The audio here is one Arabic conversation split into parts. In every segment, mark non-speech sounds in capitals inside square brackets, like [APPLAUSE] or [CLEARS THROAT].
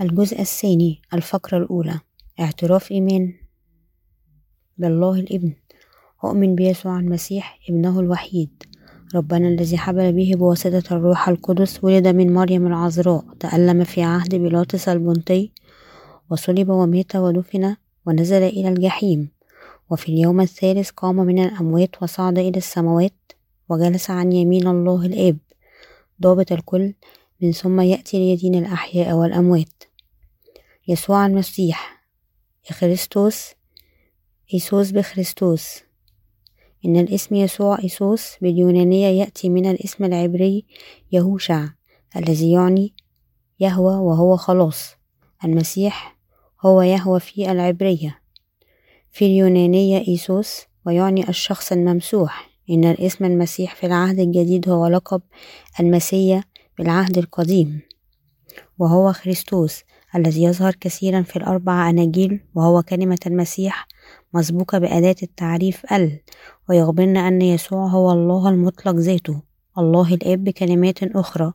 الجزء الثاني الفقرة الأولى. اعتراف إيمان بالله الابن. أؤمن بيسوع المسيح ابنه الوحيد. ربنا الذي حبل به بواسطة الروح القدس ولد من مريم العذراء تألم في عهد بيلاطس البنطي وصلب ومات ودفن ونزل إلى الجحيم. وفي اليوم الثالث قام من الأموات وصعد إلى السماوات وجلس عن يمين الله الآب. ضابط الكل من ثم يأتي ليدين الأحياء والأموات. يسوع المسيح. إخريستوس إيسوس بخريستوس. إن الاسم يسوع إيسوس باليونانية يأتي من الاسم العبري يهوشع الذي يعني يهوى وهو خلاص. المسيح هو يهوى في العبرية. في اليونانية إيسوس ويعني الشخص الممسوح. إن الاسم المسيح في العهد الجديد هو لقب المسيا بالعهد القديم وهو خريستوس. الذي يظهر كثيرا في الأربع أناجيل وهو كلمة المسيح مسبوقة بأداة التعريف ال ويخبرنا أن يسوع هو الله المطلق ذاته. الله الآب بكلمات أخرى.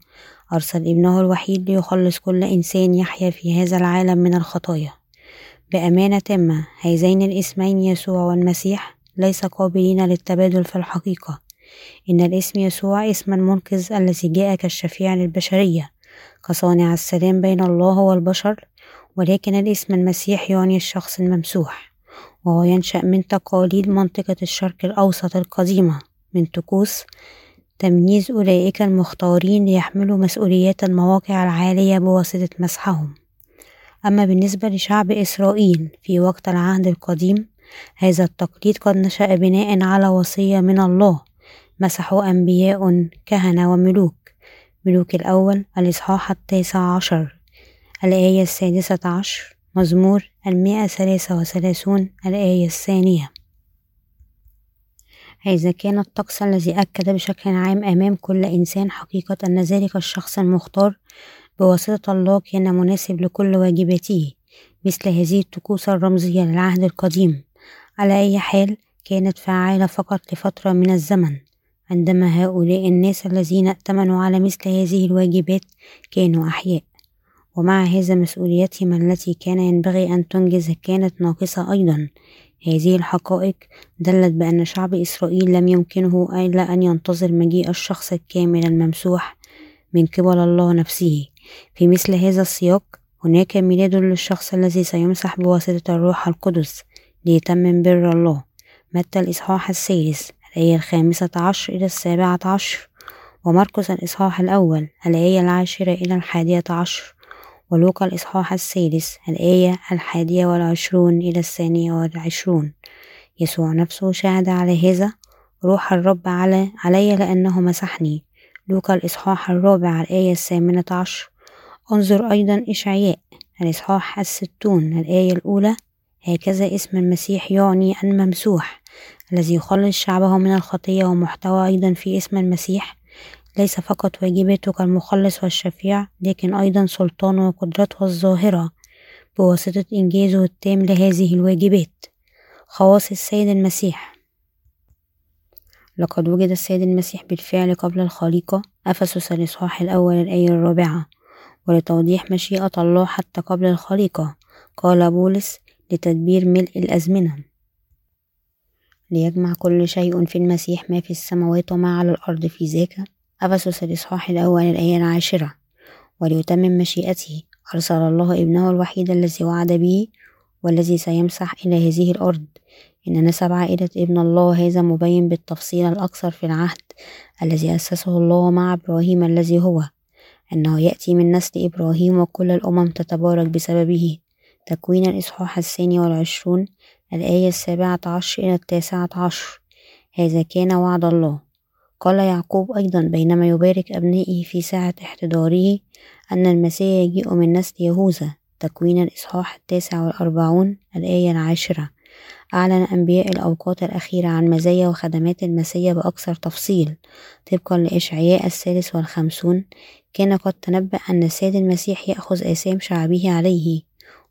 أرسل ابنه الوحيد ليخلص كل إنسان يحيا في هذا العالم من الخطايا. بأمانة تامة هذين الاسمين يسوع والمسيح ليس قابلين للتبادل في الحقيقة. إن الاسم يسوع اسم المنقذ الذي جاء كالشفيع للبشرية. كصانع السلام بين الله والبشر ولكن الاسم المسيح يعني الشخص الممسوح وهو ينشأ من تقاليد منطقة الشرق الأوسط القديمة من طقوس تمييز أولئك المختارين ليحملوا مسؤوليات المواقع العالية بواسطة مسحهم. أما بالنسبة لشعب إسرائيل في وقت العهد القديم هذا التقليد قد نشأ بناء على وصية من الله مسحوا أنبياء كهنة وملوك. ملوك الأول الإصحاح التاسع عشر. الآية السادسة عشر مزمور المئة ثلاثة وثلاثون. الآية الثانية. هذا كان الطقس الذي أكد بشكل عام أمام كل إنسان حقيقة أن ذلك الشخص المختار بواسطة الله كان مناسب لكل واجباته مثل هذه الطقوس الرمزية للعهد القديم. على أي حال كانت فعالة فقط لفترة من الزمن. عندما هؤلاء الناس الذين ائتمنوا على مثل هذه الواجبات كانوا أحياء. ومع هذا مسؤوليتهم التي كان ينبغي أن تنجز كانت ناقصة أيضا. هذه الحقائق دلت بأن شعب إسرائيل لم يمكنه إلا أن ينتظر مجيء الشخص الكامل الممسوح من قبل الله نفسه. في مثل هذا السياق هناك ميلاد للشخص الذي سيمسح بواسطة الروح القدس ليتمم بر الله. متى الإصحاح الثالث الآية الخامسة عشر إلى السابعة عشر ومرقس الإصحاح الأول الآية العاشرة إلى الحادية عشر ولوقا الإصحاح السادس الآية الحادية والعشرون إلى الثانية والعشرون. يسوع نفسه شاهد على هذا روح الرب على علي لأنه مسحني. لوقا الإصحاح الرابع الآية الثامنة عشر. انظر أيضا إشعياء الإصحاح الستون الآية الأولى هكذا اسم المسيح يعني الممسوح. الذي يخلص شعبه من الخطية ومحتوى أيضا في اسم المسيح. ليس فقط واجباته كالمخلص والشفيع لكن أيضا سلطانه وقدرته الظاهرة بواسطة إنجازه التام لهذه الواجبات. خواص السيد المسيح. لقد وجد السيد المسيح بالفعل قبل الخليقة أفسس الإصحاح الأول الآية الرابعة ولتوضيح مشيئة الله حتى قبل الخليقة قال بولس لتدبير ملء الأزمنة ليجمع كل شيء في المسيح ما في السماوات وما على الأرض في ذاك أفسس الإصحاح الأول الآية العاشرة وليتمم مشيئته أرسل الله ابنه الوحيد الذي وعد به والذي سيمسح إلى هذه الأرض. إن نسب عائلة ابن الله هذا مبين بالتفصيل الأكثر في العهد الذي أسسه الله مع إبراهيم الذي هو. أنه يأتي من نسل إبراهيم وكل الأمم تتبارك بسببه. تكوين الإصحاح الثاني والعشرون الآية السابعة عشر إلى التاسعة عشر. هذا كان وعد الله. قال يعقوب أيضا بينما يبارك أبنائه في ساعة احتضاره أن المسيح يجيء من نسل يهوذا. تكوين الإصحاح التاسع والأربعون الآية العاشرة. أعلن أنبياء الأوقات الأخيرة عن مزايا وخدمات المسيح بأكثر تفصيل. طبقا لإشعياء الثالث والخمسون كان قد تنبأ أن السيد المسيح يأخذ آثام شعبه عليه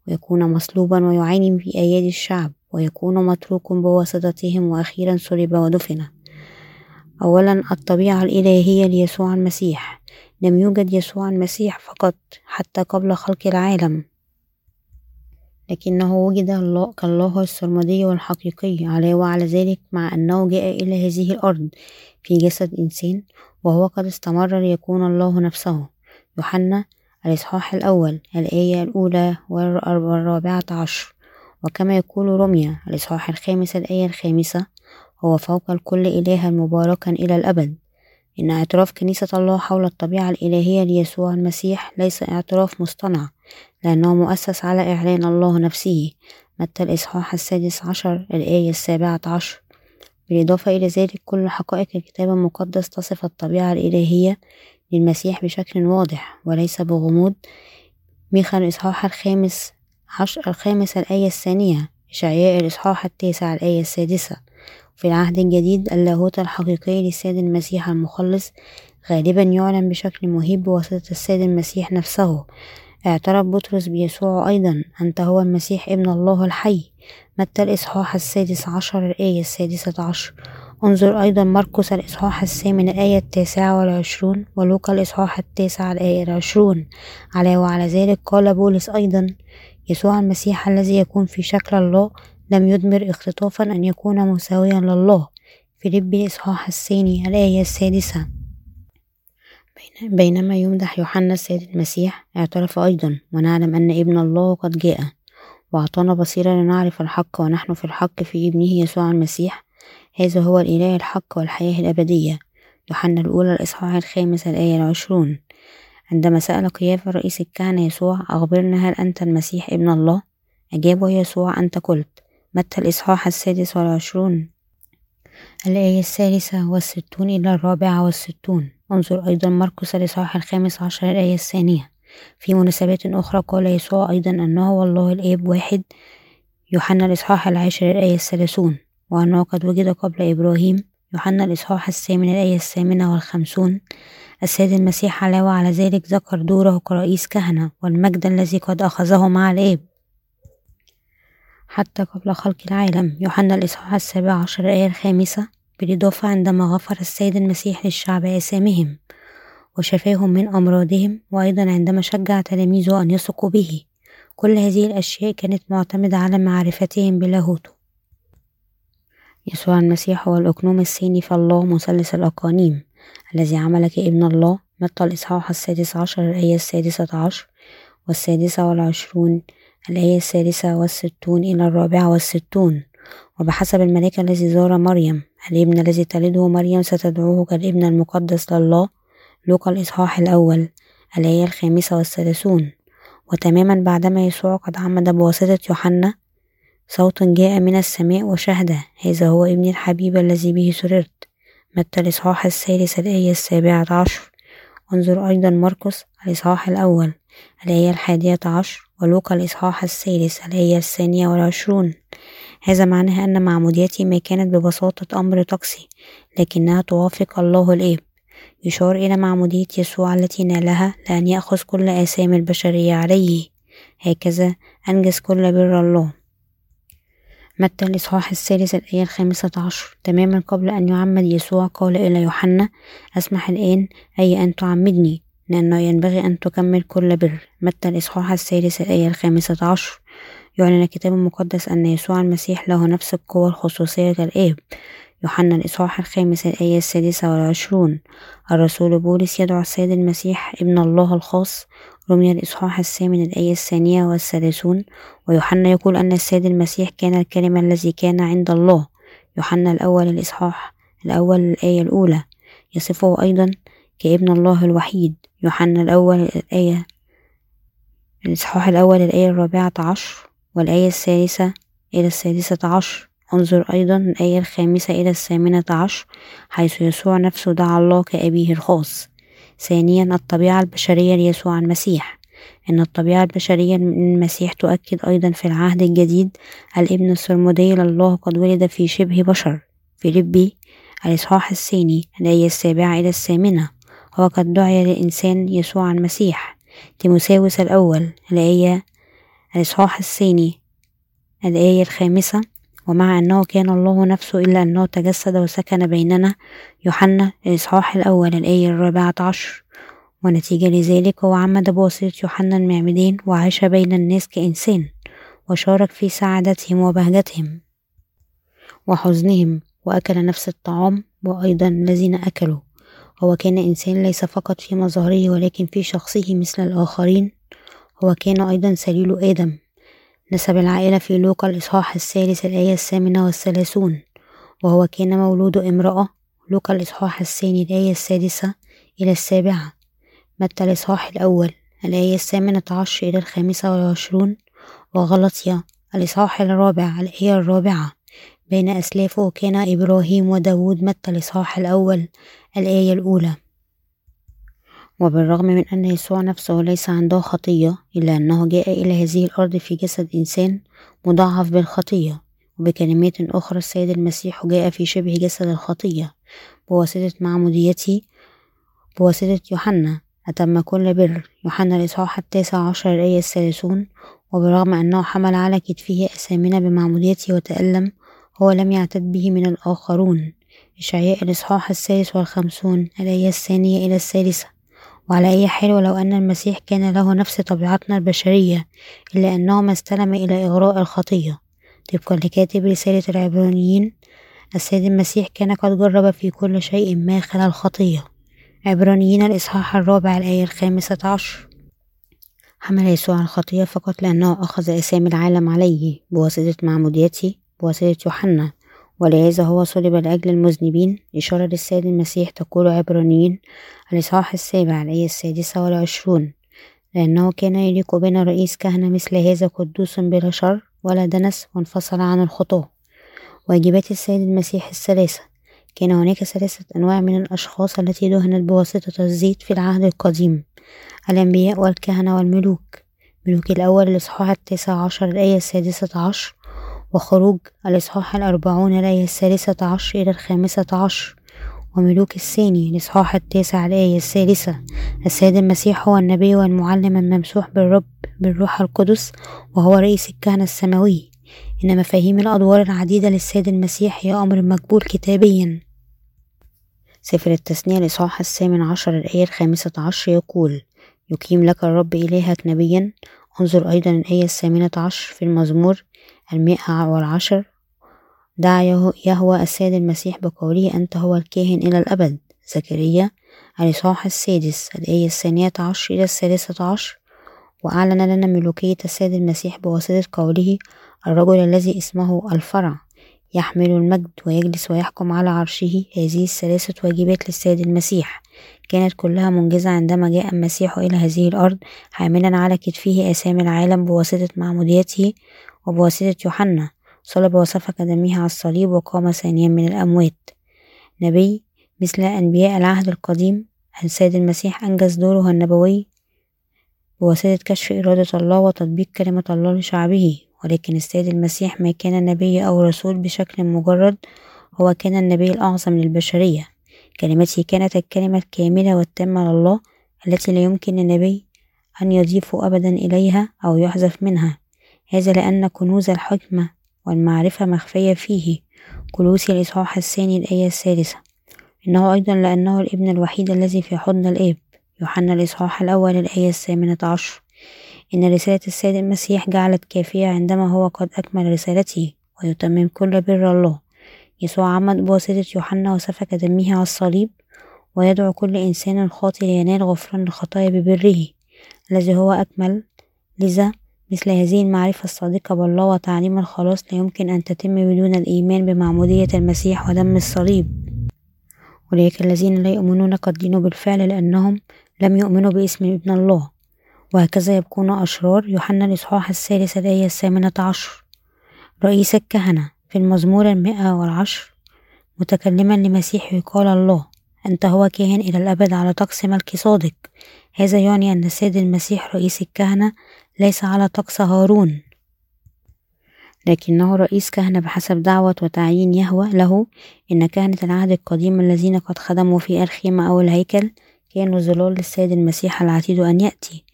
ويكون مصلوبا ويعاني في أيادي الشعب. ويكون متروك بواسطتهم وأخيرا صلب ودفن أولا الطبيعة الإلهية ليسوع المسيح. لم يوجد يسوع المسيح فقط حتى قبل خلق العالم. لكنه وجد الله كالله السرمدي والحقيقي. عليه وعلى ذلك مع أنه جاء إلى هذه الأرض في جسد إنسان وهو قد استمر ليكون الله نفسه. يوحنا الإصحاح الأول الآية الأولى والرابعة عشر. وكما يقول رمية الإصحاح الخامس الآية الخامسة هو فوق الكل إلها مباركا إلى الأبد. إن اعتراف كنيسة الله حول الطبيعة الإلهية ليسوع المسيح ليس اعتراف مصطنع لأنه مؤسس على إعلان الله نفسه. متى الإصحاح السادس عشر الآية السابعة عشر؟ بالإضافة إلى ذلك كل حقائق الكتاب المقدس تصف الطبيعة الإلهية للمسيح بشكل واضح وليس بغموض. ميخا الإصحاح الخامس عشر الخامس الآية الثانية إشعياء الإصحاح التاسع الآية السادسة. في العهد الجديد اللاهوت الحقيقي للسيد المسيح المخلص غالبا يعلن بشكل مهيب بواسطة السيد المسيح نفسه. اعترف بطرس بيسوع أيضا أنت هو المسيح ابن الله الحي. متى الإصحاح السادس عشر الآية السادسة عشر؟ انظر أيضا مرقس الإصحاح الثامن الآية التاسعة والعشرون ولوقا الإصحاح التاسع الآية العشرون. على وعلى ذلك قال بولس أيضا يسوع المسيح الذي يكون في شكل الله لم يدمر اختطافا أن يكون مساويا لله. فيليب الإصحاح الثاني الآية السادسة. بينما يمدح يوحنا السيد المسيح اعترف أيضا ونعلم أن ابن الله قد جاء. وأعطانا بصيرة لنعرف الحق ونحن في الحق في ابنه يسوع المسيح. هذا هو الإله الحق والحياة الأبدية. يوحنا الأولى الإصحاح الخامس الآية العشرون. عندما سأل قيافة رئيس الكهنة يسوع أخبرنا هل أنت المسيح ابن الله؟ أجابه يسوع أنت قلت. متى الإصحاح السادس والعشرون؟ الآية الثالثة والستون إلى الرابعة والستون. انظر أيضا مرقس الإصحاح الخامس عشر الآية الثانية. في مناسبات أخرى قال يسوع أيضا أنه والله الآب واحد. يوحنا الإصحاح العاشر الآية الثلاثون. وأنه قد وجد قبل إبراهيم. يوحنا الإصحاح الثامن الآية الثامنة والخمسون. السيد المسيح علاوة على ذلك ذكر دوره كرئيس كهنة والمجد الذي قد أخذه مع الآب حتى قبل خلق العالم يوحنا الإصحاح السابع عشر الآية الخامسة بالإضافة عندما غفر السيد المسيح للشعب آثامهم وشفاهم من أمراضهم وأيضا عندما شجع تلاميذه أن يثقوا به. كل هذه الأشياء كانت معتمدة على معرفتهم بلاهوته يسوع المسيح هو الأقنوم الثاني في الله مثلث الأقانيم. الذي عمل كابن الله متى الإصحاح السادس عشر الآية السادسة عشر والسادسة والعشرون الآية الثالثة والستون إلى الرابعة والستون. وبحسب الملاك الذي زار مريم الابن الذي تلده مريم ستدعوه كالابن المقدس لله لوقا الإصحاح الأول الآية الخامسة والثلاثون. وتماما بعدما يسوع قد عمد بواسطة يوحنا صوت جاء من السماء وشهد هذا هو ابن الحبيب الذي به سررت. متى الإصحاح الثالث الآية السابعة عشر. انظر أيضا مرقس الإصحاح الأول الآية الحادية عشر ولوقا الإصحاح الثالث الآية الثانية والعشرون. هذا معناه أن معموديتي ما كانت ببساطة أمر طقسي لكنها توافق الله الآب. يشار إلى معمودية يسوع التي نالها لأن يأخذ كل آثام البشرية عليه. هكذا أنجز كل بر الله. متى الإصحاح الثالث الآية الخامسة عشر. تماما قبل أن يعمد يسوع قال إلى يوحنا أسمح الآن أي أن تعمدني لأنه ينبغي أن تكمل كل بر. متى الإصحاح الثالث الآية الخامسة عشر. يعلن الكتاب المقدس أن يسوع المسيح له نفس القوة الخصوصية كالآب. يوحنا الإصحاح الخامس الآية السادسة والعشرون. الرسول بولس يدعو السيد المسيح ابن الله الخاص رمي الإصحاح الثامن الآية الثانية والثلاثون ويوحنا يقول أن السيد المسيح كان الكلمة الذي كان عند الله. يوحنا الأول الإصحاح الأول الآية الأولى. يصفه أيضا كابن الله الوحيد. يوحنا الأول الآية الإصحاح الأول الآية الرابعة عشر والآية الثالثة إلى السادسة عشر. انظر أيضا الآية الخامسة إلى الثامنة عشر حيث يسوع نفسه دعا الله كأبيه الخاص. ثانيا الطبيعة البشرية ليسوع المسيح. إن الطبيعة البشرية من المسيح تؤكد أيضا في العهد الجديد الابن السرمدي لله قد ولد في شبه بشر. فيليبي الإصحاح الثاني الآية السابعة إلى الثامنة. وقد دعي للإنسان يسوع المسيح. تيموساوس الأول الآية الإصحاح الثاني الآية الخامسة. ومع أنه كان الله نفسه إلا أنه تجسد وسكن بيننا يوحنا الإصحاح الأول الآية الرابعة عشر. ونتيجة لذلك هو عمد بواسطة يوحنا المعمدين وعاش بين الناس كإنسان وشارك في سعادتهم وبهجتهم وحزنهم وأكل نفس الطعام وأيضا الذين أكلوا. هو كان إنسان ليس فقط في مظهره ولكن في شخصه مثل الآخرين. هو كان أيضا سليل آدم. نسب العائلة في لوقا الإصحاح الثالث الآية الثامنة والثلاثون وهو كان مولود امرأة لوقا الإصحاح الثاني الآية السادسة إلى السابعة متى الإصحاح الأول الآية الثامنة عشر إلى الخامسة والعشرون وغلطيا الإصحاح الرابع الآية الرابعة. بين أسلافه كان إبراهيم وداود متى الإصحاح الأول الآية الأولى. وبالرغم من أن يسوع نفسه ليس عنده خطية إلا أنه جاء إلى هذه الأرض في جسد إنسان مضاعف بالخطية. وبكلمات أخرى السيد المسيح جاء في شبه جسد الخطية. بواسطة معموديته بواسطة يوحنا. أتم كل بر. يوحنا الإصحاح التاسع عشر الآية الثلاثون وبرغم أنه حمل على كتفه أثامنا بمعموديته وتألم هو لم يعتد به من الآخرون. إشعياء الإصحاح الثالث والخمسون الآية الثانية إلى الثالثة. وعلى أي حال ولو أن المسيح كان له نفس طبيعتنا البشرية إلا أنه ما استلم إلى إغراء الخطية. طبقا لكاتب رسالة العبرانيين السيد المسيح كان قد جرب في كل شيء ما خلا الخطية. عبرانيين الإصحاح الرابع الآية الخامسة عشر. حمل يسوع الخطية فقط لأنه أخذ أسامي العالم عليه بواسطة معموديته بواسطة يوحنا. ولهذا هو صلب لأجل المذنبين إشارة للسيد المسيح تقول عبرانيين الإصحاح السابع الآية السادسة والعشرون لأنه كان يليق بنا رئيس كهنة مثل هذا قدوس بلا شر ولا دنس وانفصل عن الخطاة واجبات السيد المسيح الثلاثة كان هناك ثلاثة أنواع من الأشخاص التي دهنت بواسطة الزيت في العهد القديم الأنبياء والكهنة والملوك. ملوك الأول الإصحاح التاسع عشر الآية السادسة عشر وخروج الإصحاح الأربعون الآية الثالثة عشر إلى الخامسة عشر وملوك الثاني الإصحاح التاسع الآية الثالثة. السيد المسيح هو النبي والمعلم الممسوح بالرب بالروح القدس وهو رئيس الكهنة السماوي إن مفاهيم الأدوار العديدة للسيد المسيح هي أمر مقبول كتابيا. سفر التثنية الإصحاح الثامن عشر الآية الخامسة عشر يقول يقيم لك الرب إلهك نبيا انظر أيضا الآية الثامنة عشر في المزمور المئة والعشر. دعا يهوى السيد المسيح بقوله أنت هو الكاهن إلى الأبد. زكريا الإصحاح السادس. الآية الثانية عشر إلى الثالثة عشر. وأعلن لنا ملوكية السيد المسيح بواسطة قوله الرجل الذي اسمه الفرع. يحمل المجد ويجلس ويحكم على عرشه. هذه الثلاثة واجبات للسيد المسيح. كانت كلها منجزة عندما جاء المسيح إلى هذه الأرض حاملا على كتفه أسامي العالم بواسطة معموديته وبواسطة يوحنا. صلب وسفك دمه على الصليب وقام ثانيا من الأموات. نبي مثل أنبياء العهد القديم السيد المسيح أنجز دوره النبوي بواسطة كشف إرادة الله وتطبيق كلمة الله لشعبه. ولكن السيد المسيح ما كان نبي أو رسول بشكل مجرد هو كان النبي الأعظم للبشرية. كلمته كانت الكلمة الكاملة والتامة لله التي لا يمكن للنبي أن يضيف أبدا إليها أو يحذف منها. هذا لأن كنوز الحكمة والمعرفة مخفية فيه. كلوسي الإصحاح الثاني الآية الثالثة. إنه أيضا لأنه الابن الوحيد الذي في حضن الآب. يوحنا الإصحاح الأول الآية الثامنة عشر. إن رسالة السيد المسيح جعلت كافية عندما هو قد أكمل رسالته ويتمم كل بر الله. يسوع عمد بواسطة يوحنا وسفك دمه على الصليب ويدعو كل إنسان خاطئ لينال غفران الخطايا ببره. الذي هو أكمل لذا مثل هذه المعرفة الصادقة بالله وتعليم الخلاص لا يمكن أن تتم بدون الإيمان بمعمودية المسيح ودم الصليب. أولئك الذين لا يؤمنون قد دينوا بالفعل لأنهم لم يؤمنوا باسم ابن الله. وهكذا يبقون أشرار. يوحنا الإصحاح الثالث الآية الثامنة عشر. رئيس الكهنة في المزمور المئة والعشر متكلما لمسيح قال الله أنت هو كاهن إلى الأبد على طقس ملك صادق. هذا يعني أن السيد المسيح رئيس الكهنة ليس على طقس هارون. لكنه رئيس كهنة بحسب دعوة وتعيين يهوى له إن كهنة العهد القديم الذين قد خدموا في الخيمة أو الهيكل كانوا ظلال للسيد المسيح العتيد أن يأتي.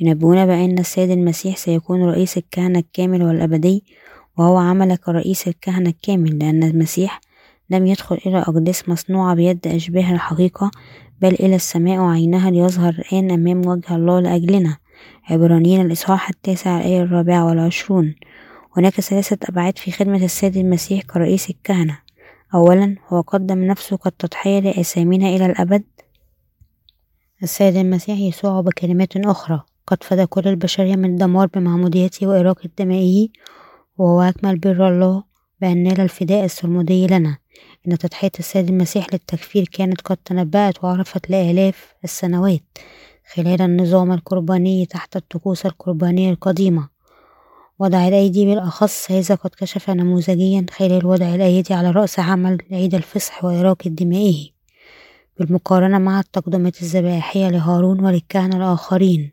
ينبؤون بأن السيد المسيح سيكون رئيس الكهنة الكامل والأبدي وهو عمل كرئيس الكهنة الكامل لأن المسيح لم يدخل إلى أقداس مصنوعة بيد أشباه الحقيقة بل إلى السماء وعينها ليظهر الآن أمام وجه الله لأجلنا. عبرانيين الإصحاح التاسع الآية الرابعة والعشرون. هناك ثلاثة أبعاد في خدمة السيد المسيح كرئيس الكهنة. أولا هو قدم نفسه كالتضحية لآثامنا إلى الأبد. السيد المسيح يسوع بكلمات أخرى. قد فدى كل البشرية من الدمار بمعموديته وإراقة دمائه وهو أكمل بر الله بأن نال الفداء السرمدي لنا. إن تضحية السيد المسيح للتكفير كانت قد تنبأت وعرفت لآلاف السنوات خلال النظام القرباني تحت الطقوس القربانية القديمة. وضع الأيدي بالأخص هذا قد كشف نموذجيا خلال وضع الأيدي على رأس عمل عيد الفصح وإراقة دمائه. بالمقارنة مع التقدمات الذبائحية لهارون وللكهنة الآخرين.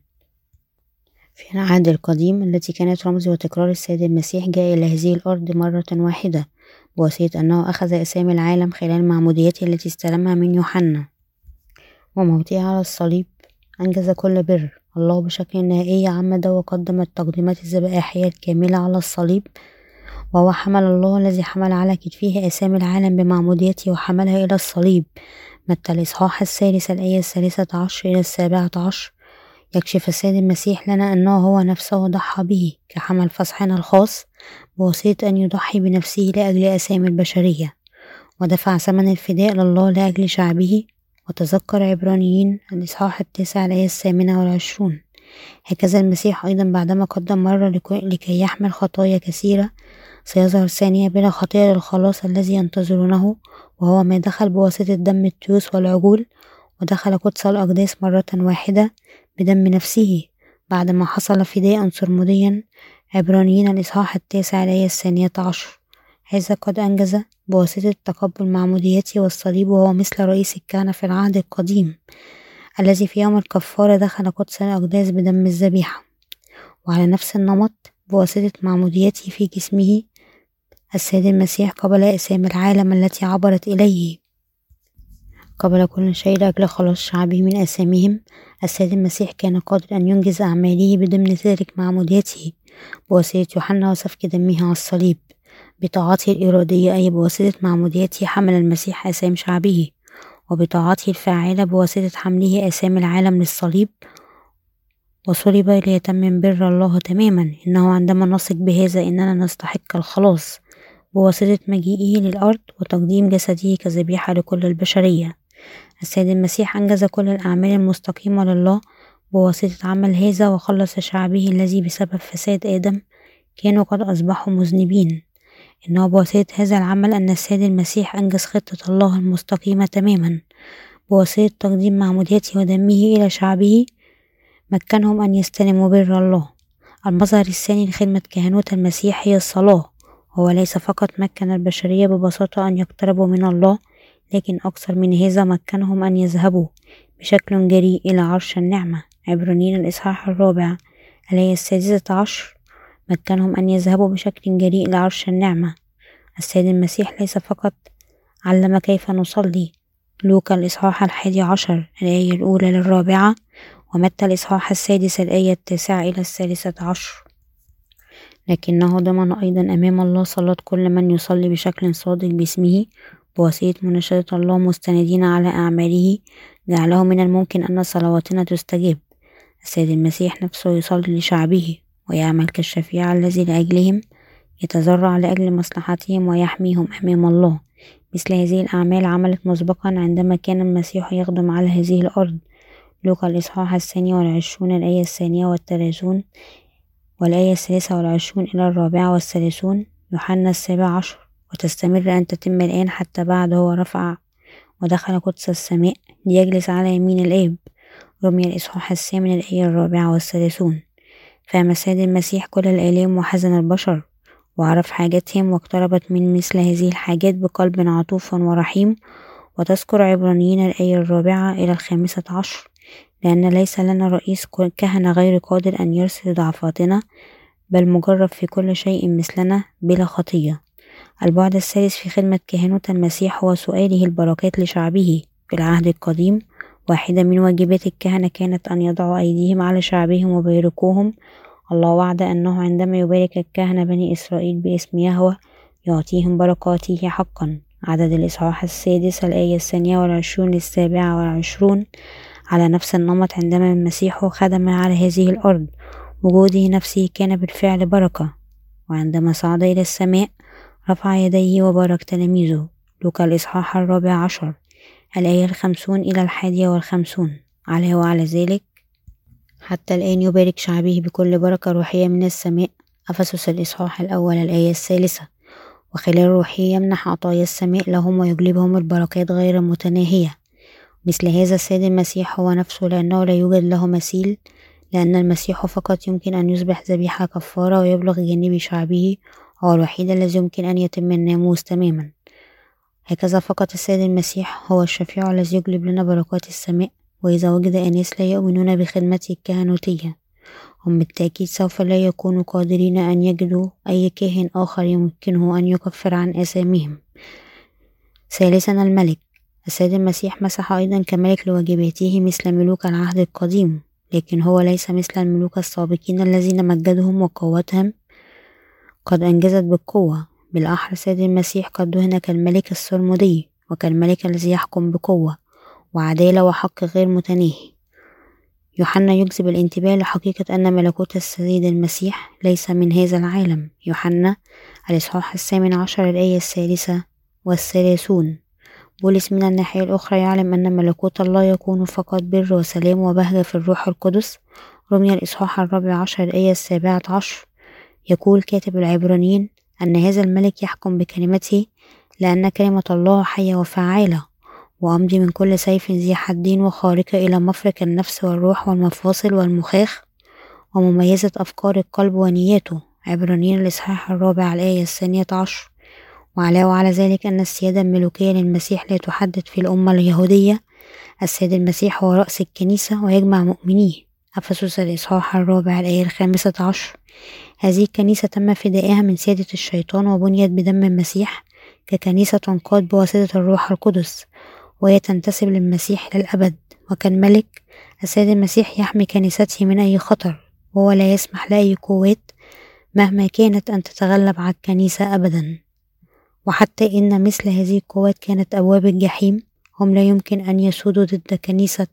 في العهد القديم التي كانت رمز وتكرار السيد المسيح جاء إلى هذه الأرض مرة واحدة بواسطة أنه أخذ أسامي العالم خلال معموديته التي استلمها من يوحنا. وموته على الصليب أنجز كل بر. الله بشكل نهائي عمد وقدم التقديمات الذبائحية الكاملة على الصليب وهو حمل الله الذي حمل على كتفه أسامي العالم بمعموديته وحملها إلى الصليب. متى الإصحاح الثالث الآية الثالثة عشر إلى السابعة عشر. يكشف السيد المسيح لنا أنه هو نفسه ضحى به كحمل فصحنا الخاص بواسطة أن يضحي بنفسه لأجل أسامي البشرية. ودفع ثمن الفداء لله لأجل شعبه. وتذكر عبرانيين الإصحاح التاسع الآية الثامنة والعشرون. هكذا المسيح أيضا بعدما قدم مرة لكي يحمل خطايا كثيرة سيظهر ثانية بلا خطية للخلاص الذي ينتظرونه. وهو ما دخل بواسطة دم التيوس والعجول ودخل قدس الأقداس مرة واحدة بدم نفسه بعدما حصل فداء سرمديا عبرانيين الإصحاح التاسع الآية الثانية عشر. هذا قد أنجز بواسطة تقبل معموديته والصليب وهو مثل رئيس الكهنة في العهد القديم الذي في يوم الكفارة دخل قدس الأقداس بدم الذبيحة. وعلى نفس النمط بواسطة معموديته في جسمه السيد المسيح قبل أسامي العالم التي عبرت إليه. قبل كل شيء لأجل خلاص شعبه من آثامهم السيد المسيح كان قادر أن ينجز أعماله بضمن ذلك معموديته بواسطة يوحنا وسفك دمه على الصليب. بطاعته الإرادية أي بواسطة معموديته حمل المسيح آثام شعبه. وبطاعته الفاعلة بواسطة حمله آثام العالم للصليب. وصلب ليتمم بر الله تماما. إنه عندما نثق بهذا إننا نستحق الخلاص. بواسطة مجيئه للأرض وتقديم جسده كذبيحة لكل البشرية. السيد المسيح أنجز كل الأعمال المستقيمة لله بواسطة عمل هذا وخلص شعبه الذي بسبب فساد آدم كانوا قد أصبحوا مذنبين. إنه بواسطة هذا العمل أن السيد المسيح أنجز خطة الله المستقيمة تماما بواسطة تقديم معموديته ودمه إلى شعبه مكنهم أن يستلموا بر الله. المظهر الثاني لخدمة كهنوت المسيح هي الصلاة. هو ليس فقط مكن البشرية ببساطة أن يقتربوا من الله لكن أكثر من هذا مكنهم أن يذهبوا بشكل جريء إلى عرش النعمة. عبرانيين الإصحاح الرابع الآية السادسة عشر مكنهم أن يذهبوا بشكل جريء إلى عرش النعمة. السيد المسيح ليس فقط علم كيف نصلي. لوكا الإصحاح الحادي عشر الآية الأولى للرابعة ومتى الإصحاح السادس الآية التاسعة إلى الثالثة عشر. لكنه ضمن أيضا أمام الله صلاة كل من يصلي بشكل صادق باسمه بواسطة مناشدة الله مستندين على أعماله جعله من الممكن أن صلواتنا تستجاب. السيد المسيح نفسه يصلي لشعبه ويعمل كالشفيع الذي لأجلهم يتذرع لأجل مصلحتهم ويحميهم أمام الله. مثل هذه الأعمال عملت مسبقا عندما كان المسيح يخدم على هذه الأرض. لوقا الإصحاح الثاني والعشرون الآية الثانية والثلاثون والآية الثالثة والعشرون إلى الرابعة والثلاثون يوحنا السابع عشر وتستمر أن تتم الآن حتى بعد هو رفع ودخل قدس السماء ليجلس على يمين الآب. رمي الإصحاح الثامن الآية الرابعة والثلاثون. فهم السيد المسيح كل الآلام وحزن البشر وعرف حاجاتهم واقتربت من مثل هذه الحاجات بقلب عطوف ورحيم. وتذكر عبرانيين الآية الرابعة إلى الخامسة عشر لأن ليس لنا رئيس كهنة غير قادر أن يرسل ضعفاتنا بل مجرب في كل شيء مثلنا بلا خطية. البعد الثالث في خدمة كهنوت المسيح هو سؤاله البركات لشعبه. في العهد القديم واحدة من واجبات الكهنة كانت أن يضعوا أيديهم على شعبهم ويباركوهم الله وعد أنه عندما يبارك الكهنة بني إسرائيل باسم يهوه يعطيهم بركاته حقا. عدد الإصحاح السادس الآية الثانية والعشرون للسابعة والعشرون. على نفس النمط عندما المسيح خدم على هذه الأرض. وجوده نفسه كان بالفعل بركة. وعندما صعد إلى السماء رفع يديه وبارك تلاميذه. لوكا الإصحاح الرابع عشر الآية الخمسون إلى الحادية والخمسون. عليه وعلى ذلك حتى الآن يبارك شعبه بكل بركة روحية من السماء. أفسس الإصحاح الأول الآية الثالثة. وخلال روحه يمنح عطايا السماء لهم ويجلبهم البركات غير المتناهية. مثل هذا السيد المسيح هو نفسه لأنه لا يوجد له مثيل لأن المسيح فقط يمكن أن يصبح ذبيحة كفارة ويبلغ جانب شعبه هو الوحيد الذي يمكن أن يتم الناموس تماما. هكذا فقط السيد المسيح هو الشفيع الذي يجلب لنا بركات السماء وإذا وجد أناس لا يؤمنون بخدمته الكهنوتية هم بالتأكيد سوف لا يكونوا قادرين أن يجدوا أي كاهن آخر يمكنه أن يكفر عن آثامهم. ثالثا الملك. السيد المسيح مسح أيضا كملك لواجباته مثل ملوك العهد القديم لكن هو ليس مثل الملوك السابقين الذين مجدهم وقوتهم قد أنجزت بالقوة. بالأحرى السيد المسيح قد دهن كالملك السرمدي وكالملك الذي يحكم بقوة وعدالة وحق غير متناهي. يوحنا يجذب الانتباه لحقيقة أن ملكوت السيد المسيح ليس من هذا العالم. يوحنا الإصحاح الثامن عشر الآية الثالثة والثلاثون. بولس من الناحية الأخرى يعلم أن ملكوت الله يكون فقط بر وسلام وبهجة في الروح القدس. رمي الإصحاح الرابع عشر الآية السابعة عشر. يقول كاتب العبرانيين أن هذا الملك يحكم بكلمته لأن كلمة الله حية وفعالة وأمضي من كل سيف ذي حدين وخارقة إلى مفرق النفس والروح والمفاصل والمخاخ ومميزة أفكار القلب ونياته. عبرانيين الإصحاح الرابع الآية الثانية عشر. وعلاوة على ذلك أن السيادة الملوكية للمسيح لا تحدد في الأمة اليهودية. السيد المسيح هو رأس الكنيسة ويجمع مؤمنيه. أفسس الإصحاح الرابع الآية الخامسة عشر. هذه الكنيسة تم فدائها من سيادة الشيطان وبنيت بدم المسيح ككنيسة تنقاد بواسطة الروح القدس وهي تنتسب للمسيح للأبد وكالملك السيد المسيح يحمي كنيسته من أي خطر وهو لا يسمح لأي قوات مهما كانت أن تتغلب على الكنيسة أبدا. وحتى إن مثل هذه القوات كانت أبواب الجحيم هم لا يمكن أن يسودوا ضد كنيسة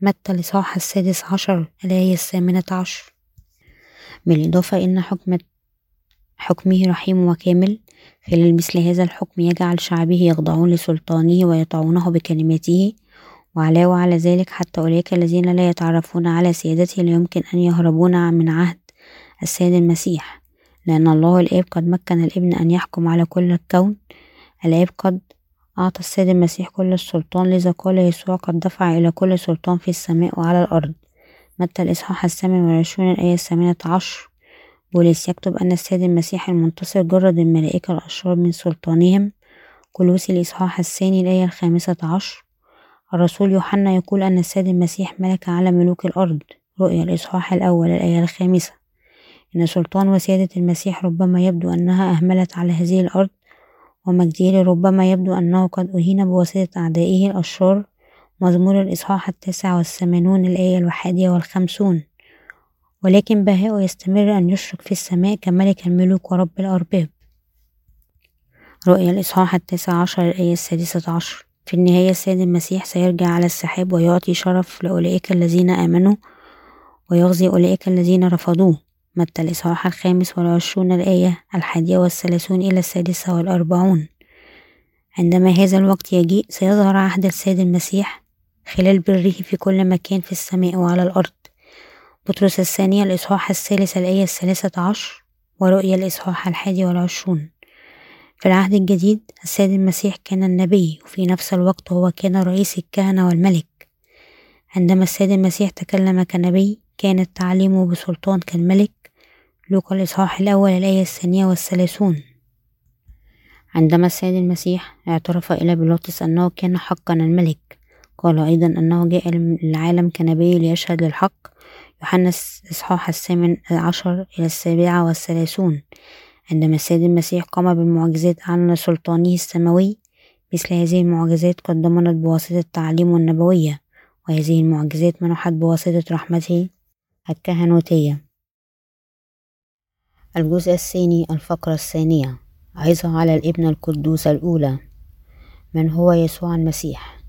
متى لصاح السادس عشر الآية الثامنة عشر. بالإضافة إن حكم حكمه رحيم وكامل. خلال مثل هذا الحكم يجعل شعبه يخضعون لسلطانه ويطيعونه بكلماته. وعلاوة على ذلك حتى أولئك الذين لا يتعرفون على سيادته لا يمكن أن يهربون من عهد السيد المسيح. لأن الله الآب قد مكن الإبن أن يحكم على كل الكون. الآب قد أعطى السيد المسيح كل السلطان لذا قال يسوع قد دفع إلى كل سلطان في السماء وعلى الأرض. متى الإصحاح الثامن والعشرون الآية الثامنة عشر؟ بولس يكتب أن السيد المسيح المنتصر جرد الملائكة الأشرار من سلطانهم. كلوسي الإصحاح الثاني الآية الخامسة عشر. الرسول يوحنا يقول أن السيد المسيح ملك على ملوك الأرض. رؤيا الإصحاح الأول الآية الخامسة. إن سلطان وسيادة المسيح ربما يبدو أنها أهملت على هذه الأرض ومجده ربما يبدو أنه قد أهين بواسطة أعدائه الأشرار مزمور الإصحاح التاسع والثمانون الآية الواحدة والخمسون. ولكن بهاء يستمر أن يشرق في السماء كملك الملوك ورب الأرباب. رؤيا الإصحاح التاسع عشر الآية السادسة عشر. في النهاية السيد المسيح سيرجع على السحاب ويعطي شرف لأولئك الذين آمنوا ويغزي أولئك الذين رفضوه. متى الإصحاح الخامس والعشرون الآية الحادية والثلاثون إلى السادسة والأربعون. عندما هذا الوقت يجيء سيظهر عهد السيد المسيح خلال بره في كل مكان في السماء وعلى الأرض. بطرس الثانية الإصحاح الثالث الآية الثالثة عشر ورؤيا الإصحاح الحادي والعشرون. في العهد الجديد السيد المسيح كان النبي وفي نفس الوقت هو كان رئيس الكهنة والملك. عندما السيد المسيح تكلم كنبي كانت تعليمه بسلطان كالملك لوقا الإصحاح الأول الآية الثانية والثلاثون. عندما السيد المسيح اعترف إلى بيلاطس أنه كان حقا الملك قال أيضا أنه جاء للعالم كنبي ليشهد للحق. يوحنا إصحاح الثامن عشر إلى السابعة والثلاثون. عندما السيد المسيح قام بالمعجزات أعلن سلطانه السماوي مثل هذه المعجزات قد ضمنت بواسطة تعليمه النبوية وهذه المعجزات منحت بواسطة رحمته الكهنوتية. الجزء الثاني الفقرة الثانية. عظة على الابن القدوس الأولى. من هو يسوع المسيح؟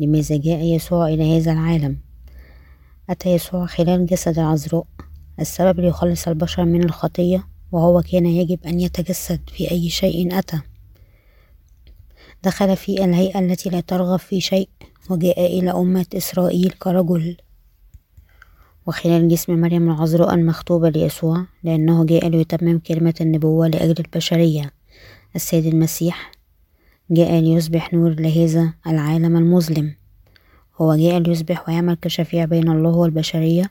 لماذا جاء يسوع إلى هذا العالم؟ أتى يسوع خلال جسد العذراء السبب ليخلص البشر من الخطية وهو كان يجب أن يتجسد في أي شيء أتى. دخل في الهيئة التي لا ترغب في شيء وجاء إلى أمة إسرائيل كرجل وخلال جسم مريم العذراء المخطوبة ليسوع لأنه جاء ليتمم كلمة النبوة لأجل البشرية. السيد المسيح جاء ليصبح نور لهذا العالم المظلم. هو جاء ليصبح ويعمل كشفيع بين الله والبشرية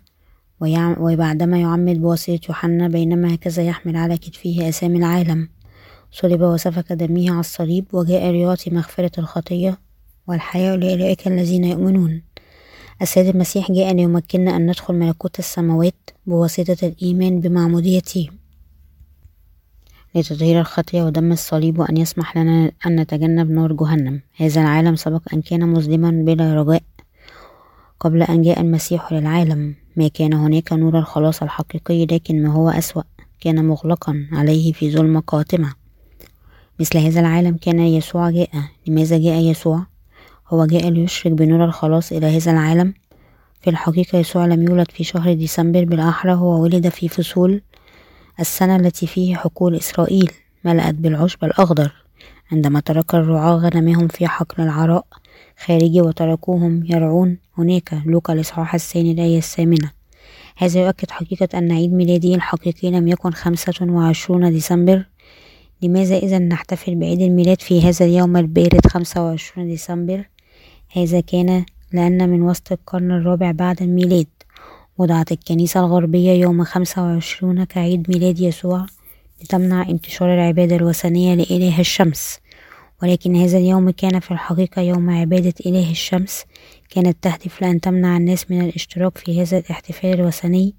وبعدما يعمد بواسطة يوحنا بينما هكذا يحمل على كتفه أسامي العالم. صلب وسفك دمه على الصليب وجاء ليعطي مغفرة الخطية والحياة لأولئك الذين يؤمنون. السيد المسيح جاء ليمكننا أن ندخل ملكوت السماوات بواسطة الإيمان بمعموديته. لتطهير الخطية ودم الصليب وأن يسمح لنا أن نتجنب نار جهنم. هذا العالم سبق أن كان مظلما بلا رجاء قبل أن جاء المسيح للعالم. ما كان هناك نور الخلاص الحقيقي لكن ما هو أسوأ كان مغلقا عليه في ظلمة قاتمة. مثل هذا العالم كان يسوع جاء. لماذا جاء يسوع؟ هو جاء ليشرك بنور الخلاص إلى هذا العالم. في الحقيقة يسوع لم يولد في شهر ديسمبر بالأحرى هو ولد في فصول السنة التي فيه حقول إسرائيل ملأت بالعشب الأخضر. عندما ترك الرعاة غنمهم في حقل العراء خارجي وتركوهم يرعون هناك. لوكا الإصحاح الثاني الآية الثامنة. هذا يؤكد حقيقة أن عيد ميلادي الحقيقي لم يكن خمسة وعشرون ديسمبر. لماذا إذا نحتفل بعيد الميلاد في هذا اليوم البارد خمسة وعشرون ديسمبر؟ هذا كان لأن من وسط القرن الرابع بعد الميلاد وضعت الكنيسة الغربية يوم خمسة وعشرون كعيد ميلاد يسوع لتمنع انتشار العبادة الوثنية لإله الشمس. ولكن هذا اليوم كان في الحقيقة يوم عبادة إله الشمس كانت تهدف لأن تمنع الناس من الاشتراك في هذا الاحتفال الوثني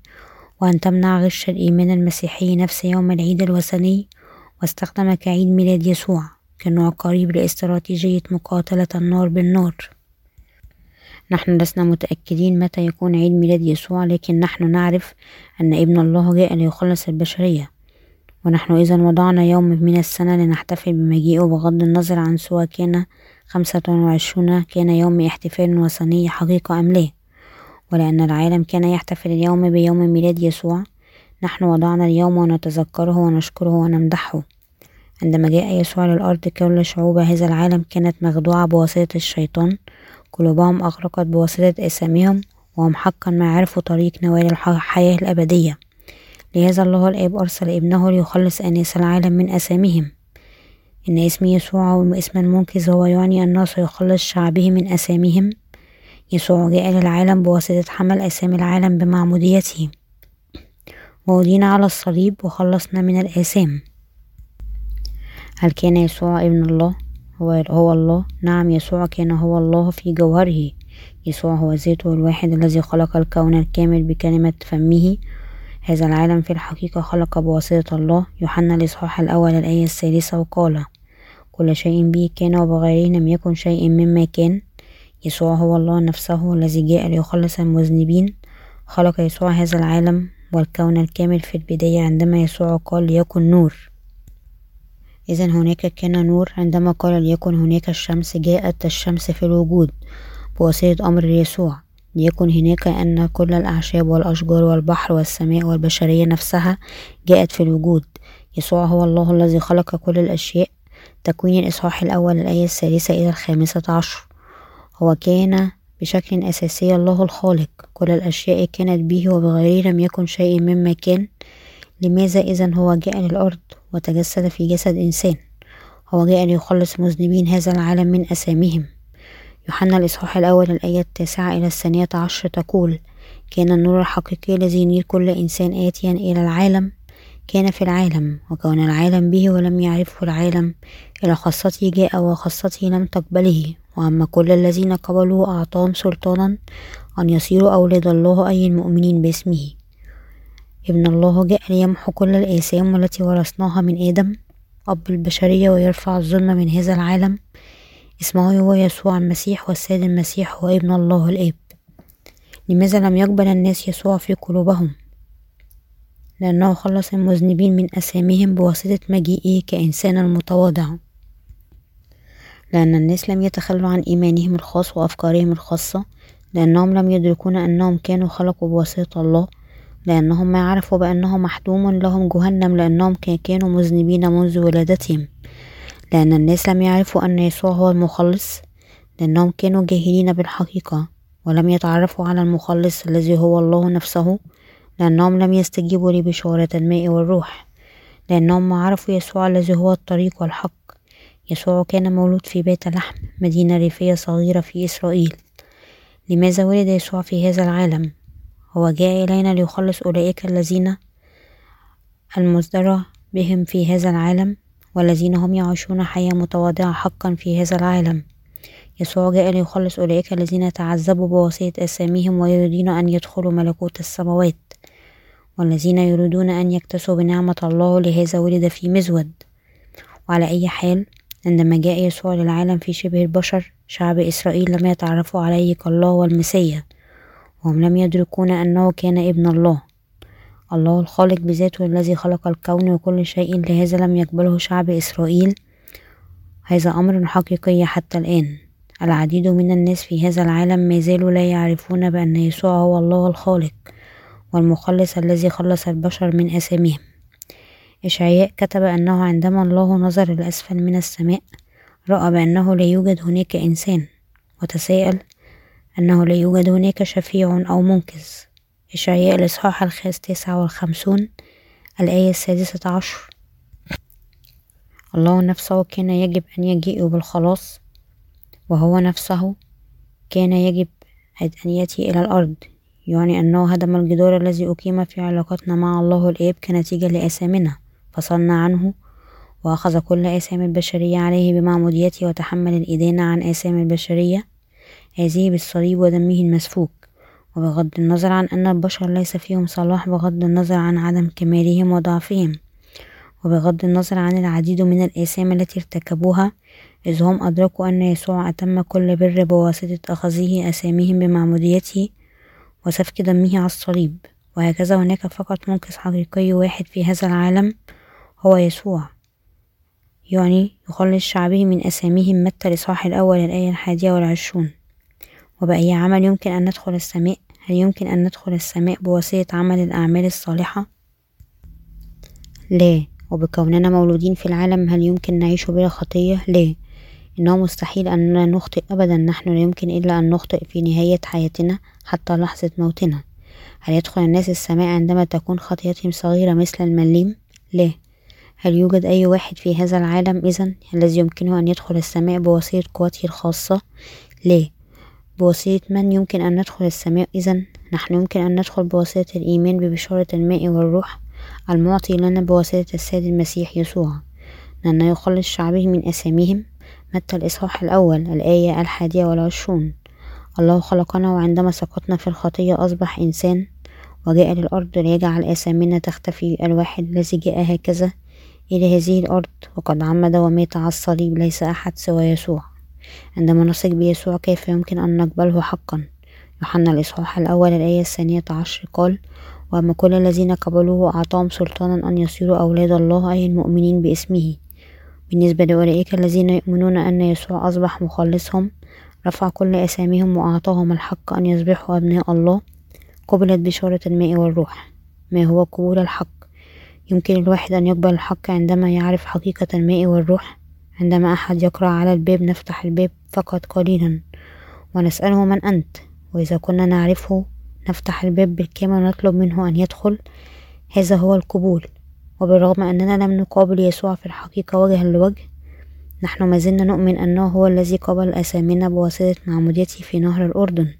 وأن تمنع غش الإيمان المسيحي نفس يوم العيد الوثني واستخدم كعيد ميلاد يسوع كنوع قريب لاستراتيجية مقاتلة النار بالنار. نحن لسنا متأكدين متى يكون عيد ميلاد يسوع لكن نحن نعرف أن ابن الله جاء ليخلص البشرية. ونحن إذا وضعنا يوم من السنة لنحتفل بمجيئه بغض النظر عن سواء كان خمسة وعشرون كان يوم احتفال وثني حقيقة أم لا. ولأن العالم كان يحتفل اليوم بيوم ميلاد يسوع نحن وضعنا اليوم ونتذكره ونشكره ونمدحه. عندما جاء يسوع للأرض كل شعوب هذا العالم كانت مخدوعة بواسطة الشيطان قلوبهم أغرقت بواسطة أساميهم وهم حقا ما عرفوا طريق نوال الحياة الأبدية. لهذا الله الآب أرسل ابنه ليخلص أناس العالم من أسامهم إن اسم يسوع اسم المنقذ هو يعني أنه سيخلص شعبه من أسامهم يسوع جاء للعالم بواسطة حمل أسامي العالم بمعموديته. وودينا على الصليب وخلصنا من الآثام. هل كان يسوع ابن الله؟ هو, هو الله. نعم يسوع كان هو الله في جوهره. يسوع هو ذاته الواحد الذي خلق الكون الكامل بكلمة فمه. هذا العالم في الحقيقة خلق بواسطة الله. يوحنا الإصحاح الأول الآية الثالثة وقال كل شيء به كان وبغيره لم يكن شيء مما كان. يسوع هو الله نفسه الذي جاء ليخلص المذنبين. خلق يسوع هذا العالم والكون الكامل في البداية عندما يسوع قال ليكن نور. إذا هناك كان نور عندما قال ليكن هناك الشمس جاءت الشمس في الوجود بواسطة أمر يسوع. ليكن هناك أن كل الأعشاب والأشجار والبحر والسماء والبشرية نفسها جاءت في الوجود. يسوع هو الله الذي خلق كل الأشياء. تكوين الإصحاح الأول الآية الثالثة إلى الخامسة عشر. هو كان بشكل أساسي الله الخالق. كل الأشياء كانت به وبغيره لم يكن شيء مما كان. لماذا إذا هو جاء للأرض؟ وتجسد في جسد إنسان. هو جاء ليخلص مذنبين هذا العالم من أسامهم. يوحنا الإصحاح الأول الآية التاسعة إلى الثانية عشر تقول كان النور الحقيقي الذي ينير كل إنسان آتيا إلى العالم كان في العالم وكون العالم به ولم يعرفه العالم. إلى خاصته جاء وخاصته لم تقبله. وأما كل الذين قبلوا أعطاهم سلطانا أن يصيروا أولاد الله أي المؤمنين باسمه. ابن الله جاء ليمحو كل الآثام التي ورثناها من آدم أب البشرية ويرفع الظلم من هذا العالم. اسمه هو يسوع المسيح والسيد المسيح هو ابن الله الآب. لماذا لم يقبل الناس يسوع في قلوبهم؟ لأنه خلص المذنبين من أسامهم بواسطة مجيئه كإنسان متواضع لأن الناس لم يتخلوا عن إيمانهم الخاص وأفكارهم الخاصة لأنهم لم يدركون أنهم كانوا خلقوا بواسطة الله لأنهم ما عرفوا بأنه محتوم لهم جهنم لأنهم كانوا مذنبين منذ ولادتهم. لأن الناس لم يعرفوا أن يسوع هو المخلص لأنهم كانوا جاهلين بالحقيقة ولم يتعرفوا على المخلص الذي هو الله نفسه لأنهم لم يستجيبوا لبشارة الماء والروح. لأنهم ما عرفوا يسوع الذي هو الطريق والحق. يسوع كان مولود في بيت لحم مدينة ريفية صغيرة في إسرائيل. لماذا ولد يسوع في هذا العالم؟ هو جاء إلينا ليخلص أولئك الذين المزدرى بهم في هذا العالم والذين هم يعيشون حياة متواضعة حقا في هذا العالم. يسوع جاء ليخلص أولئك الذين تعذبوا بواسطة أساميهم ويريدون أن يدخلوا ملكوت السماوات والذين يريدون أن يكتسوا بنعمة الله لهذا ولد في مزود. وعلى أي حال عندما جاء يسوع للعالم في شبه البشر شعب إسرائيل لم يتعرفوا عليه كالله والمسيا وهم لم يدركون أنه كان ابن الله. الله الخالق بذاته الذي خلق الكون وكل شيء لهذا لم يقبله شعب إسرائيل. هذا أمر حقيقي حتى الآن. العديد من الناس في هذا العالم ما زالوا لا يعرفون بأن يسوع هو الله الخالق والمخلص الذي خلص البشر من آثامهم إشعياء كتب أنه عندما الله نظر لأسفل من السماء رأى بأنه لا يوجد هناك إنسان وتساءل أنه لا يوجد هناك شفيع أو منقذ. إشعياء الإصحاح الخامس تسعة والخمسون الآية السادسة عشر. الله نفسه كان يجب أن يجيء بالخلاص وهو نفسه كان يجب أن يأتي إلى الأرض. يعني أنه هدم الجدار الذي أقيم في علاقتنا مع الله الآب كنتيجة لآثامنا. فصلنا عنه وأخذ كل آثام البشرية عليه بمعموديته وتحمل الإدانة عن آثام البشرية. هذه بالصليب ودمه المسفوك. وبغض النظر عن أن البشر ليس فيهم صلاح بغض النظر عن عدم كمالهم وضعفهم. وبغض النظر عن العديد من الآثام التي ارتكبوها إذ هم أدركوا أن يسوع أتم كل بر بواسطة أخذه أساميهم بمعموديته وسفك دمه على الصليب. وهكذا هناك فقط منقذ حقيقي واحد في هذا العالم هو يسوع. يعني يخلص شعبه من أساميهم متى الإصحاح الأول الآية الحادية والعشرون. وبأي عمل يمكن أن ندخل السماء هل يمكن أن ندخل السماء بواسطة عمل الأعمال الصالحة؟ لا وبكوننا مولودين في العالم هل يمكن نعيش بلا خطية؟ لا إنه مستحيل أننا نخطئ أبدا نحن لا يمكن إلا أن نخطئ في نهاية حياتنا حتى لحظة موتنا هل يدخل الناس السماء عندما تكون خطيتهم صغيرة مثل المليم؟ لا هل يوجد أي واحد في هذا العالم إذا الذي يمكنه أن يدخل السماء بواسطة قوته الخاصة؟ لا بواسطة من يمكن أن ندخل السماء. إذا نحن يمكن أن ندخل بواسطة الإيمان ببشارة الماء والروح المعطي لنا بواسطة السيد المسيح يسوع. لأنه يخلص شعبه من أساميهم. متى الإصحاح الأول؟ الآية الحادية والعشرون. الله خلقنا وعندما سقطنا في الخطية أصبح إنسان. وجاء للأرض ليجعل آثامنا تختفي. الواحد الذي جاء هكذا إلى هذه الأرض. وقد عمد ومات على الصليب. ليس أحد سوى يسوع. عندما نثق بيسوع كيف يمكن أن نقبله حقا؟ يوحنا الإصحاح الأول الآية الثانية عشر قال وأما كل الذين قبلوه أعطاهم سلطانا أن يصيروا أولاد الله أي المؤمنين باسمه. بالنسبة لأولئك الذين يؤمنون أن يسوع أصبح مخلصهم رفع كل أساميهم وأعطاهم الحق أن يصبحوا أبناء الله قبلت بشارة الماء والروح. ما هو قبول الحق؟ يمكن الواحد أن يقبل الحق عندما يعرف حقيقة الماء والروح. عندما أحد يقرأ على الباب نفتح الباب فقط قليلا ونسأله من أنت؟ وإذا كنا نعرفه نفتح الباب بالكامل ونطلب منه أن يدخل. هذا هو القبول. وبالرغم أننا لم نقابل يسوع في الحقيقة وجها لوجه نحن ما زلنا نؤمن أنه هو الذي قبل أسامينا بواسطة معموديته في نهر الأردن.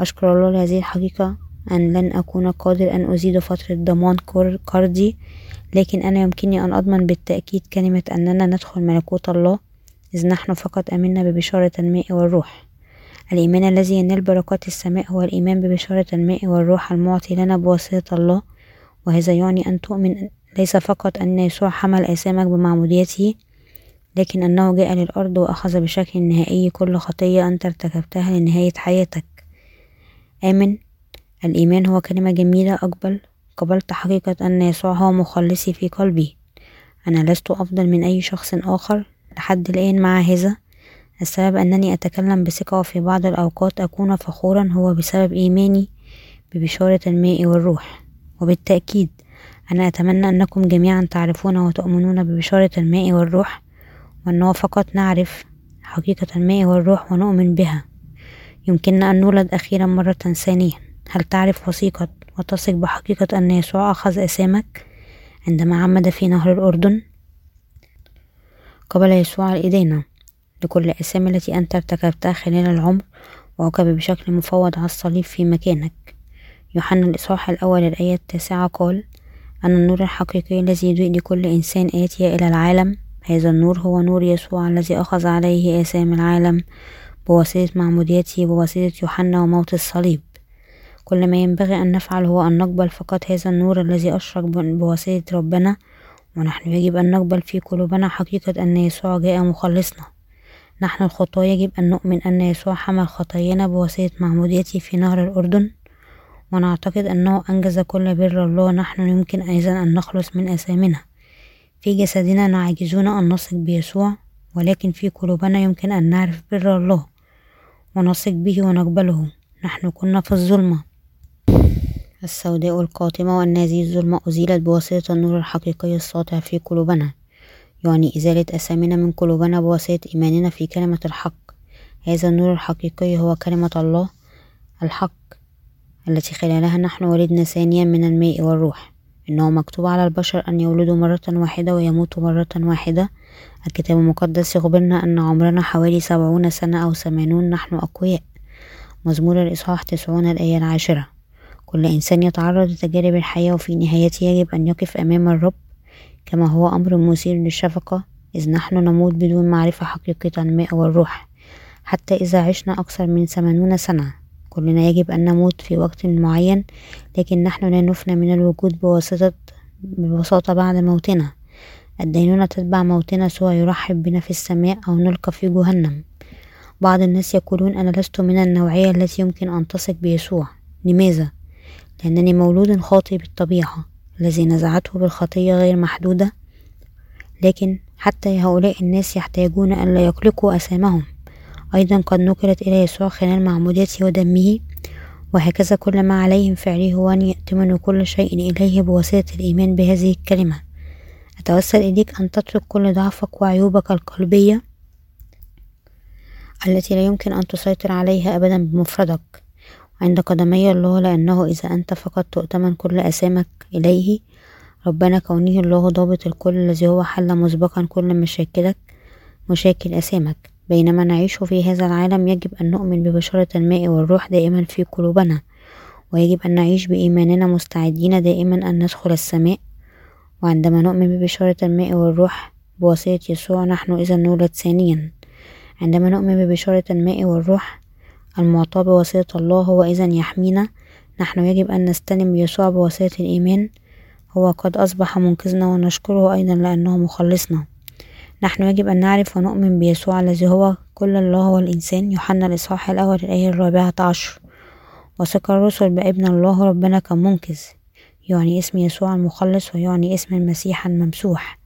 أشكر الله لهذه الحقيقة. أن لن أكون قادر أن أزيد فترة ضمان قرضي لكن أنا يمكنني أن أضمن بالتأكيد كلمة أننا ندخل ملكوت الله إذ نحن فقط أمنا ببشارة الماء والروح. الإيمان الذي ينال بركات السماء هو الإيمان ببشارة الماء والروح المعطي لنا بواسطة الله وهذا يعني أن تؤمن ليس فقط أن يسوع حمل آثامك بمعموديته لكن أنه جاء للأرض وأخذ بشكل نهائي كل خطية أنت ارتكبتها لنهاية حياتك. آمن الإيمان هو كلمة جميلة أقبل قبلت حقيقة أن يسوع هو مخلصي في قلبي. أنا لست أفضل من أي شخص آخر لحد الآن مع هذا. السبب أنني أتكلم بثقة وفي بعض الأوقات أكون فخورا هو بسبب إيماني ببشارة الماء والروح. وبالتأكيد أنا أتمنى أنكم جميعا تعرفون وتؤمنون ببشارة الماء والروح وأنه فقط نعرف حقيقة الماء والروح ونؤمن بها. يمكننا أن نولد أخيرا مرة ثانية. هل تعرف وثيقة وتثق بحقيقة أن يسوع أخذ أسامك عندما عمد في نهر الأردن؟ قبل يسوع الإدانة لكل الأسام التي أنت ارتكبتها خلال العمر وعوقب بشكل مفوض على الصليب في مكانك. يوحنا الإصحاح الأول الآية التاسعة قال أن النور الحقيقي الذي يضيء لكل إنسان آتي إلى العالم هذا النور هو نور يسوع الذي أخذ عليه آثام العالم بواسطة معموديته بواسطة يوحنا وموت الصليب. كل ما ينبغي أن نفعل هو أن نقبل فقط هذا النور الذي أشرق بواسطة ربنا ونحن يجب أن نقبل في قلوبنا حقيقة أن يسوع جاء مخلصنا. نحن الخطاة يجب أن نؤمن أن يسوع حمل خطايانا بواسطة معموديته في نهر الأردن ونعتقد أنه أنجز كل بر الله. نحن يمكن أيضا أن نخلص من أثامنا في جسدنا نعجزون أن نثق بيسوع ولكن في قلوبنا يمكن أن نعرف بر الله ونثق به ونقبله. نحن كنا في الظلمة. السوداء القاتمة وأن هذه الظلمة أزيلت بواسطة النور الحقيقي الساطع في قلوبنا. يعني إزالة أسامنا من قلوبنا بواسطة إيماننا في كلمة الحق. هذا النور الحقيقي هو كلمة الله الحق التي خلالها نحن ولدنا ثانيا من الماء والروح. إنه مكتوب على البشر أن يولدوا مرة واحدة ويموتوا مرة واحدة. الكتاب المقدس يخبرنا أن عمرنا حوالي سبعون سنة أو ثمانون نحن أقوياء. مزمور الإصحاح تسعون الآية العاشرة. كل إنسان يتعرض لتجارب الحياة وفي نهايته يجب أن يقف أمام الرب. كما هو أمر مثير للشفقة إذ نحن نموت بدون معرفة حقيقة الماء والروح حتى إذا عشنا أكثر من ثمانون سنة كلنا يجب أن نموت في وقت معين لكن نحن لا نفنى من الوجود بواسطة ببساطة بعد موتنا. الدينونة تتبع موتنا سواء يرحب بنا في السماء أو نلقى في جهنم. بعض الناس يقولون أنا لست من النوعية التي يمكن أن تثق بيسوع. لماذا؟ لأنني مولود خاطئ بالطبيعة الذي نزعته بالخطية غير محدودة لكن حتى هؤلاء الناس يحتاجون أن لا يقلقوا أسامهم. أيضا قد نقلت إلى يسوع خلال معموديته ودمه وهكذا كل ما عليهم فعله هو أن يأتمنوا كل شيء إليه بواسطة الإيمان بهذه الكلمة. أتوسل إليك أن تترك كل ضعفك وعيوبك القلبية التي لا يمكن أن تسيطر عليها أبدا بمفردك. عند قدمي الله لأنه إذا أنت فقط تؤتمن كل أسامك إليه ربنا كونه الله ضابط الكل الذي هو حل مسبقا كل مشاكلك مشاكل أسامك. بينما نعيش في هذا العالم يجب أن نؤمن ببشارة الماء والروح دائما في قلوبنا. ويجب أن نعيش بإيماننا مستعدين دائما أن ندخل السماء. وعندما نؤمن ببشارة الماء والروح بواسطة يسوع نحن إذا نولد ثانيا. عندما نؤمن ببشارة الماء والروح المعطاة بواسطة الله هو إذا يحمينا. نحن يجب أن نستلم يسوع بواسطة الإيمان. هو قد أصبح منقذنا ونشكره أيضا لأنه مخلصنا. نحن يجب أن نعرف ونؤمن بيسوع الذي هو كل الله والإنسان. يوحنا الإصحاح الأول الآية الرابعة عشر. وثق الرسل بابن الله ربنا كمنقذ. يعني اسم يسوع المخلص ويعني اسم المسيح الممسوح.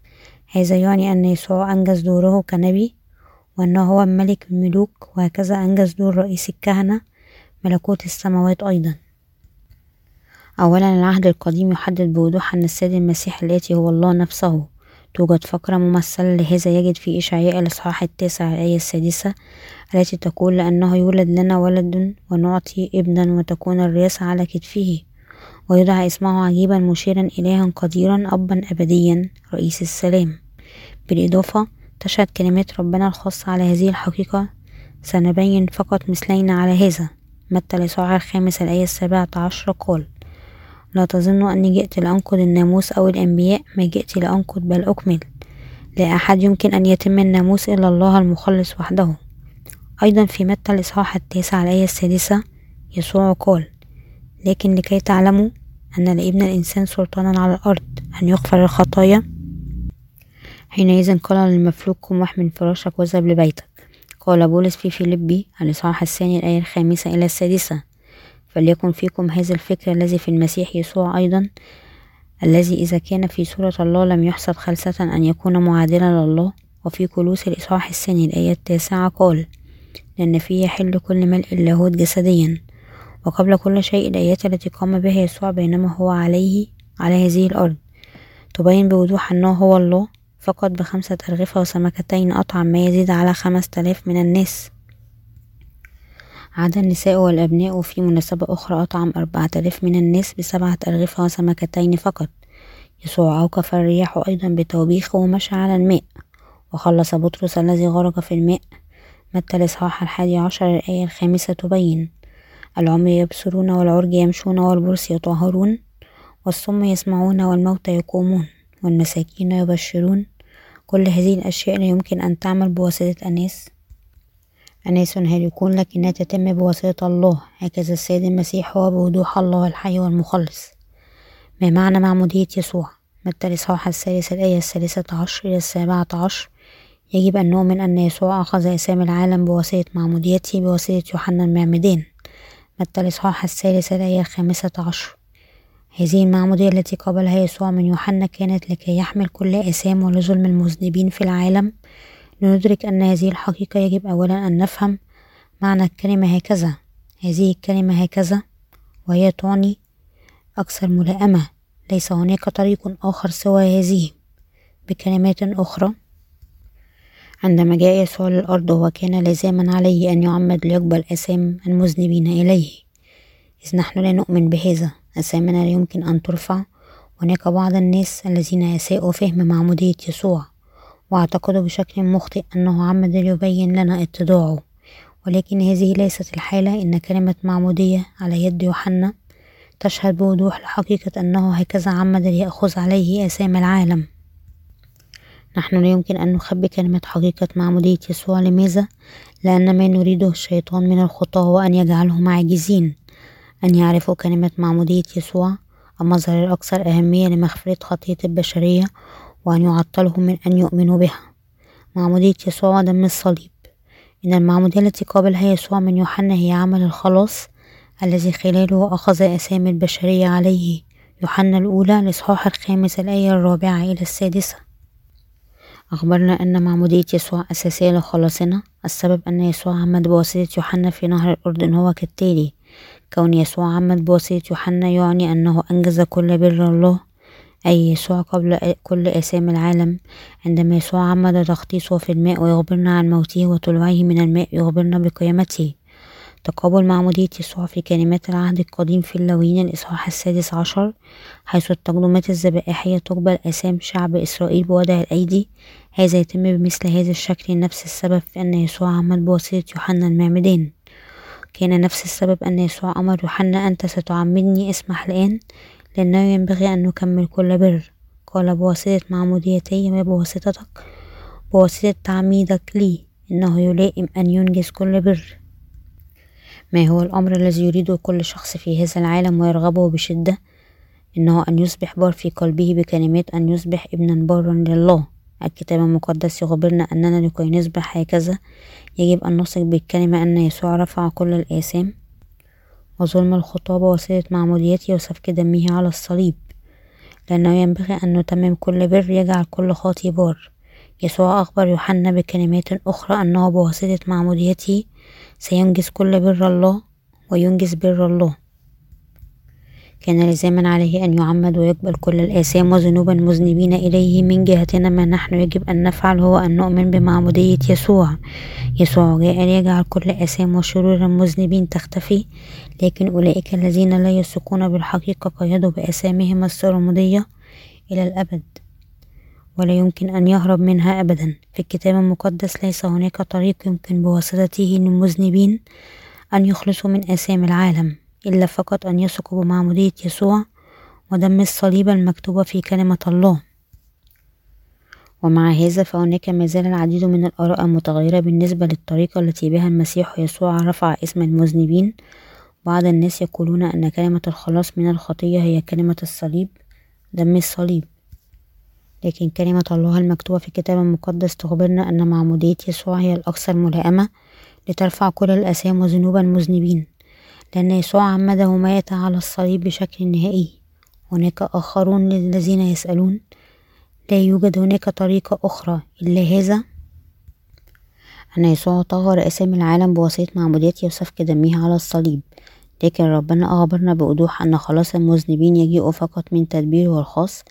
هذا يعني أن يسوع أنجز دوره كنبي. وأنه هو ملك الملوك وهكذا أنجز دور رئيس الكهنة ملكوت السماوات أيضا. أولا العهد القديم يحدد بوضوح أن السيد المسيح الآتي هو الله نفسه توجد فقرة ممثلة لهذا يجد في إشعياء الإصحاح التاسع الآية السادسة التي تقول لأنه يولد لنا ولد ونعطي ابنا وتكون الرياسة على كتفه. ويدعى اسمه عجيبا مشيرا إلها قديرا أبا أبديا رئيس السلام. بالإضافة تشهد كلمات ربنا الخاصة على هذه الحقيقة سنبين فقط مثلين على هذا. متى الإصحاح الخامس الآية السابعة عشر قال لا تظنوا أني جئت لأنقض الناموس أو الأنبياء ما جئت لأنقض بل أكمل. لا أحد يمكن أن يتم الناموس إلا الله المخلص وحده. أيضا في متى الإصحاح التاسع الآية السادسة يسوع قال لكن لكي تعلموا أن لابن الإنسان سلطانا على الأرض أن يغفر الخطايا حينئذ قال للمفلوج قم واحمل فراشك وأذهب لبيتك. قال بولس في فيلبي الإصحاح الثاني الآية الخامسة إلى السادسة فليكن فيكم هذا الفكر الذي في المسيح يسوع أيضا الذي إذا كان في صورة الله لم يحسب خلسة أن يكون معادلا لله. وفي كلوس الإصحاح الثاني الآية التاسعة قال لأن فيه يحل كل ملء اللاهوت جسديا. وقبل كل شيء الآيات التي قام بها يسوع بينما هو عليه على هذه الأرض. تبين بوضوح أنه هو الله. فقط بخمسة أرغفة وسمكتين أطعم ما يزيد على خمس تلاف من الناس. عدا النساء والأبناء وفي مناسبة أخرى أطعم أربعة آلاف من الناس بسبعة أرغفة وسمكتين فقط. يسوع أوقف الرياح أيضا بتوبيخه ومشى على الماء. وخلص بطرس الذي غرق في الماء. متى الإصحاح الحادي عشر الآية الخامسة تبين العمي يبصرون والعرج يمشون والبرص يطهرون والصم يسمعون والموتى يقومون والمساكين يبشرون كل هذه الأشياء لا يمكن أن تعمل بواسطة أناس أناس هالكون لكنها تتم بواسطة الله؟ هكذا السيد المسيح هو بوضوح الله الحي والمخلص. ما معنى معمودية يسوع؟ متى الإصحاح الثالث الآية الثالثة عشر إلى السابعة عشر؟ يجب أن نؤمن أن يسوع أخذ أسامي العالم بواسطة معموديته بواسطة يوحنا المعمدان متى الإصحاح الثالث الآية الخامسة عشر؟ هذه المعمودية التي قبلها يسوع من يوحنا كانت لكي يحمل كل آثام ولظلم المذنبين في العالم. لندرك أن هذه الحقيقة يجب أولا أن نفهم معنى الكلمة هكذا. هذه الكلمة هكذا وهي تعني أكثر ملائمة. ليس هناك طريق آخر سوى هذه. بكلمات أخرى عندما جاء يسوع للأرض هو كان لازما عليه أن يعمد ليقبل أسام المذنبين إليه. إذ نحن لا نؤمن بهذا. أسامنا لا يمكن أن ترفع هناك بعض الناس الذين أساءوا فهم معمودية يسوع واعتقدوا بشكل مخطئ أنه عمد ليبين لنا اتضاعه ولكن هذه ليست الحالة إن كلمة معمودية على يد يوحنا تشهد بوضوح لحقيقة أنه هكذا عمد ليأخذ عليه آثام العالم نحن لا يمكن أن نخبي كلمة حقيقة معمودية يسوع لماذا؟ لأن ما نريده الشيطان من الخطاة هو أن يجعلهم عاجزين أن يعرفوا كلمة معمودية يسوع المظهر الأكثر أهمية لمغفرة خطية البشرية وأن يعطلهم من أن يؤمنوا بها. معمودية يسوع ودم الصليب. إن المعمودية التي قابلها يسوع من يوحنا هي عمل الخلاص الذي خلاله أخذ أسامي البشرية عليه يوحنا الأولى الإصحاح الخامس الآية الرابعة إلى السادسة. أخبرنا أن معمودية يسوع أساسية لخلاصنا. السبب أن يسوع عمد بواسطة يوحنا في نهر الأردن هو كالتالي كون يسوع عمد بواسطة يوحنا يعني أنه أنجز كل بر الله أي يسوع قبل كل آثام العالم. عندما يسوع عمد تغطيسه في الماء ويخبرنا عن موته وطلوعه من الماء يخبرنا بقيامته. تقابل معمودية يسوع في كلمات العهد القديم في اللوين الإصحاح السادس عشر حيث التقدمات الذبائحية تقبل آثام شعب إسرائيل بوضع الأيدي. هذا يتم بمثل هذا الشكل نفس السبب في أن يسوع عمد بواسطة يوحنا المعمدان كان نفس السبب أن يسوع أمر يوحنا أنت ستعمدني اسمح الآن لأنه ينبغي أن نكمل كل بر. قال بواسطة معموديتي وبواسطتك بواسطة تعميدك لي إنه يلائم أن ينجز كل بر. ما هو الأمر الذي يريده كل شخص في هذا العالم ويرغبه بشدة؟ إنه أن يصبح بار في قلبه بكلمات أن يصبح ابنا بارا لله. الكتاب المقدس يخبرنا أننا لكي نصبح هكذا يجب أن نثق بالكلمة أن يسوع رفع كل الآثام وظلم الخطاة بوسيلة معموديته وسفك دمه على الصليب لأنه ينبغي أن نتمم كل بر يجعل كل خاطي بار. يسوع أخبر يوحنا بكلمات أخرى أنه بواسطة معموديته سينجز كل بر الله وينجز بر الله. كان لزاما عليه أن يعمد ويقبل كل الآثام وذنوب المذنبين إليه من جهتنا ما نحن يجب أن نفعل هو أن نؤمن بمعمودية يسوع. يسوع جاء ليجعل كل آثام وشرور المذنبين تختفي لكن أولئك الذين لا يثقون بالحقيقة قيدوا بآثامهم السرمدية إلى الأبد ولا يمكن أن يهرب منها أبدا. في الكتاب المقدس ليس هناك طريق يمكن بواسطته للمذنبين أن يخلصوا من آثام العالم. إلا فقط أن يثقوا بمعمودية يسوع ودم الصليب المكتوبة في كلمة الله. ومع هذا فهناك ما زال العديد من الآراء المتغيرة بالنسبة للطريقة التي بها المسيح يسوع رفع اسم المذنبين. بعض الناس يقولون أن كلمة الخلاص من الخطية هي كلمة الصليب دم الصليب. لكن كلمة الله المكتوبة في الكتاب المقدس تخبرنا أن معمودية يسوع هي الأكثر ملائمة لترفع كل الأثام وذنوب المذنبين. لأن يسوع عمده مات على الصليب بشكل نهائي. هناك آخرون الذين يسألون لا يوجد هناك طريقة أخرى إلا هذا؟ أن يسوع طهر أسامي العالم بواسطة معموديته وسفك دمه على الصليب. لكن ربنا أخبرنا بوضوح أن خلاص المذنبين يجيء فقط من تدبيره الخاص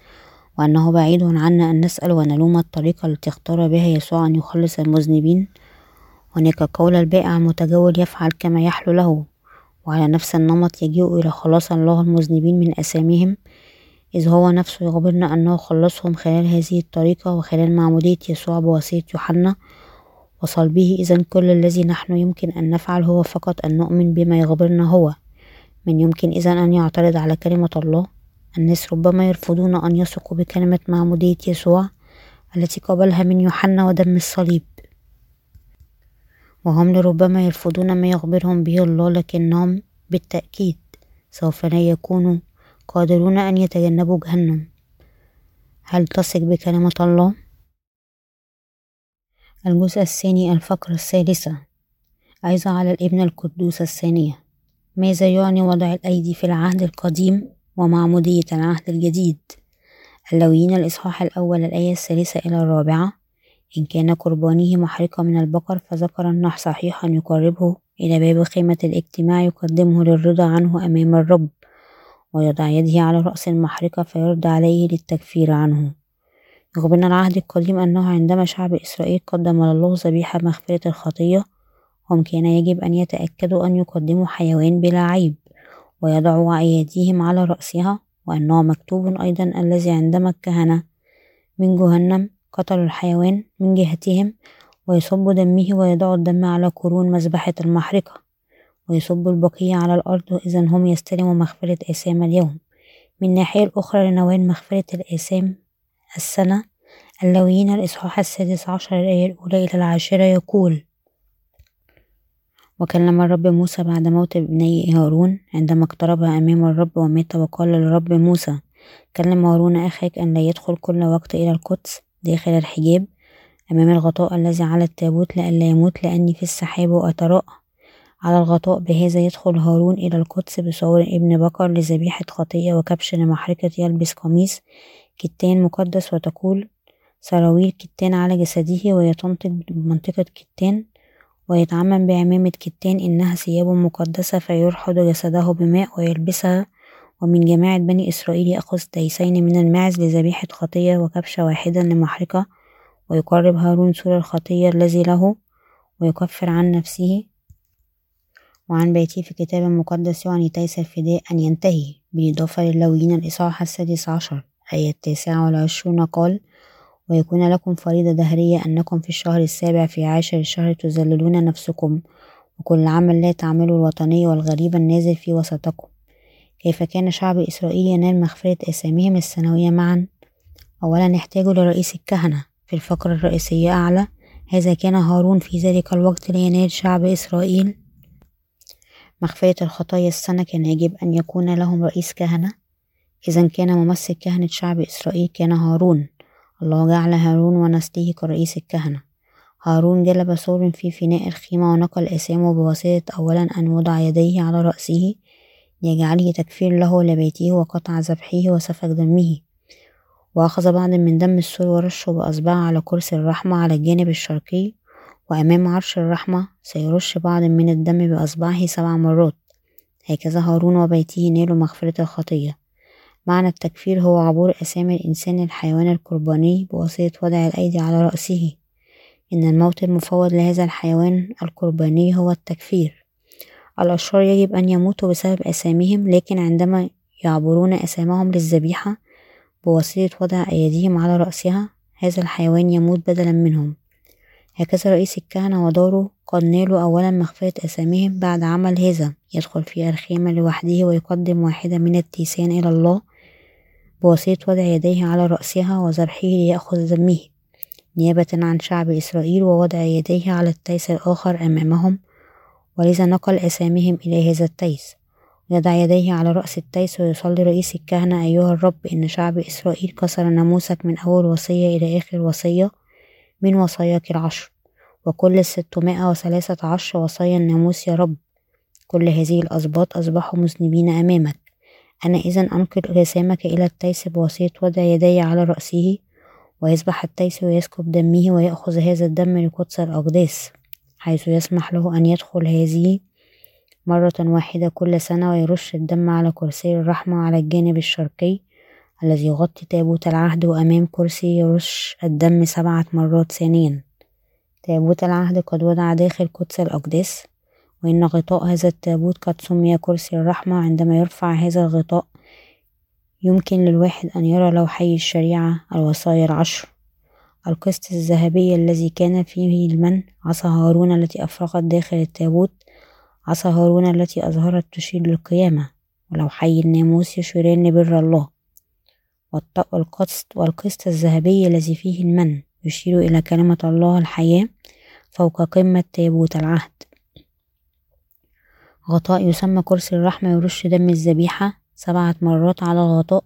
وأنه بعيد عنا أن نسأل ونلوم الطريقة التي اختار بها يسوع أن يخلص المذنبين. هناك قول البائع المتجول يفعل كما يحلو له. وعلى نفس النمط يجيء إلى خلاص الله المذنبين من أساميهم إذ هو نفسه يخبرنا أنه خلصهم خلال هذه الطريقة وخلال معمودية يسوع بواسطة يوحنا وصلبه. إذا كل الذي نحن يمكن أن نفعل هو فقط أن نؤمن بما يخبرنا هو. من يمكن إذا أن يعترض على كلمة الله الناس ربما يرفضون أن يثقوا بكلمة معمودية يسوع التي قبلها من يوحنا ودم الصليب. وهم لربما يرفضون ما يخبرهم به الله لكنهم بالتأكيد سوف لا يكونوا قادرون أن يتجنبوا جهنم. هل تثق بكلمة الله؟ الجزء الثاني الفقرة الثالثة. عظة على الابن القدوس الثانية. ماذا يعني وضع الأيدي في العهد القديم ومعمودية العهد الجديد؟ اللويين الإصحاح الأول الآية الثالثة إلى الرابعة. إن كان قربانه محرقة من البقر فذكر النح صحيحا يقربه إلى باب خيمة الاجتماع يقدمه للرضا عنه أمام الرب ويضع يده على رأس المحرقة فيرد عليه للتكفير عنه. يخبرنا العهد القديم أنه عندما شعب إسرائيل قدم لله ذبيحة مغفرة الخطية هم كان يجب أن يتأكدوا أن يقدموا حيوان بلا عيب ويضعوا أيديهم على رأسها وأنه مكتوب أيضا الذي عندما الكهنة من جهنم قتلوا الحيوان من جهتهم ويصب دمه ويضع الدم على قرون مذبحة المحرقة ويصب البقية على الأرض إذا هم يستلموا مغفرة آثام اليوم. من الناحية الأخرى لنوال مغفرة الآثام السنة اللويين الإصحاح السادس عشر الآية الأولى إلى العاشرة يقول وكلم الرب موسى بعد موت ابني هارون عندما اقترب أمام الرب ومات وقال للرب موسى كلم هارون أخاك أن لا يدخل كل وقت إلى القدس داخل الحجاب أمام الغطاء الذي على التابوت لئلا يموت لأني في السحاب وأتراءى على الغطاء بهذا يدخل هارون إلى القدس بصور ابن بقر لذبيحة خطية وكبش لمحرقة يلبس قميص كتان مقدس وتقول سراويل كتان على جسده ويتنطق بمنطقة كتان ويتعمم بعمامة كتان إنها ثياب مقدسة فيرحض جسده بماء ويلبسها ومن جماعة بني إسرائيل يأخذ تيسين من الماعز لذبيحة خطية وكبشا واحدا لمحرقة ويقرب هارون ثور الخطية الذي له ويكفر عن نفسه وعن بيته في كتاب مقدس يعني تيس الفداء أن ينتهي. بالإضافة للاويين الإصحاح السادس عشر آية التاسعة والعشرون قال ويكون لكم فريضة دهرية أنكم في الشهر السابع في عاشر الشهر تذللون نفسكم وكل عمل لا تعملوا الوطني والغريب النازل في وسطكم. كيف كان شعب إسرائيل ينال مغفرة آثامهم السنوية معا؟ أولا احتاجوا لرئيس الكهنة في الفقرة الرئيسية أعلى. هذا كان هارون في ذلك الوقت لينال شعب إسرائيل. مغفرة الخطايا السنة كان يجب أن يكون لهم رئيس كهنة. إذا كان ممثل كهنة شعب إسرائيل كان هارون. الله جعل هارون ونسله كرئيس الكهنة. هارون جلب ثور في فناء الخيمة ونقل آثامه بواسطة أولا أن وضع يديه على رأسه ليجعله تكفير له لبيته وقطع ذبحه وسفك دمه. وأخذ بعض من دم السور ورشه بأصبعه على كرسي الرحمة على الجانب الشرقي وأمام عرش الرحمة سيرش بعض من الدم بأصبعه سبع مرات. هكذا هارون وبيته نالوا مغفرة الخطية. معنى التكفير هو عبور أسامي الإنسان الحيوان القرباني بواسطة وضع الأيدي على رأسه. إن الموت المفوض لهذا الحيوان القرباني هو التكفير. الأشرار يجب أن يموتوا بسبب أساميهم لكن عندما يعبرون أسامهم للذبيحة بواسطة وضع أيديهم على رأسها هذا الحيوان يموت بدلا منهم. هكذا رئيس الكهنة ودوره قد نالوا أولا مغفرة أساميهم بعد عمل هذا. يدخل في الخيمة لوحده ويقدم واحدة من التيسان إلى الله بواسطة وضع يديه على رأسها وذبحه ليأخذ دمه نيابة عن شعب إسرائيل ووضع يديه على التيس الآخر أمامهم ولذا نقل آثامهم إلى هذا التيس. يضع يديه على رأس التيس ويصلي رئيس الكهنة. أيها الرب إن شعب إسرائيل كسر ناموسك من أول وصية إلى آخر وصية من وصاياك العشر. وكل الستمائة وثلاثة عشر وصايا الناموس يا رب. كل هذه الأسباط أصبحوا مذنبين أمامك. أنا إذا أنقل آثامك إلى التيس بواسطة وضع يدي على رأسه ويسبح التيس ويسكب دمه ويأخذ هذا الدم لقدس الأقداس. حيث يسمح له أن يدخل هذه مرة واحدة كل سنة ويرش الدم على كرسي الرحمة على الجانب الشرقي الذي يغطي تابوت العهد وأمام كرسي يرش الدم سبعة مرات ثانيا. تابوت العهد قد وضع داخل قدس الأقداس وإن غطاء هذا التابوت قد سمي كرسي الرحمة. عندما يرفع هذا الغطاء يمكن للواحد أن يرى لوحي الشريعة الوصايا العشر. القسط الذهبي الذي كان فيه المن عصا هارون التي أفرغت داخل التابوت عصا هارون التي أظهرت تشير للقيامة ولوحي الناموس يشيران لبر الله. والقسط والقسط الذهبي الذي فيه المن يشير إلى كلمة الله الحياة فوق قمة تابوت العهد. غطاء يسمى كرسي الرحمة يرش دم الذبيحة سبعة مرات على الغطاء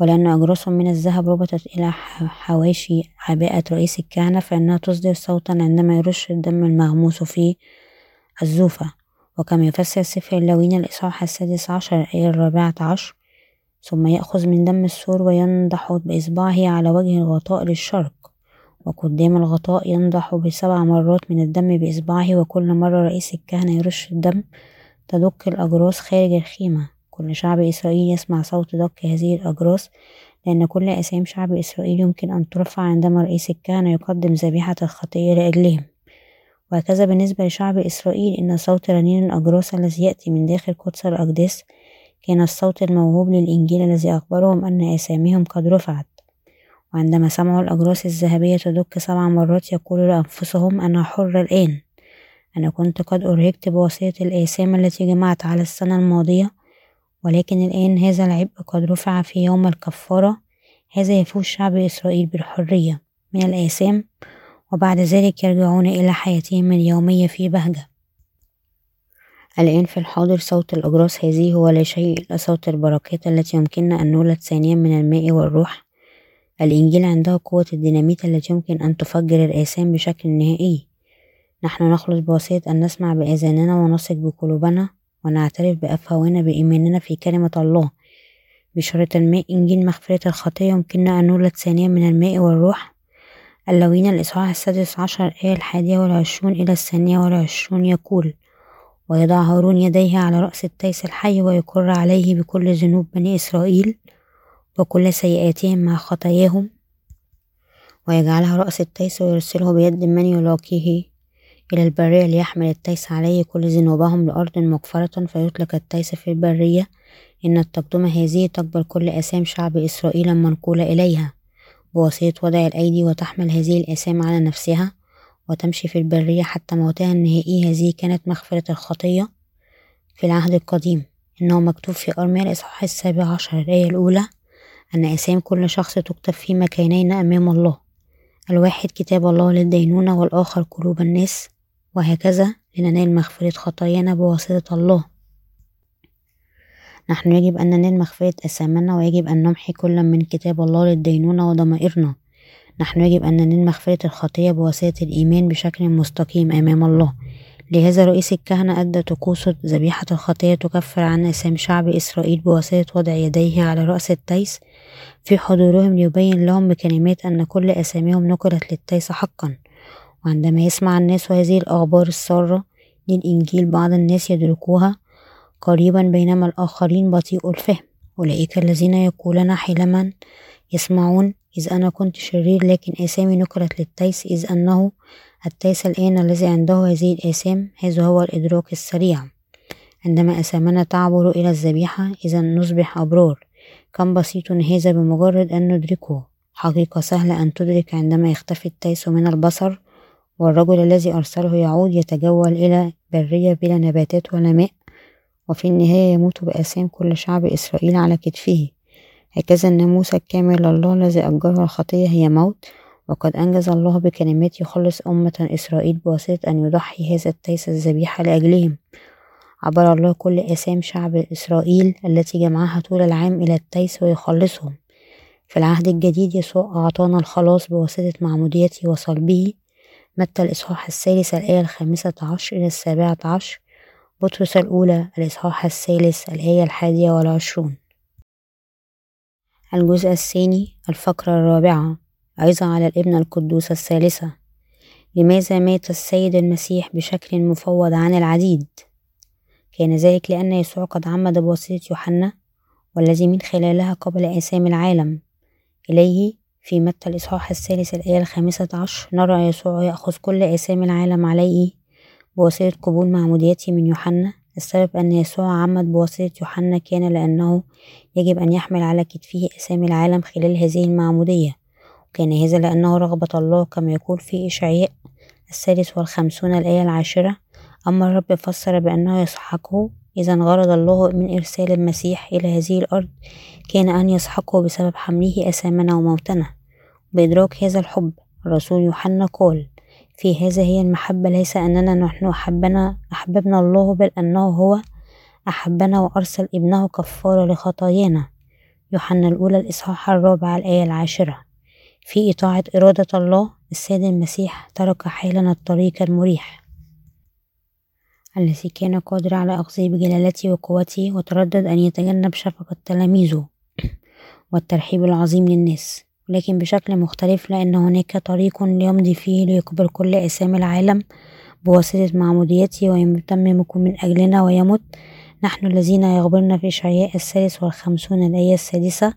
ولأن أجراس من الذهب ربطت إلى حواشي عباءة رئيس الكهنة فإنها تصدر صوتا عندما يرش الدم المغموس في الزوفة. وكما يفسر سفر اللوين الإصحاح السادس عشر الآية الرابعة عشر ثم يأخذ من دم السور وينضح بإصبعه على وجه الغطاء للشرق. وقدام الغطاء ينضح بسبع مرات من الدم بإصبعه وكل مرة رئيس الكهنة يرش الدم تدق الأجراس خارج الخيمة. كل شعب إسرائيل يسمع صوت دق هذه الأجراس لأن كل أسام شعب إسرائيل يمكن أن ترفع عندما رئيس الكهنة يقدم ذبيحة الخطية لأجلهم. وهكذا بالنسبة لشعب إسرائيل إن صوت رنين الأجراس الذي يأتي من داخل قدس الأقداس كان الصوت الموهوب للإنجيل الذي أخبرهم أن أساميهم قد رفعت. وعندما سمعوا الأجراس الذهبية تدق سبع مرات يقولوا لأنفسهم أنا حر الآن. أنا كنت قد أرهقت بوصية الآثام التي جمعت على السنة الماضية ولكن الآن هذا العبء قد رفع في يوم الكفارة. هذا يفوز شعب إسرائيل بالحرية من الآثام وبعد ذلك يرجعون إلى حياتهم اليومية في بهجة. الآن في الحاضر صوت الأجراس هذه هو لا شيء إلا صوت البركات التي يمكننا أن نولد ثانيا من الماء والروح. الإنجيل عنده قوة الديناميت التي يمكن أن تفجر الآثام بشكل نهائي. نحن نخلص بواسطة أن نسمع بآذاننا ونثق بقلوبنا. ونعترف بأفواهنا بإيماننا في كلمة الله. بشرة الماء إنجيل مغفرة الخطية يمكننا أن نولد ثانيا من الماء والروح. اللوين الإصحاح السادس عشر آية الحادية والعشرون إلى الثانية والعشرون يقول ويضع هارون يديه على رأس التيس الحي ويقر عليه بكل ذنوب بني إسرائيل وكل سيئاتهم مع خطاياهم. ويجعلها رأس التيس ويرسله بيد من يلاقيه. إلى البرية ليحمل التيس عليه كل ذنوبهم لأرض مغفرة فيطلق التيس في البرية. إن التقدمة هذه تقبل كل أسام شعب إسرائيل المنقولة إليها. بواسطة وضع الأيدي وتحمل هذه الآثام على نفسها وتمشي في البرية حتى موتها النهائي. هذه كانت مغفرة الخطية في العهد القديم. إنه مكتوب في أرميا الإصحاح السابع عشر الآية الأولى أن أسام كل شخص تكتب في مكانين أمام الله. الواحد كتاب الله للدينونة والآخر قلوب الناس. وهكذا لننال مغفرة خطايانا بواسطة الله. نحن يجب أن ننال مغفرة أثامنا ويجب أن نمحي كل من كتاب الله للدينونة وضمائرنا. نحن يجب أن ننال مغفرة الخطية بواسطة الإيمان بشكل مستقيم أمام الله. لهذا رئيس الكهنة أدى طقوس ذبيحة الخطية تكفر عن أسام شعب إسرائيل بواسطة وضع يديه على رأس التيس في حضورهم ليبين لهم بكلمات أن كل آثامهم نقلت للتيس حقا. وعندما يسمع الناس هذه الأخبار السارة للإنجيل بعض الناس يدركوها قريبا بينما الآخرين بطيء الفهم. أولئك الذين يقولون حينما يسمعون إذ أنا كنت شرير لكن آثامي نقلت للتيس إذ أنه التيس الآن الذي عنده هذه الآثام هذا هو الإدراك السريع. عندما آثامنا تعبر إلى الذبيحة إذا نصبح أبرار. كم بسيط هذا بمجرد أن ندركه. حقيقة سهلة أن تدرك عندما يختفي التيس من البصر والرجل الذي أرسله يعود يتجول إلى برية بلا نباتات ولا ماء وفي النهاية يموت بآثام كل شعب إسرائيل على كتفه. هكذا الناموس الكامل لله الذي أجره الخطية هي موت وقد أنجز الله بكلمات يخلص أمة إسرائيل بواسطة أن يضحي هذا التيس الذبيحة لأجلهم. عبر الله كل آثام شعب إسرائيل التي جمعها طول العام إلى التيس ويخلصهم. في العهد الجديد يسوع أعطانا الخلاص بواسطة معموديته وصلبه متى الإصحاح الثالث؟ الآية الخامسة عشر إلى السابعة عشر. بطرس الأولى الإصحاح الثالث الآية الحادية والعشرون. الجزء الثاني الفقرة الرابعة. عظة على الابن القدوس الثالثة. لماذا مات السيد المسيح بشكل مفوض عن العديد؟ كان ذلك لأن يسوع قد عمد بواسطة يوحنا والذي من خلالها قبل آثام العالم. إليه في متى الإصحاح الثالث الآية الخامسة عشر؟ نرى يسوع يأخذ كل آثام العالم عليه بواسطة قبول معموديته من يوحنا. السبب أن يسوع عمد بواسطة يوحنا كان لأنه يجب أن يحمل على كتفه آثام العالم خلال هذه المعمودية وكان هذا لأنه رغبة الله كما يقول في إشعياء الثالث والخمسون الآية العاشرة. أما الرب فسر بأنه يسحقه إذا غرض الله من إرسال المسيح إلى هذه الأرض كان أن يسحقه بسبب حمله أثامنا وموتنا. بإدراك هذا الحب الرسول يوحنا قال في هذا هي المحبة ليس أننا نحن أحبنا أحببنا الله بل أنه هو أحبنا وأرسل ابنه كفارة لخطايانا. يوحنا الأولى الإصحاح الرابع الآية العاشرة. في إطاعة إرادة الله السيد المسيح ترك حالنا الطريق المريح. الذي كان قادر على أخذه بجلالته وقوته وتردد أن يتجنب شفقة تلاميذه [CLEARS THROAT] والترحيب العظيم للناس. ولكن بشكل مختلف لأن هناك طريق ليمضي فيه ليقبل كل أسامي العالم بواسطة معموديته ويتمم من أجلنا ويمت نحن الذين يغبرنا في إشعياء الثالث والخمسون الآية السادسة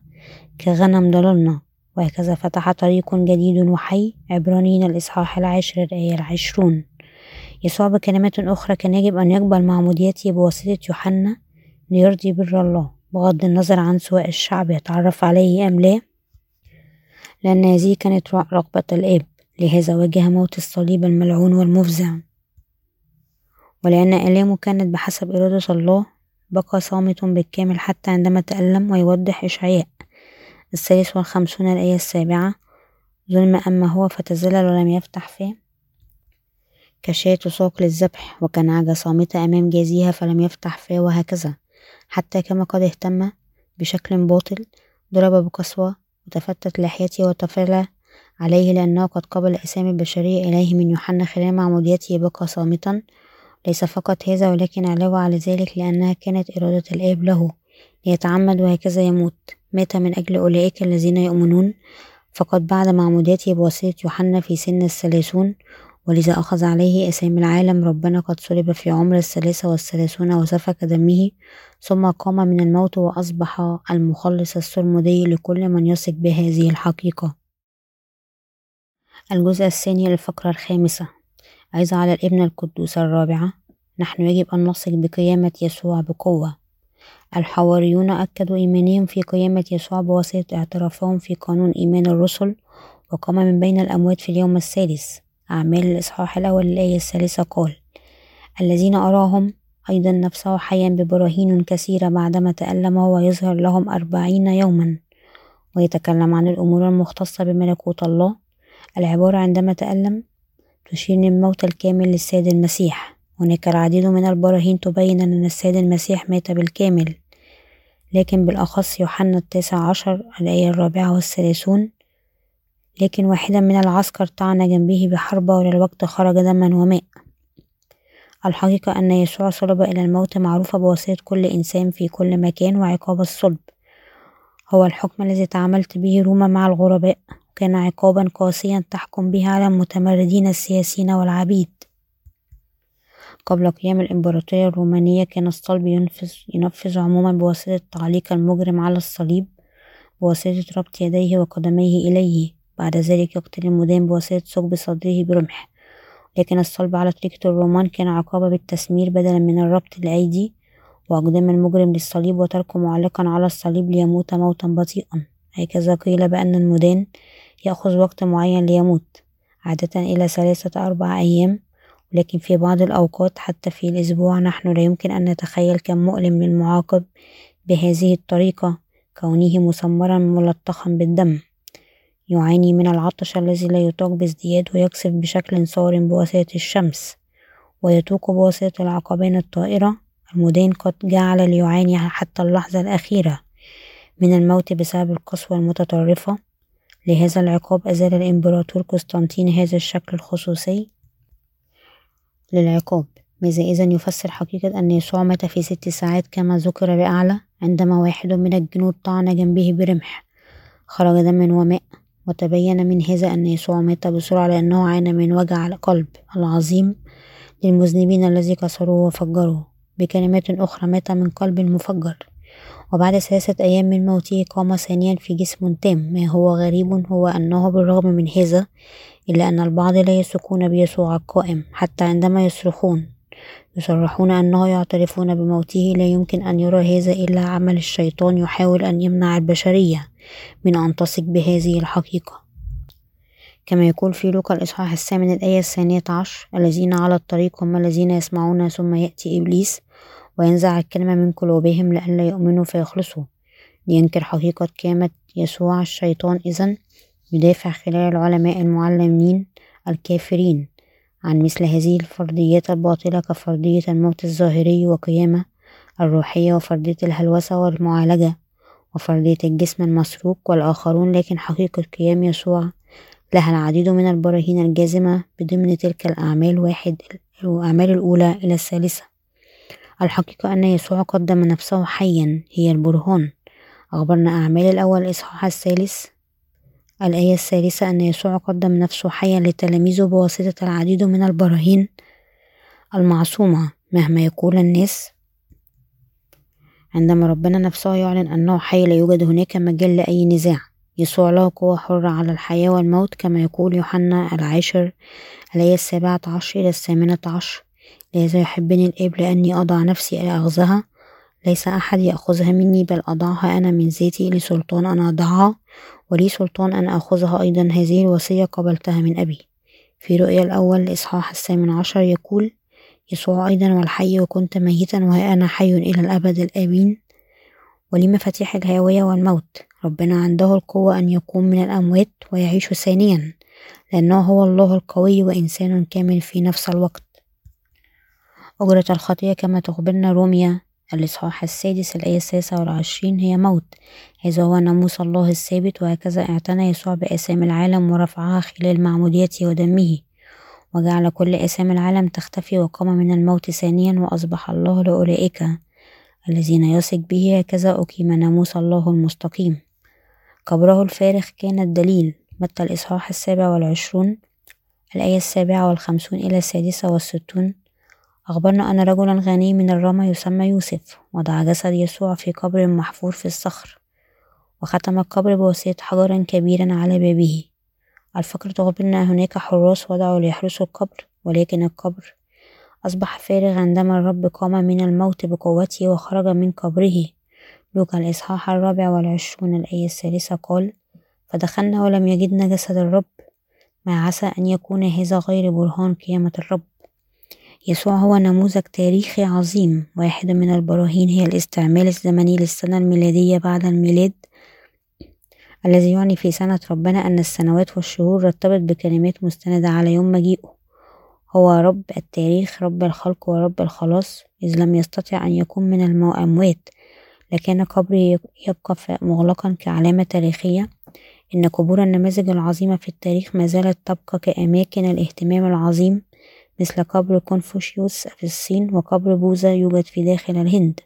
كغنم ضللنا. وهكذا فتح طريق جديد وحي عبرانيين الإصحاح العاشر الآية العشرون. يسوع بكلمات أخرى كان يجب أن يقبل معموديته بواسطة يوحنا ليرضي بر الله بغض النظر عن سواء الشعب يتعرف عليه أم لا لأن هذه كانت رغبة الآب لهذا واجه موت الصليب الملعون والمفزع. ولأن آلامه كانت بحسب إرادة الله بقى صامت بالكامل حتى عندما تألم ويوضح إشعياء. الثالث والخمسون الآية السابعة ظلم أما هو فتزلل ولم يفتح فيه. كشاة تساق للذبح وكنعجة صامتة أمام جازيها فلم يفتح فيه وهكذا. حتى كما قد اهتم بشكل باطل ضرب بقسوة وتفتت لحيته وتفل عليه لأنه قد قبل أسامي البشرية إليه من يوحنا خلال معموديته بقى صامتا. ليس فقط هذا ولكن علاوة على ذلك لأنها كانت إرادة الآب له ليتعمد وهكذا يموت. مات من أجل أولئك الذين يؤمنون. فقد بعد معموديته بواسطة يوحنا في سن الثلاثون ولذا أخذ عليه أسامي العالم ربنا قد صلب في عمر الثلاثة والثلاثون وسفك دمه ثم قام من الموت وأصبح المخلص السرمدي لكل من يثق بهذه الحقيقة. الجزء الثاني للفقرة الخامسة. عايزة على الابن القدوس الرابعة نحن يجب أن نثق بقيامة يسوع بقوة. الحواريون أكدوا إيمانهم في قيامة يسوع بواسطة اعترافهم في قانون إيمان الرسل وقام من بين الأموات في اليوم الثالث. أعمال الإصحاح الأول الآية الثالثة قال الذين أراهم أيضا نفسه حيا ببراهين كثيرة بعدما تألم وهو يظهر لهم أربعين يوما ويتكلم عن الأمور المختصة بملكوت الله العبارة عندما تألم تشير للموت الكامل للسيد المسيح هناك العديد من البراهين تبين أن السيد المسيح مات بالكامل لكن بالأخص يوحنا التاسع عشر الآية الرابعة والثلاثون لكن واحدا من العسكر طعن جنبه بحربة وللوقت خرج دما وماء. الحقيقة أن يسوع صلب إلى الموت معروفة بواسطة كل إنسان في كل مكان وعقاب الصلب. هو الحكم الذي تعاملت به روما مع الغرباء كان عقابا قاسيا تحكم به على المتمردين السياسيين والعبيد. قبل قيام الإمبراطورية الرومانية كان الصلب ينفذ, ينفذ عموما بواسطة تعليق المجرم على الصليب بواسطة ربط يديه وقدميه إليه. بعد ذلك يقتل المدان بواسطة ثقب صدره برمح. لكن الصلب على طريقة الرومان كان عقابة بالتسمير بدلا من الربط الأيدي وأقدام المجرم للصليب وتركه معلقا على الصليب ليموت موتا بطيئا. هكذا قيل بأن المدان يأخذ وقت معين ليموت عادة إلى ثلاثة أربع أيام ولكن في بعض الأوقات حتى في الأسبوع نحن لا يمكن أن نتخيل كم مؤلم للمعاقب بهذه الطريقة كونه مسمرا ملطخا بالدم. يعاني من العطش الذي لا يطاق بازدياد ويقصف بشكل صارم بواسطة الشمس ويتوق بواسطة العقبين الطائرة. المدين قد جعل ليعاني حتى اللحظة الأخيرة من الموت بسبب القسوة المتطرفة. لهذا العقاب أزال الإمبراطور قسطنطين هذا الشكل الخصوصي للعقاب. ماذا إذا يفسر حقيقة أن يسوع مات في ست ساعات كما ذكر بأعلى عندما واحد من الجنود طعن جنبه برمح خرج دم وماء. وتبين من هذا أن يسوع مات بسرعة لأنه عانى من وجع القلب العظيم للمذنبين الذي كسروه وفجروه. بكلمات أخرى مات من قلب مفجر. وبعد ثلاثة أيام من موته قام ثانيا في جسم تام. ما هو غريب؟ هو أنه بالرغم من هذا إلا أن البعض لا يثقون بيسوع القائم حتى عندما يصرخون. يصرحون أنه يعترفون بموته لا يمكن أن يرى هذا إلا عمل الشيطان يحاول أن يمنع البشرية من أن تثق بهذه الحقيقة. كما يقول في لوقا الإصحاح الثامن الآية الثانية عشر الذين على الطريق هم الذين يسمعون ثم يأتي إبليس وينزع الكلمة من قلوبهم لئلا يؤمنوا فيخلصوا. لينكر حقيقة قيامة يسوع الشيطان إذن يدافع خلال العلماء المعلمين الكافرين. عن مثل هذه الفرضيات الباطلة كفرضية الموت الظاهري وقيامة الروحية وفرضية الهلوسة والمعالجة وفرضية الجسم المسروق والآخرون لكن حقيقة قيام يسوع لها العديد من البراهين الجازمة بضمن تلك الأعمال واحد الأعمال الأولى إلى الثالثة. الحقيقة أن يسوع قدم نفسه حيا هي البرهان. أخبرنا أعمال الأول الإصحاح الثالث الآية الثالثة أن يسوع قدم نفسه حيا لتلاميذه بواسطة العديد من البراهين المعصومة مهما يقول الناس. عندما ربنا نفسه يعلن أنه حي لا يوجد هناك مجال لأي نزاع يسوع له قوة حرة على الحياة والموت كما يقول يوحنا العاشر الآية السابعة عشر إلى الثامنة عشر. لهذا يحبني الآب لأني أضع نفسي لأخذها ليس أحد يأخذها مني بل أضعها أنا من ذاتي لسلطان أن أضعها. ولي سلطان أن أخذها أيضا. هذه الوصية قبلتها من أبي. في رؤيا الأول الإصحاح الثامن عشر يقول يسوع أيضا والحي وكنت ميتا وها أنا حي إلى الأبد الآمين. ولي مفاتيح الهاوية والموت؟ ربنا عنده القوة أن يقوم من الأموات ويعيش ثانيا لأنه هو الله القوي وإنسان كامل في نفس الوقت. أجرة الخطية كما تخبرنا روميا الإصحاح السادس الآية السادسة والعشرين هي موت هذا هو ناموس الله الثابت وهكذا اعتنى يسوع بآثام العالم ورفعها خلال معموديته ودمه. وجعل كل آثام العالم تختفي وقام من الموت ثانيا وأصبح الله لأولئك الذين يثق به هكذا أقيم ناموس الله المستقيم. قبره الفارغ كان الدليل. متى الإصحاح السابع والعشرون الآية السابعة والخمسون إلى السادسة والستون أخبرنا أن رجلا غني من الرمى يسمى يوسف وضع جسد يسوع في قبر محفور في الصخر وختم القبر بواسطة حجر كبير على بابه. الفقرة تخبرنا هناك حراس وضعوا ليحرسوا القبر ولكن القبر أصبح فارغ عندما الرب قام من الموت بقوته وخرج من قبره. لوكا الإصحاح الرابع والعشرون الآية الثالثة قال فدخلنا ولم يجدنا جسد الرب ما عسى أن يكون هذا غير برهان قيامة الرب. يسوع هو نموذج تاريخي عظيم واحد من البراهين هي الاستعمال الزمني للسنة الميلادية بعد الميلاد الذي يعني في سنة ربنا أن السنوات والشهور رتبت بكلمات مستندة على يوم مجيئه. هو رب التاريخ رب الخلق ورب الخلاص إذ لم يستطع أن يكون من الأموات لكان قبره يبقى مغلقا كعلامة تاريخية. إن قبور النماذج العظيمة في التاريخ ما زالت تبقى كأماكن الاهتمام العظيم. مثل قبر كونفوشيوس في الصين وقبر بوذا يوجد في داخل الهند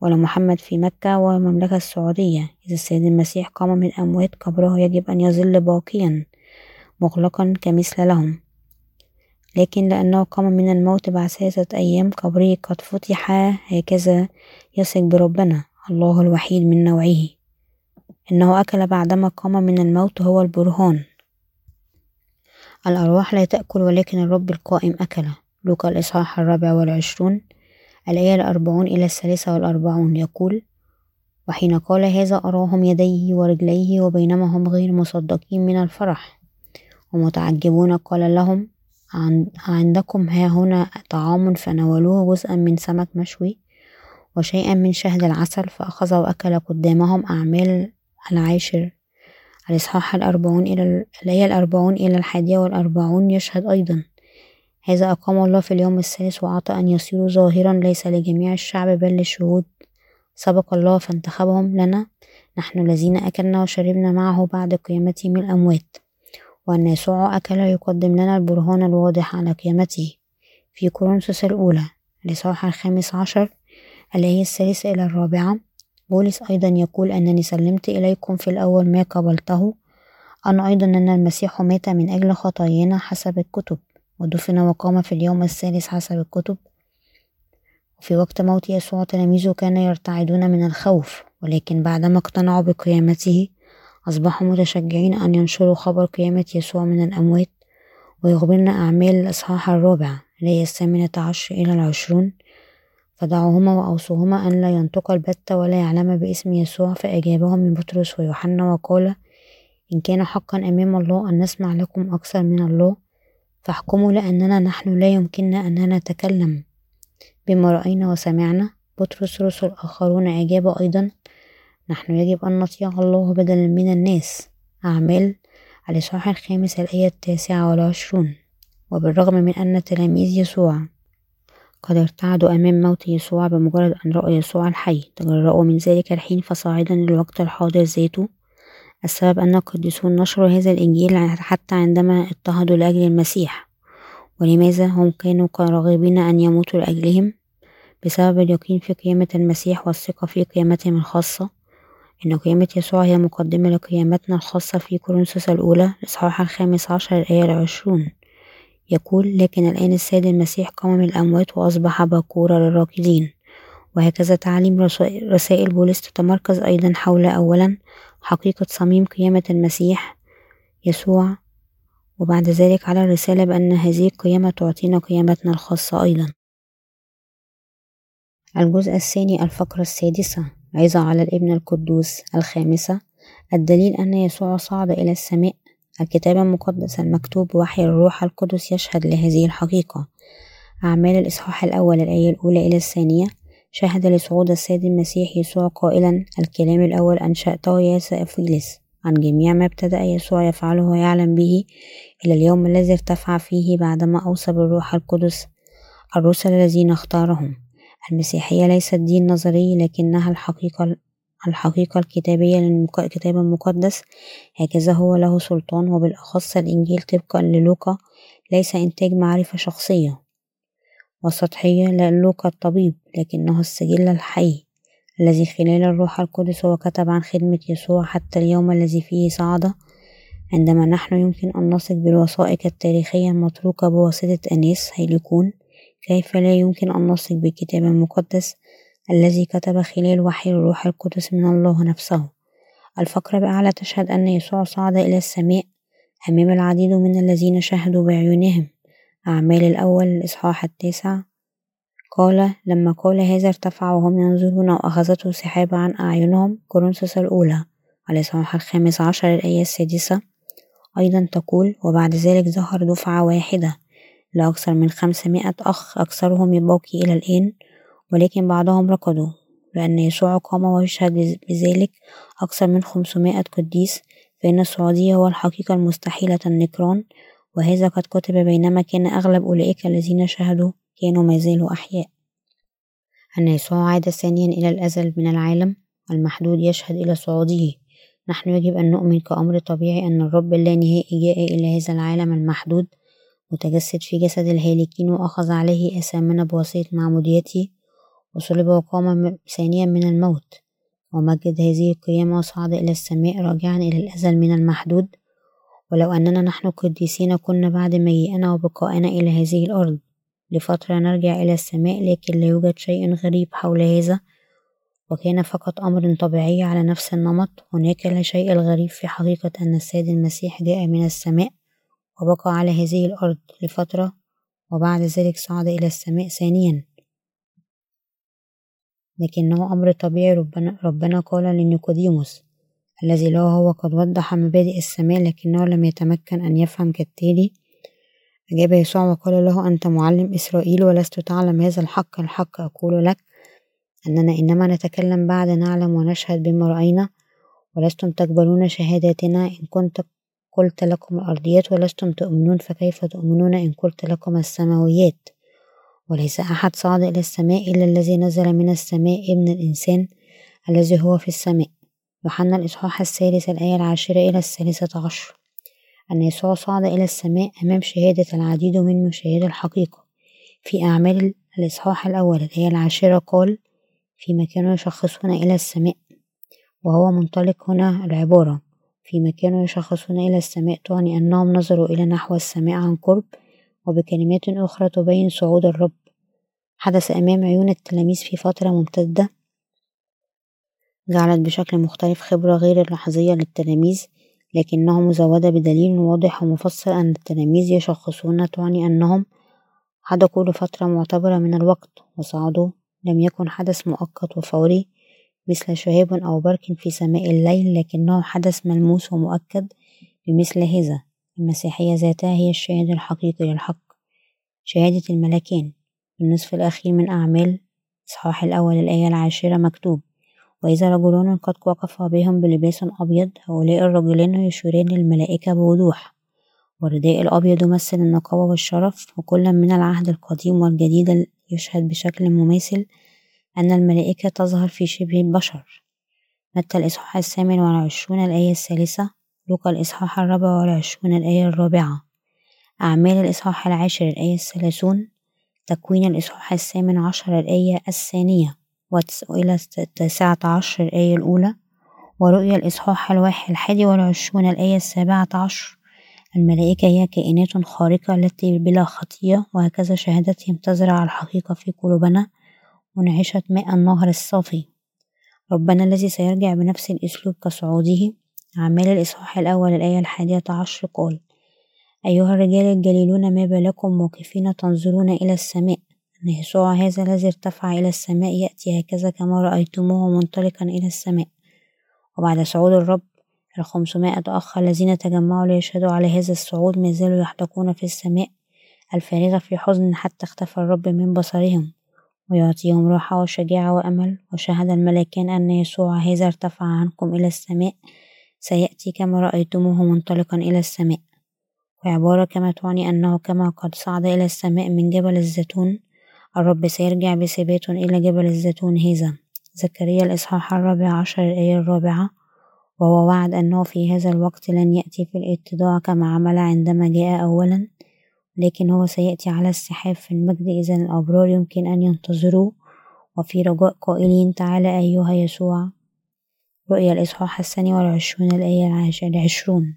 ولمحمد في مكة والمملكة السعودية إذا السيد المسيح قام من الأموات قبره يجب أن يظل باقيا مغلقا كمثل لهم. لكن لأنه قام من الموت بعد ثلاثة أيام قبره قد فتح هكذا يثق بربنا الله الوحيد من نوعه. إنه أكل بعدما قام من الموت هو البرهان. الأرواح لا تأكل ولكن الرب القائم أكل لوقا الإصحاح الرابع والعشرون الآية الأربعون إلى الثالثة والأربعون يقول وحين قال هذا أراهم يديه ورجليه وبينما هم غير مصدقين من الفرح ومتعجبون قال لهم عندكم ها هنا طعام فنولوه جزءا من سمك مشوي وشيئا من شهد العسل فأخذ وأكل قدامهم أعمال العاشر الإصحاح الأربعون إلى الآية الأربعون إلى الحادية والأربعون يشهد أيضا. هذا أقام الله في اليوم الثالث وأعطى أن يصيروا ظاهرا ليس لجميع الشعب بل للشهود. سبق الله فانتخبهم لنا. نحن الذين أكلنا وشربنا معه بعد قيامته من الأموات. وأن يسوع أكل يقدم لنا البرهان الواضح على قيامته. في كورنثوس الأولى الإصحاح الخامس عشر الآية الثالثة إلى الرابعة. بولس أيضا يقول أنني سلمت إليكم في الأول ما قبلته. أن أيضا أن المسيح مات من أجل خطايانا حسب الكتب ودفن وقام في اليوم الثالث حسب الكتب. في وقت موت يسوع تلاميذه كانوا يرتعدون من الخوف ولكن بعدما اقتنعوا بقيامته أصبحوا متشجعين أن ينشروا خبر قيامة يسوع من الأموات ويخبرنا أعمال الإصحاح الرابع اللي هي الثامنة عشر إلى العشرون. فدعوهما وأوصوهما أن لا ينطقا البتة ولا يعلما باسم يسوع فأجابهم بطرس ويوحنا وقال إن كان حقا أمام الله أن نسمع لكم أكثر من الله فاحكموا لأننا نحن لا يمكننا أن نتكلم. بما رأينا وسمعنا بطرس رسل آخرون أجابوا أيضا نحن يجب أن نطيع الله بدلا من الناس. أعمال الإصحاح الخامس الآية التاسعة والعشرون وبالرغم من أن تلاميذ يسوع قد ارتعدوا أمام موت يسوع بمجرد أن رأوا يسوع الحي. تجرؤوا من ذلك الحين فصاعدا للوقت الحاضر ذاته. السبب أن القديسون نشروا هذا الإنجيل حتى عندما اضطهدوا لأجل المسيح. ولماذا هم كانوا راغبين أن يموتوا لأجلهم؟ بسبب اليقين في قيامة المسيح والثقة في قيامتهم الخاصة. إن قيامة يسوع هي مقدمة لقيامتنا الخاصة في كورنثوس الأولى الإصحاح الخامس عشر الآية العشرون. يقول لكن الآن السيد المسيح قام من الأموات وأصبح باكورا للراكدين. وهكذا تعليم رسائل بولس تتمركز أيضا حول أولا حقيقة صميم قيامة المسيح يسوع وبعد ذلك على الرسالة بأن هذه القيامة تعطينا قيامتنا الخاصة أيضا. الجزء الثاني الفقرة السادسة عظة على الابن القدوس الخامسة. الدليل أن يسوع صعد إلى السماء الكتاب المقدس المكتوب بوحي الروح القدس يشهد لهذه الحقيقة. أعمال الإصحاح الأول الآية الأولى إلى الثانية. شهد لصعود السيد المسيح يسوع قائلا الكلام الأول أنشأته يا سأفيلس عن جميع ما ابتدأ يسوع يفعله ويعلم به إلى اليوم الذي ارتفع فيه بعدما أوصى بالروح القدس الرسل الذين اختارهم. المسيحية ليست دين نظري لكنها الحقيقة الحقيقة الكتابية للكتاب المقدس هكذا هو له سلطان وبالأخص الإنجيل طبقا للوقا ليس إنتاج معرفة شخصية وسطحية للوقا الطبيب لكنه السجل الحي الذي خلال الروح القدس هو كتب عن خدمة يسوع حتى اليوم الذي فيه صعد عندما نحن يمكن أن نثق بالوثائق التاريخية المتروكة بواسطة أنيس هيليكون كيف لا يمكن أن نثق بالكتاب المقدس؟ الذي كتب خلال وحي الروح القدس من الله نفسه. الفقرة بأعلى تشهد أن يسوع صعد إلى السماء أمام العديد من الذين شهدوا بعيونهم. أعمال الأول الإصحاح التاسع. قال لما قال هذا ارتفع وهم ينظرون وأخذته سحابة عن أعينهم. كورنثوس الأولى. الإصحاح الخامس عشر الآية السادسة. أيضا تقول وبعد ذلك ظهر دفعة واحدة. لأكثر من خمسمائة أخ أكثرهم يباقي إلى الآن ولكن بعضهم ركضوا لأن يسوع قام ويشهد بذلك أكثر من خمسمائة قديس فإن السعودية هو الحقيقة المستحيلة النكران وهذا قد كتب بينما كان أغلب أولئك الذين شهدوا كانوا ما زالوا أحياء. أن يسوع عاد ثانيا إلى الأزل من العالم المحدود يشهد إلى صعوده نحن يجب أن نؤمن كأمر طبيعي أن الرب اللانهائي جاء إلى هذا العالم المحدود متجسد في جسد الهالكين وأخذ عليه أثامنا بواسطة معموديته وصلب وقام ثانيا من الموت. ومجد هذه القيامة وصعد إلى السماء راجعا إلى الأزل من المحدود. ولو أننا نحن قديسين كنا بعد مجيئنا وبقائنا إلى هذه الأرض. لفترة نرجع إلى السماء لكن لا يوجد شيء غريب حول هذا. وكان فقط أمر طبيعي على نفس النمط. هناك لا شيء الغريب في حقيقة أن السيد المسيح جاء من السماء وبقى على هذه الأرض لفترة وبعد ذلك صعد إلى السماء ثانيا. لكنه أمر طبيعي ربنا, ربنا قال لنيقوديموس الذي له هو قد وضح مبادئ السماء لكنه لم يتمكن أن يفهم كالتالي. أجاب يسوع وقال له أنت معلم إسرائيل ولست تعلم هذا الحق الحق أقول لك أننا إنما نتكلم بعد نعلم ونشهد بما رأينا ولستم تقبلون شهاداتنا إن كنت قلت لكم الأرضيات ولستم تؤمنون فكيف تؤمنون إن قلت لكم السماويات؟ وليس أحد صعد إلى السماء إلا الذي نزل من السماء ابن الإنسان الذي هو في السماء. يوحنا الإصحاح الثالث الآية العاشرة إلى الثالثة عشر. أن يسوع صعد إلى السماء أمام شهادة العديد من مشاهد الحقيقة. في أعمال الإصحاح الأول الآية العاشرة قال فيما كانوا يشخصون إلى السماء وهو منطلق هنا العبارة. فيما كانوا يشخصون إلى السماء تعني أنهم نظروا إلى نحو السماء عن قرب وبكلمات أخرى تبين صعود الرب. حدث أمام عيون التلاميذ في فترة ممتدة. جعلت بشكل مختلف خبرة غير اللحظية للتلاميذ لكنها مزودة بدليل واضح ومفصل أن التلاميذ يشخصون تعني أنهم حدقوا لفترة معتبرة من الوقت وصعدوا لم يكن حدث مؤقت وفوري مثل شهاب أو برك في سماء الليل لكنه حدث ملموس ومؤكد بمثل هذا. المسيحية ذاتها هي الشاهد الحقيقي للحق شهادة الملكين في النصف الأخير من أعمال إصحاح الأول الآية العاشرة مكتوب وإذا رجلان قد وقفا بهم بلباس أبيض هؤلاء الرجلان يشيران للملائكة بوضوح. والرداء الأبيض يمثل النقاوة والشرف وكل من العهد القديم والجديد يشهد بشكل مماثل أن الملائكة تظهر في شبه البشر. متى الإصحاح الثامن والعشرون الآية الثالثة؟ لوقا الإصحاح الرابع والعشرون الآية الرابعة. أعمال الإصحاح العاشر الآية الثلاثون تكوين الإصحاح الثامن عشر الآية الثانية وإلى التاسعة عشر الآية الأولى ورؤيا الإصحاح الواحد الحادي والعشرون الآية السابعة عشر. الملائكة هي كائنات خارقة التي بلا خطية وهكذا شهادتهم تزرع الحقيقة في قلوبنا منعشة ماء النهر الصافي. ربنا الذي سيرجع بنفس الأسلوب كصعوده أعمال الإصحاح الأول الآية الحادية عشر قال أيها الرجال الجليلون ما بالكم موقفين تنظرون إلى السماء؟ أن يسوع هذا الذي ارتفع إلى السماء يأتي هكذا كما رأيتموه منطلقا إلى السماء. وبعد صعود الرب الخمسمائة أخ الذين تجمعوا ليشهدوا على هذا الصعود ما زالوا يحدقون في السماء الفارغة في حزن حتى اختفى الرب من بصرهم ويعطيهم راحة وشجاعة وأمل. وشهد الملكان أن يسوع هذا ارتفع عنكم إلى السماء سيأتي كما رأيتموه منطلقا إلى السماء. وعبارة كما تعني أنه كما قد صعد إلى السماء من جبل الزيتون الرب سيرجع بثبات إلى جبل الزيتون هذا. زكريا الإصحاح الرابع عشر الآية الرابعة. وهو وعد أنه في هذا الوقت لن يأتي في الاتضاع كما عمل عندما جاء أولا لكن هو سيأتي على السحاب في المجد. إذا الأبرار يمكن أن ينتظروه وفي رجاء قائلين تعالى أيها يسوع رؤيا الإصحاح الثاني والعشرون الآية العشرون.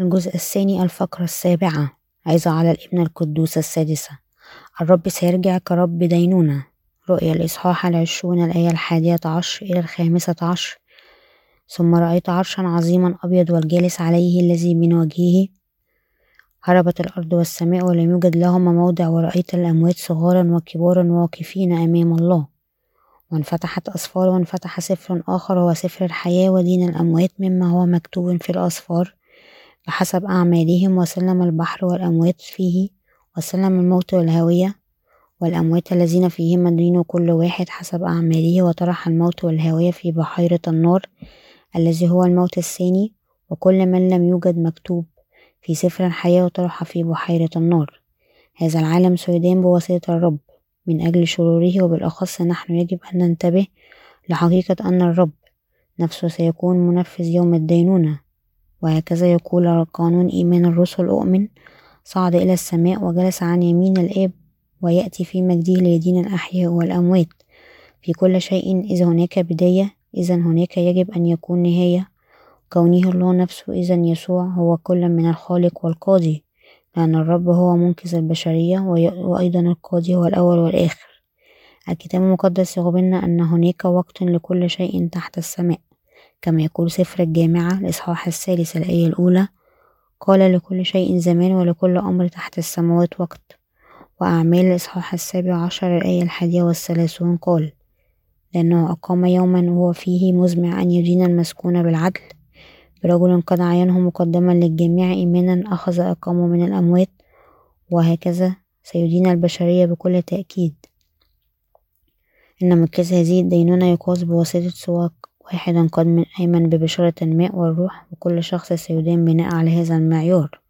الجزء الثاني الفقرة السابعة. عظة على الابن القدوس السادسة. الرب سيرجع كرب دينونة. رؤيا الإصحاح العشرون الآية الحادية عشر إلى الخامسة عشر. ثم رأيت عرشا عظيما أبيض والجالس عليه الذي من وجهه هربت الأرض والسماء ولم يوجد لهما موضع ورأيت الأموات صغارا وكبارا واقفين أمام الله. وانفتحت أسفار وانفتح سفر آخر هو سفر الحياة ودين الأموات مما هو مكتوب في الأسفار بحسب أعمالهم وسلم البحر والأموات فيه وسلم الموت والهاوية والأموات الذين فيهم الدين كل واحد حسب أعماله. وطرح الموت والهاوية في بحيرة النار الذي هو الموت الثاني وكل من لم يوجد مكتوب في سفر الحياة وطرح في بحيرة النار. هذا العالم سيدان بواسطة الرب. من أجل شروره وبالأخص نحن يجب أن ننتبه لحقيقة أن الرب نفسه سيكون منفذ يوم الدينونة. وهكذا يقول قانون إيمان الرسل أؤمن صعد إلى السماء وجلس عن يمين الآب ويأتي في مجده ليدين الأحياء والأموات. في كل شيء إذا هناك بداية إذا هناك يجب أن يكون نهاية. كونه الله نفسه إذا يسوع هو كل من الخالق والقاضي. لأن الرب هو منقذ البشرية وأيضا القاضي هو الأول والآخر. الكتاب المقدس يخبرنا أن هناك وقت لكل شيء تحت السماء كما يقول سفر الجامعة الإصحاح الثالث الآية الأولى قال لكل شيء زمان ولكل أمر تحت السماوات وقت وأعمال الإصحاح السابع عشر الآية الحادية والثلاثون قال لأنه أقام يوما وهو فيه مزمع أن يدين المسكون بالعدل برجل قد عينه مقدما للجميع إيمانا أخذ أقامه من الأموات وهكذا سيدين البشرية بكل تأكيد. إن مكاس هذه الدينونة يقاس بواسطة سواق واحدا قد من أيمن ببشارة الماء والروح وكل شخص سيدان بناء على هذا المعيار.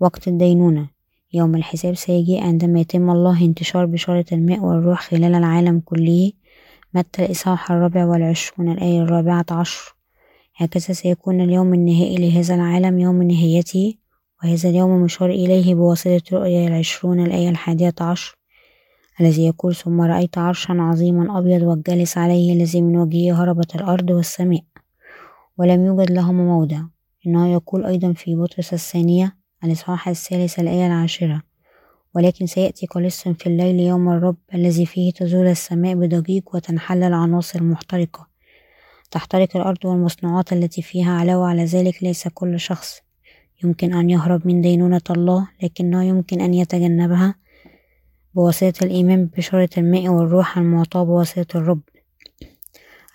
وقت الدينونة يوم الحساب سيجي عندما يتم الله انتشار بشارة الماء والروح خلال العالم كله متى الإصحاح الرابع والعشرون الآية الرابعة عشر؟ هكذا سيكون اليوم النهائي لهذا العالم يوم نهايته وهذا اليوم مشار إليه بواسطة رؤيا العشرون الآية الحادية عشر الذي يقول ثم رأيت عرشا عظيما أبيض والجالس عليه الذي من وجهه هربت الأرض والسماء ولم يوجد لهما موضع. إنه يقول أيضا في بطرس الثانية الإصحاح الثالث الآية العاشرة ولكن سيأتي قلص في الليل يوم الرب الذي فيه تزول السماء بضجيج وتنحل العناصر المحترقة. تحترق الأرض والمصنوعات التي فيها علاوة على ذلك ليس كل شخص يمكن أن يهرب من دينونة الله لكنه يمكن أن يتجنبها بواسطة الإيمان ببشارة الماء والروح المعطاة بواسطة الرب.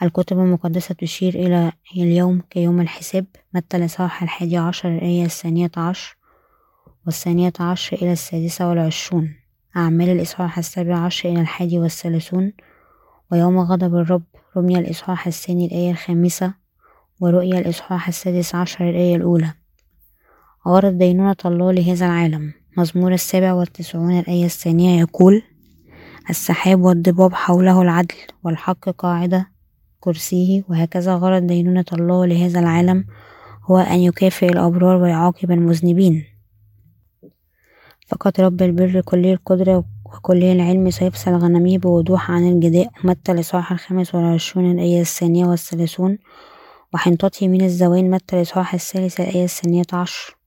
الكتب المقدسة تشير إلى اليوم كيوم الحساب متى الإصحاح الحادي عشر الآية الثانية عشر والثانية عشر إلى السادسة والعشرون. أعمال الإصحاح السابع عشر إلى الحادي والثلاثون ويوم غضب الرب رمي الإصحاح الثاني الآية الخامسة ورؤيا الإصحاح السادس عشر الآية الأولى. غرض دينونة الله لهذا العالم. مزمور السابع والتسعون الآية الثانية يقول السحاب والضباب حوله العدل والحق قاعدة كرسيه وهكذا غرض دينونة الله لهذا العالم هو أن يكافئ الأبرار ويعاقب المذنبين. فقط رب البر كلي القدرة وكلي العلم سيفصل غنميه بوضوح عن الجداء متى الإصحاح الخامس والعشرون الآية الثانية والثلاثون؟ وحنطته من الزوين متى الإصحاح الثالث الآية الثانية عشر؟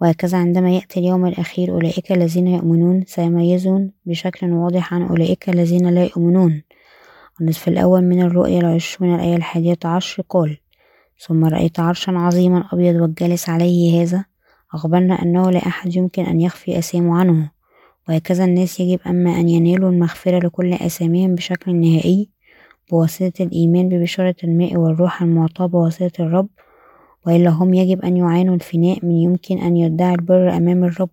وهكذا عندما يأتي اليوم الأخير أولئك الذين يؤمنون سيميزون بشكل واضح عن أولئك الذين لا يؤمنون. النصف الأول من الرؤيا العشرون الآية الحادية عشر قال ثم رأيت عرشا عظيما أبيض والجالس عليه هذا أخبرنا أنه لا أحد يمكن أن يخفي أسامه عنه. وهكذا الناس يجب أما أن ينالوا المغفرة لكل أساميهم بشكل نهائي بواسطة الإيمان ببشارة الماء والروح المعطاة بواسطة الرب وإلا هم يجب أن يعانوا الفناء من يمكن أن يدعي البر أمام الرب.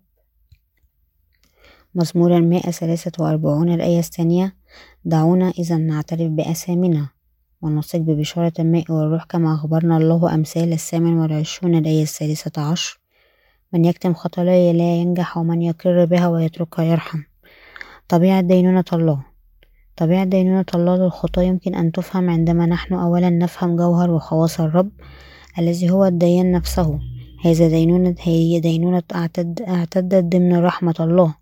مزمور المائة ثلاثة وأربعون الآية الثانية دعونا إذا نعترف بأسامنا ونثق ببشارة الماء والروح كما أخبرنا الله أمثال الثامن والعشرون الآية الثالثة عشر. من يكتم خطاياه لا ينجح ومن يقر بها ويتركها يرحم طبيعة دينونة الله طبيعة دينونة الله للخطاة يمكن أن تفهم عندما نحن أولا نفهم جوهر وخواص الرب الذي هو الديان نفسه. هذا دينونة هي دينونة اعتد اعتدت ضمن رحمة الله.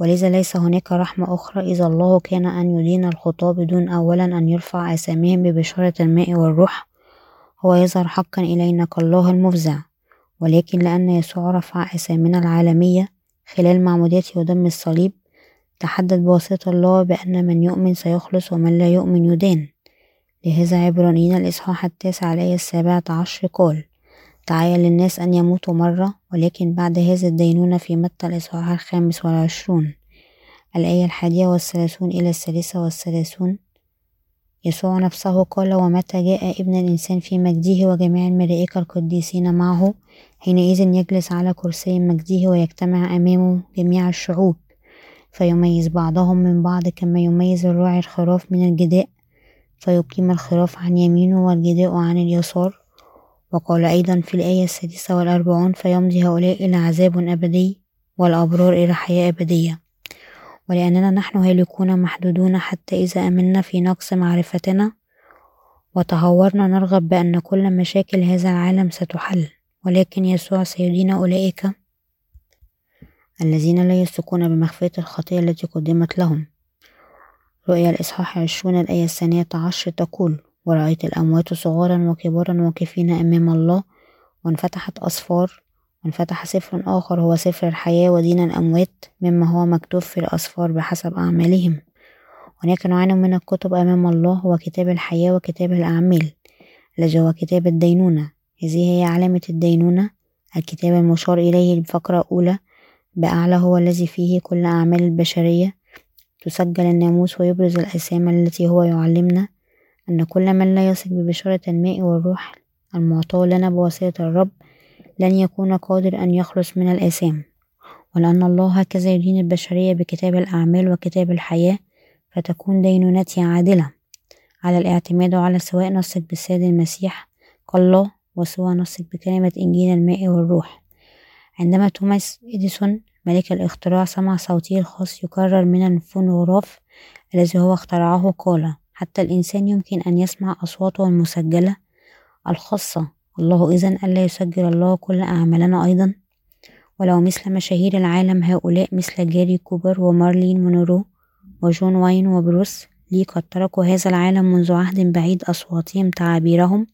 ولذا ليس هناك رحمة أخرى إذا الله كان أن يدين الخطاة بدون أولا أن يرفع أساميهم ببشارة الماء والروح. هو يظهر حقا إلينا كالله المفزع. ولكن لأن يسوع رفع أسامنا العالمية خلال معموديته ودم الصليب تحدد بواسطة الله بأن من يؤمن سيخلص ومن لا يؤمن يدان. لهذا عبرانيين الإصحاح التاسع الآية السابعة عشر قال تعالى للناس أن يموتوا مرة ولكن بعد هذا الدينونة في متى الإصحاح الخامس والعشرون. الآية الحادية والثلاثون إلى الثالثة والثلاثون. يسوع نفسه قال ومتى جاء ابن الإنسان في مجده وجميع الملائكة القديسين معه؟ حينئذ يجلس على كرسي مجده ويجتمع أمامه جميع الشعوب فيميز بعضهم من بعض كما يميز الراعي الخراف من الجداء فيقيم الخراف عن يمينه والجداء عن اليسار. وقال أيضا في الآية السادسة والأربعون فيمضي هؤلاء إلى عذاب أبدي والأبرار إلى حياة أبدية ولأننا نحن هالكون محدودون حتى إذا أمنا في نقص معرفتنا وتهورنا نرغب بأن كل مشاكل هذا العالم ستحل. ولكن يسوع سيدين أولئك الذين لا يثقون بمخفية الخطية التي قدمت لهم. رؤيا الإصحاح عشرون الآية الثانية عشر تقول ورأيت الأموات صغارا وكبارا واقفين أمام الله وانفتحت أصفار وانفتح سفر آخر هو سفر الحياة ودين الأموات مما هو مكتوب في الأصفار بحسب أعمالهم. هناك نوعان من الكتب أمام الله هو كتاب الحياة وكتاب الأعمال الذي هو كتاب الدينونة. هذه هي علامة الدينونة الكتاب المشار إليه الفقرة الأولى بأعلى هو الذي فيه كل أعمال البشرية تسجل الناموس ويبرز الأسامة التي هو يعلمنا أن كل من لا يثق ببشارة الماء والروح المعطاة لنا بواسطة الرب لن يكون قادر أن يخلص من الآثام ولأن الله هكذا يدين البشرية بكتاب الأعمال وكتاب الحياة فتكون دينونتي عادلة على الاعتماد على سواء نثق بالسيد المسيح كالله وسواء نثق بكلمة إنجيل الماء والروح. عندما توماس إديسون ملك الاختراع سمع صوته الخاص يكرر من الفونوغراف الذي هو اخترعه قال حتى الإنسان يمكن أن يسمع أصواته المسجلة الخاصة. الله إذن ألا يسجل الله كل أعمالنا أيضا. ولو مثل مشاهير العالم هؤلاء مثل جاري كوبر ومارلين مونرو وجون واين وبروس لي قد تركوا هذا العالم منذ عهد بعيد أصواتهم تعابيرهم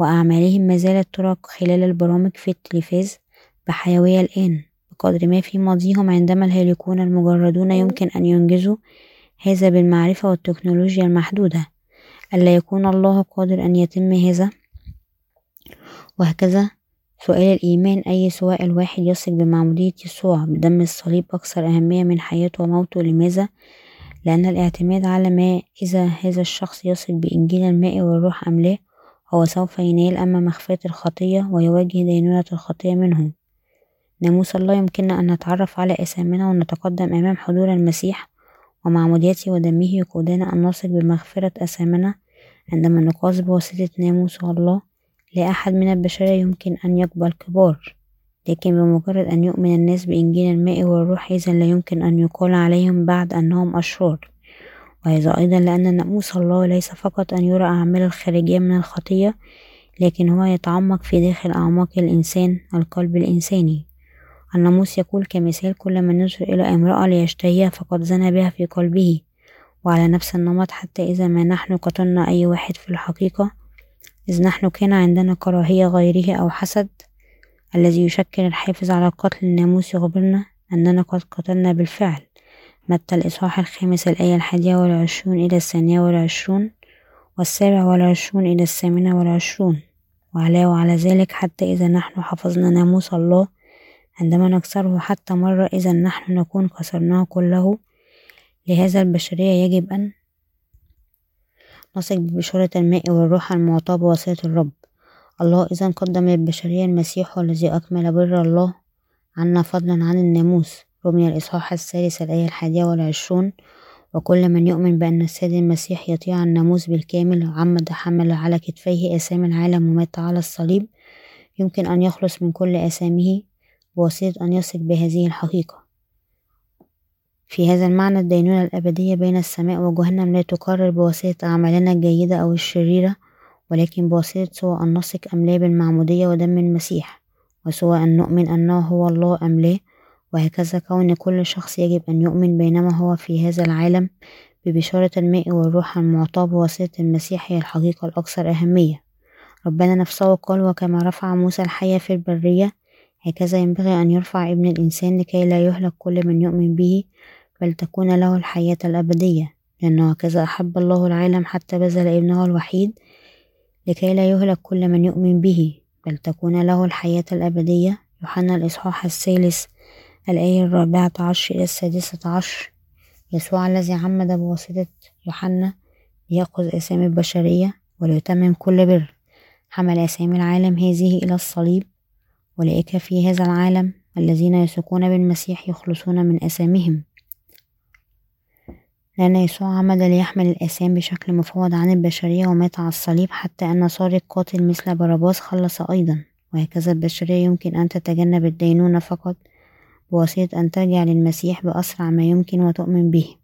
وأعمالهم ما زالت ترى خلال البرامج في التلفاز بحيوية الآن. بقدر ما في ماضيهم عندما الهالكون المجردون يمكن أن ينجزوا هذا بالمعرفة والتكنولوجيا المحدودة. ألا يكون الله قادر أن يتم هذا؟ وهكذا سؤال الإيمان أي سواء الواحد يثق بمعمودية يسوع بدم الصليب أكثر أهمية من حياته وموته؟ لماذا؟ لأن الاعتماد على ما إذا هذا الشخص يثق بإنجيل الماء والروح أم لا؟ هو سوف ينال أما مخفية الخطية ويواجه دينونة الخطية منه. ناموس الله يمكننا أن نتعرف على أثامنا ونتقدم أمام حضور المسيح ومعموديته ودمه يقودنا أن نثق بمغفرة أثامنا عندما نقاس بواسطة ناموس الله. لا أحد من البشرية يمكن أن يقبل كبار لكن بمجرد أن يؤمن الناس بإنجيل الماء والروح إذا لا يمكن أن يقال عليهم بعد أنهم أشرار. وهذا أيضا لأن ناموس الله ليس فقط أن يرى أعمال الخارجية من الخطية لكن هو يتعمق في داخل أعماق الإنسان القلب الإنساني. الناموس يقول كمثال كل من ينظر إلى امرأة ليشتهيها فقد زنى بها في قلبه وعلى نفس النمط حتى إذا ما نحن قتلنا أي واحد في الحقيقة إذ نحن كان عندنا كراهية غيره أو حسد. الذي يشكل الحافز على قتل الناموس يخبرنا أننا قد قتلنا بالفعل. متى الإصحاح الخامس الآية الحادية والعشرون إلى الثانية والعشرون والسابع والعشرون إلى الثامنة والعشرون؟ وعلاوة على ذلك حتى إذا نحن حفظنا ناموس الله عندما نكسره حتى مرة إذا نحن نكون كسرناه كله. لهذا البشرية يجب أن نثق ببشارة الماء والروح المعطاة بواسطة الرب. الله إذا قدم للبشرية المسيح الذي أكمل بر الله عنا فضلا عن الناموس. رمي الإصحاح الثالث الآية الحادية والعشرون وكل من يؤمن بأن السيد المسيح يطيع الناموس بالكامل عمد حمل على كتفيه آثام العالم ومات على الصليب يمكن أن يخلص من كل آثامه بواسطة أن يثق بهذه الحقيقة. في هذا المعنى الدينونة الأبدية بين السماء وجهنم لا تقرر بواسطة أعمالنا الجيدة أو الشريرة ولكن بواسطة سواء أن نثق أم لا بالمعمودية ودم المسيح وسواء أن نؤمن أنه هو الله أم لا وهكذا كون كل شخص يجب أن يؤمن بينما هو في هذا العالم ببشارة الماء والروح المعطاة بواسطة المسيح هي الحقيقة الأكثر أهمية. ربنا نفسه قال وكما رفع موسى الحية في البرية هكذا ينبغي أن يرفع ابن الإنسان لكي لا يهلك كل من يؤمن به بل تكون له الحياة الأبدية. لأنه هكذا أحب الله العالم حتى بذل ابنه الوحيد لكي لا يهلك كل من يؤمن به بل تكون له الحياة الأبدية. يوحنا الإصحاح الثالث الآية الرابعة عشر إلى السادسة عشر. يسوع الذي عمد بواسطة يوحنا ليأخذ أسامي البشرية وليتمم كل بر. حمل أسامي العالم هذه إلى الصليب. أولئك في هذا العالم الذين يثقون بالمسيح يخلصون من أسامهم. لأن يسوع عمد ليحمل الآثام بشكل مفوض عن البشرية ومات على الصليب حتى أن سارق قاتل مثل باراباس خلص أيضا. وهكذا البشرية يمكن أن تتجنب الدينونة فقط بواسطة أن ترجع للمسيح بأسرع ما يمكن وتؤمن به.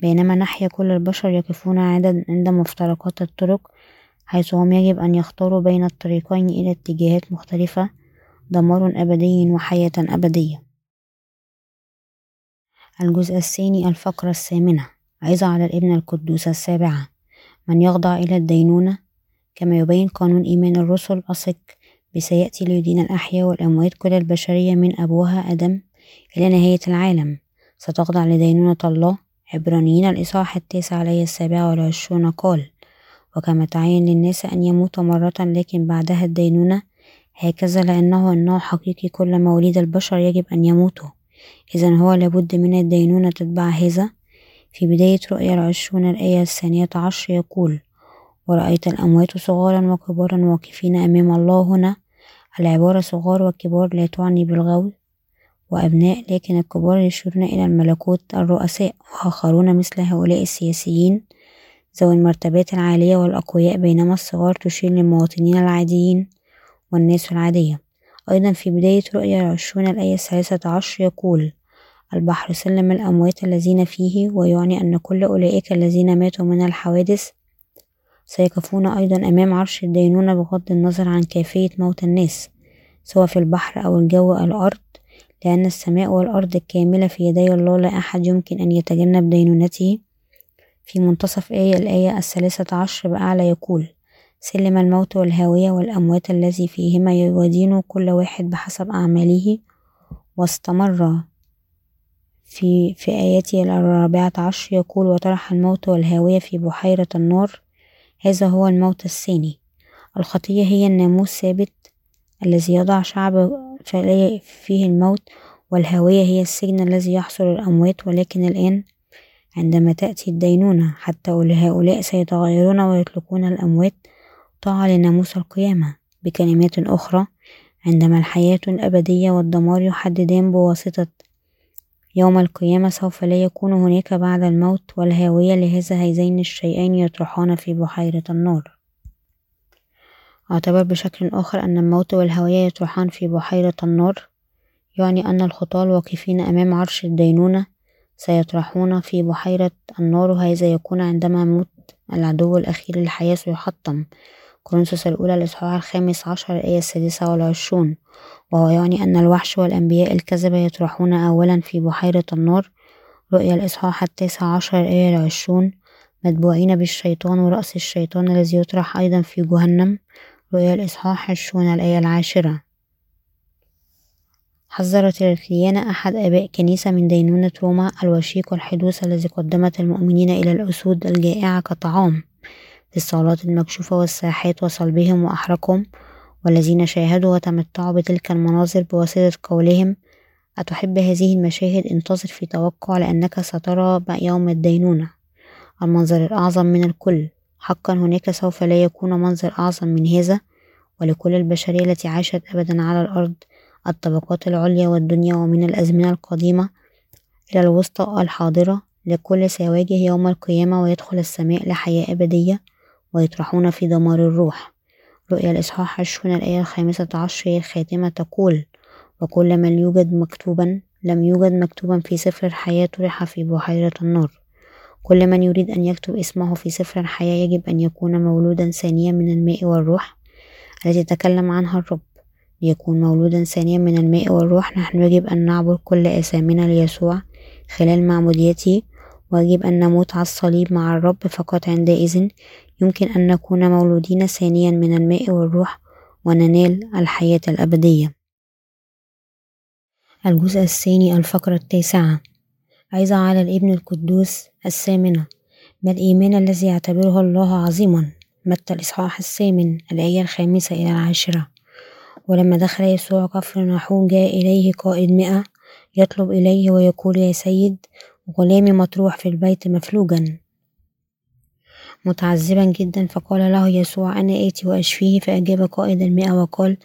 بينما نحيا كل البشر يقفون عدد عند مفترقات الطرق حيث هم يجب أن يختاروا بين الطريقين إلى اتجاهات مختلفة دمار أبدي وحياة أبدية. الجزء الثاني الفقرة الثامنة. عظة على الابن القدوس السابعة. من يخضع إلى الدينونة كما يبين قانون إيمان الرسل أثق بسيأتي ليدين الأحياء والأموات كل البشرية من أبوها آدم إلى نهاية العالم. ستخضع لدينونة الله عبرانيين الإصحاح التاسع عليه السابع والعشرون قال وكما تعين للناس أن يموت مرة لكن بعدها الدينونة هكذا لأنه أنه حقيقي كل موليد البشر يجب أن يموتوا. إذا هو لابد من الدينونة تتبع هذا. في بداية رؤيا العشرون الآية الثانية عشر يقول ورأيت الأموات صغارا وكبارا واقفين أمام الله هنا العبارة صغار وكبار لا تعني بالغول وأبناء لكن الكبار يشيرون إلى الملكوت الرؤساء وآخرون مثل هؤلاء السياسيين ذوي المرتبات العالية والأقوياء بينما الصغار تشير للمواطنين العاديين والناس العادية. أيضا في بداية رؤيا العشرون الآية الثالثة عشر يقول البحر سلم الأموات الذين فيه ويعني أن كل أولئك الذين ماتوا من الحوادث سيقفون أيضا أمام عرش الدينونة بغض النظر عن كيفية موت الناس سواء في البحر أو الجو أو الأرض لأن السماء والأرض الكاملة في يدي الله لا أحد يمكن أن يتجنب دينونته. في منتصف آية الآية الثالثة عشر بأعلى يقول سلم الموت والهاوية والأموات الذي فيهما يدين كل واحد بحسب أعماله واستمر في في آياته الرابعة عشر يقول وطرح الموت والهاوية في بحيرة النار هذا هو الموت الثاني. الخطية هي الناموس ثابت الذي يضع شعب فيه الموت والهاوية هي السجن الذي يحصر الأموات ولكن الآن عندما تأتي الدينونة حتى هؤلاء سيتغيرون ويطلقون الأموات طاعة لناموس القيامة بكلمات أخرى. عندما الحياة الأبدية والدمار يحددان بواسطة يوم القيامة سوف لا يكون هناك بعد الموت والهاوية لهذا هذين الشيئين يطرحان في بحيرة النار أعتبر بشكل آخر أن الموت والهاوية يطرحان في بحيرة النار يعني أن الخطاة الواقفين أمام عرش الدينونة سيطرحون في بحيرة النار وهذا يكون عندما يموت العدو الأخير للحياة سيحطم كورنثوس الأولى الإصحاح الخامس عشر الآية السادسة والعشرون وهو يعني أن الوحش والأنبياء الكذبة يطرحون أولا في بحيرة النار رؤيا الإصحاح التاسع عشر الآية العشرون متبوعين بالشيطان ورأس الشيطان الذي يطرح أيضا في جهنم رؤيا الإصحاح عشرون الآية العاشرة. حذرت الكيانة أحد آباء كنيسة من دينونة روما الوشيق والحدوث الذي قدمت المؤمنين إلى الأسود الجائعة كطعام. الصالات المكشوفة والساحات وصلبهم وأحرقهم والذين شاهدوا وتمتعوا بتلك المناظر بواسطة قولهم أتحب هذه المشاهد انتظر في توقع لأنك سترى يوم الدينونة. المنظر الأعظم من الكل. حقا هناك سوف لا يكون منظر أعظم من هذا ولكل البشرية التي عاشت أبدا على الأرض الطبقات العليا والدنيا ومن الأزمنة القديمة إلى الوسطى الحاضرة لكل سيواجه يوم القيامة ويدخل السماء لحياة أبدية. ويطرحون في دمار الروح. رؤيا الإصحاح عشرون الآية الخامسة عشر الخاتمة تقول وكل من يوجد مكتوبا لم يوجد مكتوبا في سفر الحياة طرح في بحيرة النار كل من يريد أن يكتب اسمه في سفر الحياة يجب أن يكون مولودا ثانيا من الماء والروح التي تكلم عنها الرب. ليكون مولودا ثانيا من الماء والروح نحن يجب أن نعبر كل آثامنا ليسوع خلال معموديته ويجب أن نموت على الصليب مع الرب فقط عندئذ يمكن أن نكون مولودين ثانيا من الماء والروح وننال الحياة الأبدية. الجزء الثاني الفقرة التاسعة. عظة على الابن القدوس الثامنة. ما الإيمان الذي يعتبره الله عظيما؟ متى الإصحاح الثامن الآية الخامسة إلى العاشرة. ولما دخل يسوع كفر نحوم جاء إليه قائد مئة يطلب إليه ويقول يا سيد غلامي مطروح في البيت مفلوجا. متعذبا جدا فقال له يسوع أنا آتي وأشفيه فأجاب قائد المئة وقال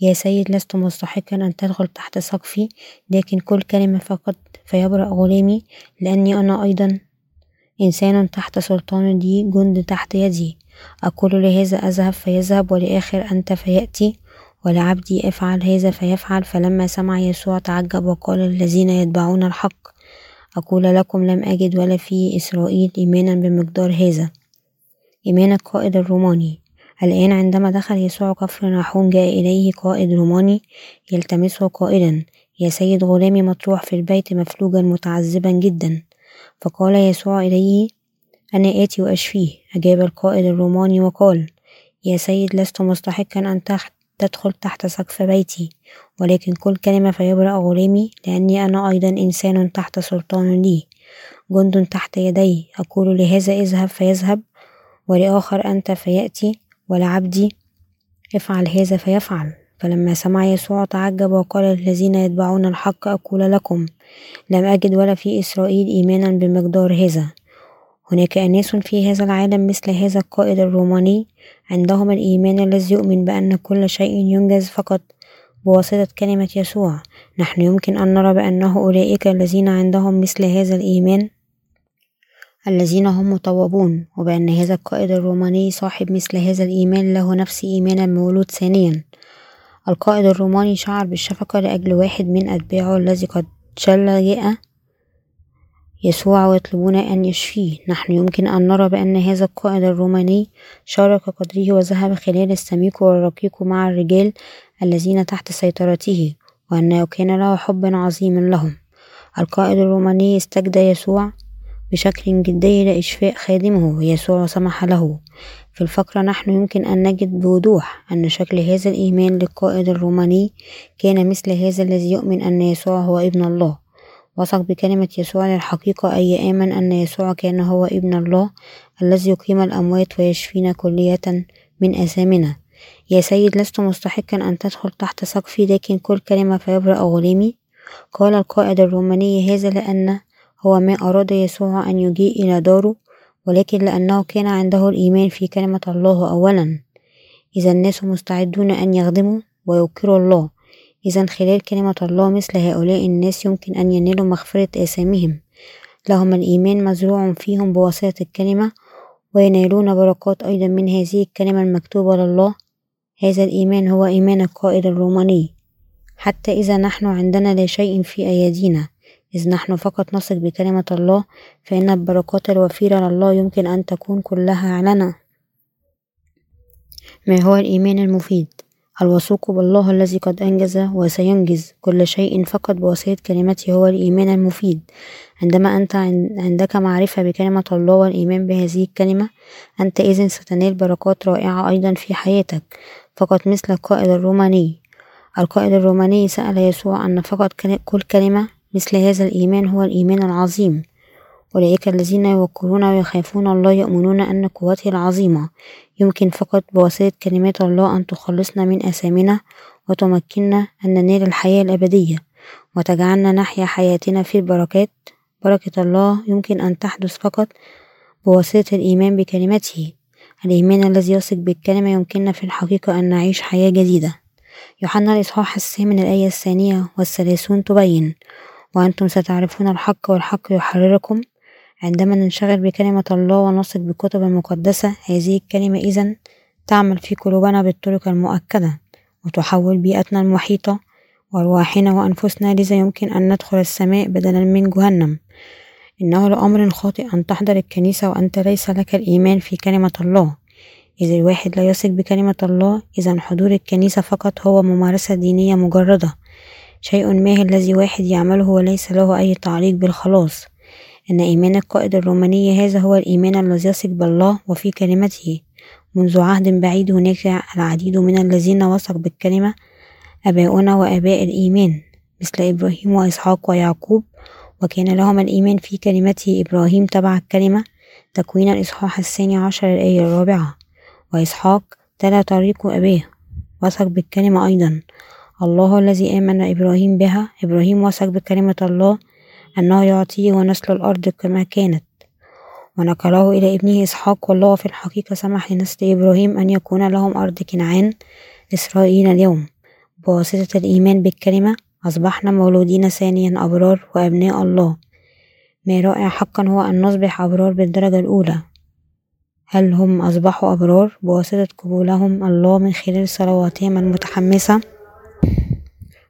يا سيد لست مستحقا أن تدخل تحت سقفي لكن كل كلمة فقط فيبرأ غلامي لأني أنا أيضا إنسان تحت سلطان دي جند تحت يدي. أقول لهذا أذهب فيذهب ولآخر أنت فيأتي ولعبدي أفعل هذا فيفعل. فلما سمع يسوع تعجب وقال الذين يتبعون الحق أقول لكم لم أجد ولا في إسرائيل إيمانا بمقدار هذا. إيمان القائد الروماني. الآن عندما دخل يسوع كفر نحوم جاء إليه قائد روماني يلتمسه قائلا يا سيد غلامي مطروح في البيت مفلوجا متعذبا جدا. فقال يسوع إليه أنا آتي وأشفيه. أجاب القائد الروماني وقال يا سيد لست مستحقا أن تحت تدخل تحت سقف بيتي ولكن كل كلمة فيبرأ غلامي لأني أنا أيضا إنسان تحت سلطان لي. جند تحت يدي أقول لهذا اذهب فيذهب. ولآخر أنت فيأتي ولعبدي افعل هذا فيفعل. فلما سمع يسوع تعجب وقال للذين يتبعون الحق أقول لكم لم أجد ولا في إسرائيل إيمانا بمقدار هذا. هناك أناس في هذا العالم مثل هذا القائد الروماني عندهم الإيمان الذي يؤمن بأن كل شيء ينجز فقط بواسطة كلمة يسوع. نحن يمكن أن نرى بأنه أولئك الذين عندهم مثل هذا الإيمان الذين هم مطوبون وبأن هذا القائد الروماني صاحب مثل هذا الإيمان له نفس إيمان المولود ثانيا. القائد الروماني شعر بالشفقة لأجل واحد من أتباعه الذي قد شل جاء يسوع ويطلبون أن يشفيه. نحن يمكن أن نرى بأن هذا القائد الروماني شارك قدره وذهب خلال السميك والرقيق مع الرجال الذين تحت سيطرته وأنه كان له حب عظيم لهم. القائد الروماني استجدى يسوع بشكل جدي لإشفاء خادمه ويسوع سمح له. في الفقرة نحن يمكن أن نجد بوضوح أن شكل هذا الإيمان للقائد الروماني كان مثل هذا الذي يؤمن أن يسوع هو ابن الله. وثق بكلمة يسوع للحقيقة أي آمن أن يسوع كان هو ابن الله الذي يقيم الأموات ويشفينا كلية من آثامنا. يا سيد لست مستحقا أن تدخل تحت سقفي لكن كل كلمة فيبرأ غليمي قال القائد الروماني هذا لأن هو ما أراد يسوع أن يجيء إلى داره ولكن لأنه كان عنده الإيمان في كلمة الله أولا. إذا الناس مستعدون أن يخدموا ويوقروا الله. إذا خلال كلمة الله مثل هؤلاء الناس يمكن أن ينالوا مغفرة آثامهم. لهم الإيمان مزروع فيهم بواسطة الكلمة وينالون بركات أيضا من هذه الكلمة المكتوبة لله. هذا الإيمان هو إيمان القائد الروماني. حتى إذا نحن عندنا لا شيء في أيدينا إذ نحن فقط نثق بكلمة الله فإن البركات الوفيرة لله يمكن أن تكون كلها لنا ما هو الإيمان المفيد؟ الوثوق بالله الذي قد أنجز وسينجز كل شيء فقط بواسطة كلمته هو الإيمان المفيد. عندما أنت عندك معرفة بكلمة الله والإيمان بهذه الكلمة أنت إذن ستنال بركات رائعة أيضا في حياتك. فقط مثل القائد الروماني. القائد الروماني سأل يسوع أن فقط كل كلمة مثل هذا الإيمان هو الإيمان العظيم. أولئك الذين يوقرون ويخافون الله يؤمنون أن قوته العظيمة. يمكن فقط بواسطة كلمات الله أن تخلصنا من آثامنا وتمكننا أن ننال الحياة الأبدية. وتجعلنا نحيا حياتنا في البركات بركة الله يمكن أن تحدث فقط بواسطة الإيمان بكلمته. الإيمان الذي يثق بالكلمة يمكننا في الحقيقة أن نعيش حياة جديدة. يوحنا الإصحاح الثامن الآية الثانية والثلاثون تبين وأنتم ستعرفون الحق والحق يحرركم. عندما ننشغل بكلمة الله ونثق بالكتب المقدسة هذه الكلمة إذا تعمل في قلوبنا بالطرق المؤكدة وتحول بيئتنا المحيطة وأرواحنا وأنفسنا لذا يمكن أن ندخل السماء بدلا من جهنم. إنه لأمر خاطئ أن تحضر الكنيسة وأنت ليس لك الإيمان في كلمة الله. إذا الواحد لا يثق بكلمة الله إذا حضور الكنيسة فقط هو ممارسة دينية مجردة. شيء ما الذي واحد يعمله وليس له أي تعليق بالخلاص. إن إيمان القائد الروماني هذا هو الإيمان الذي يثق بالله وفي كلمته. منذ عهد بعيد هناك العديد من الذين وثق بالكلمة أباؤنا وآباء الإيمان مثل إبراهيم وإسحاق ويعقوب. وكان لهم الإيمان في كلمته إبراهيم تبع الكلمة تكوين الإصحاح الثاني عشر الآية الرابعة. وإسحاق تلا طريق أبيه وثق بالكلمة أيضا. الله الذي آمن إبراهيم بها. إبراهيم وثق بكلمة الله أنه يعطيه ونسل الأرض كما كانت. ونقله إلى ابنه إسحاق والله في الحقيقة سمح لنسل إبراهيم أن يكون لهم أرض كنعان إسرائيل اليوم. بواسطة الإيمان بالكلمة أصبحنا مولودين ثانيا أبرار وأبناء الله. ما رائع حقا هو أن نصبح أبرار بالدرجة الأولى. هل هم أصبحوا أبرار؟ بواسطة قبولهم الله من خلال صلواتهم المتحمسة.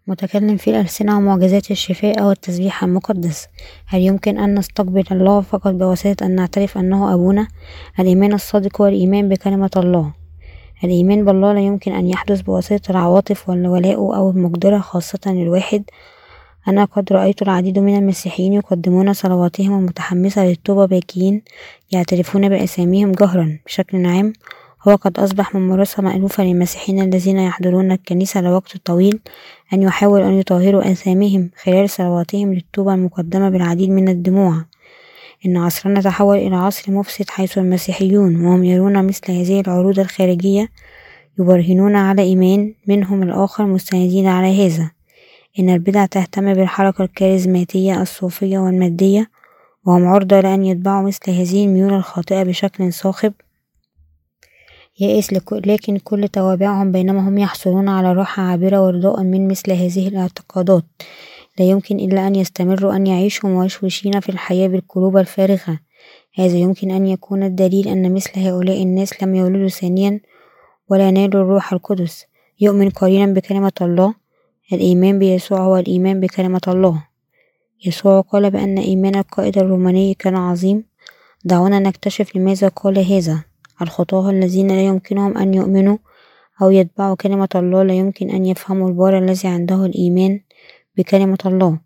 متكلم في الألسنة ومعجزات الشفاء أو التسبيح المقدس. هل يمكن أن نستقبل الله فقط بواسطة أن نعترف أنه أبونا؟ الإيمان الصادق هو الإيمان بكلمة الله. الإيمان بالله لا يمكن أن يحدث بواسطة العواطف والولاء أو المقدرة خاصة للواحد أنا قد رأيت العديد من المسيحيين يقدمون صلواتهم المتحمسة للتوبة باكين يعترفون بأساميهم جهرا بشكل عام. هو قد أصبح ممارسة مألوفة للمسيحيين الذين يحضرون الكنيسة لوقت طويل أن يحاولوا أن يطهروا آثامهم خلال صلواتهم للتوبة المقدمة بالعديد من الدموع. إن عصرنا تحول إلى عصر مفسد حيث المسيحيون وهم يرون مثل هذه العروض الخارجية يبرهنون على إيمان منهم الآخر مستندين على هذا. إن البدع تهتم بالحركة الكاريزماتية الصوفية والمادية وهم عرضة لأن يتبعوا مثل هذه الميول الخاطئة بشكل صاخب يائس لكن كل توابعهم بينما هم يحصلون على راحة عابرة ورضاء من مثل هذه الاعتقادات. لا يمكن إلا أن يستمروا أن يعيشوا موشوشين في الحياة بالقلوب الفارغة. هذا يمكن أن يكون الدليل أن مثل هؤلاء الناس لم يولدوا ثانيا ولا نالوا الروح القدس. يؤمن قليلا بكلمة الله الإيمان بيسوع هو الإيمان بكلمة الله. يسوع قال بأن إيمان القائد الروماني كان عظيم. دعونا نكتشف لماذا قال هذا. الخطاة الذين لا يمكنهم أن يؤمنوا أو يتبعوا كلمة الله لا يمكن أن يفهموا البار الذي عنده الإيمان بكلمة الله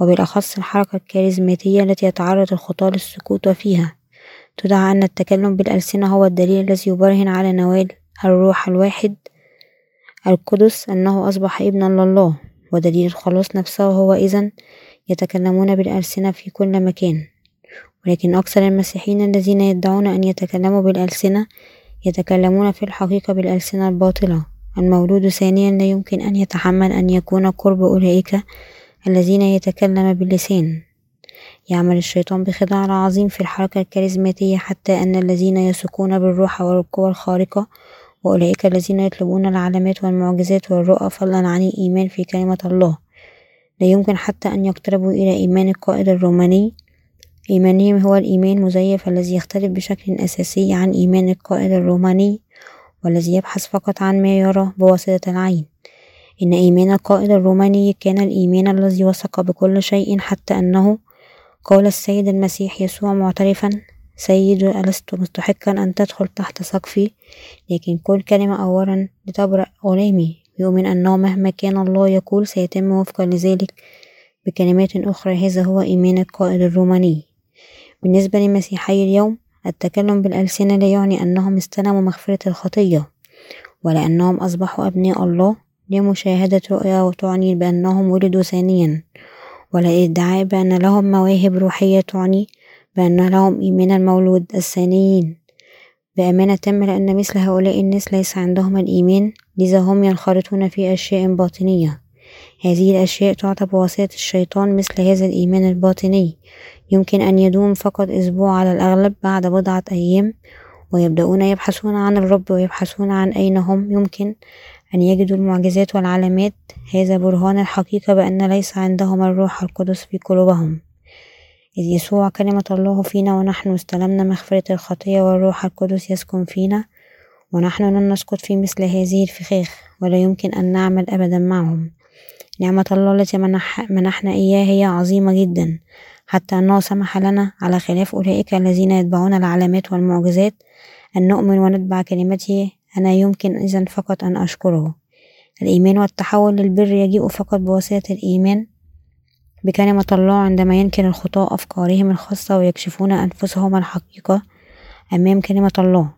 وبالأخص الحركة الكاريزماتية التي يتعرض الخطاة للسقوط فيها. تدعى أن التكلم بالألسنة هو الدليل الذي يبرهن على نوال الروح الواحد القدس أنه أصبح ابنا لله ودليل الخلاص نفسه هو إذا يتكلمون بالألسنة في كل مكان. ولكن أكثر المسيحيين الذين يدعون أن يتكلموا بالألسنة يتكلمون في الحقيقة بالألسنة الباطلة. المولود ثانيا لا يمكن أن يتحمل أن يكون قرب أولئك الذين يتكلم باللسان. يعمل الشيطان بخداع عظيم في الحركة الكاريزماتية حتى أن الذين يثقون بالروح والقوى الخارقة وأولئك الذين يطلبون العلامات والمعجزات والرؤى فضلا عن الإيمان في كلمة الله. لا يمكن حتى أن يقتربوا إلى إيمان القائد الروماني إيمانهم هو الإيمان المزيف الذي يختلف بشكل أساسي عن إيمان القائد الروماني والذي يبحث فقط عن ما يرى بواسطة العين. إن إيمان القائد الروماني كان الإيمان الذي وثق بكل شيء حتى أنه قال السيد المسيح يسوع معترفا سيد ألست مستحقا أن تدخل تحت سقفي لكن كل كلمة أولا لتبرأ غلامي يؤمن أنه مهما كان الله يقول سيتم وفقا لذلك. بكلمات أخرى هذا هو إيمان القائد الروماني. بالنسبة لمسيحي اليوم التكلم بالألسنة لا يعني أنهم استلموا مغفرة الخطية ولا أنهم أصبحوا أبناء الله لمشاهدة رؤيا وتعني بأنهم ولدوا ثانيا ولا إدعاء بأن لهم مواهب روحية تعني بأن لهم إيمان المولود الثانيين. بأمانة تامة لأن مثل هؤلاء الناس ليس عندهم الإيمان لذا هم ينخرطون في أشياء باطنية. هذه الأشياء تعطى بواسطة الشيطان مثل هذا الإيمان الباطني. يمكن أن يدوم فقط أسبوع على الأغلب بعد بضعة أيام ويبدأون يبحثون عن الرب ويبحثون عن أين هم. يمكن أن يجدوا المعجزات والعلامات. هذا برهان الحقيقة بأن ليس عندهم الروح القدس في قلوبهم. إذ يسوع كلمة الله فينا ونحن استلمنا مغفرة الخطية والروح القدس يسكن فينا ونحن لن نسقط في مثل هذه الفخاخ ولا يمكن أن نعمل أبدا معهم. نعمة الله التي منح منحنا إياه هي عظيمة جدا. حتى أنه سمح لنا على خلاف أولئك الذين يتبعون العلامات والمعجزات أن نؤمن ونتبع كلمته. أنا يمكن إذا فقط أن أشكره. الإيمان والتحول للبر يجيء فقط بواسطة الإيمان بكلمة الله عندما ينكر الخطاة أفكارهم الخاصة ويكشفون أنفسهم الحقيقة أمام كلمة الله.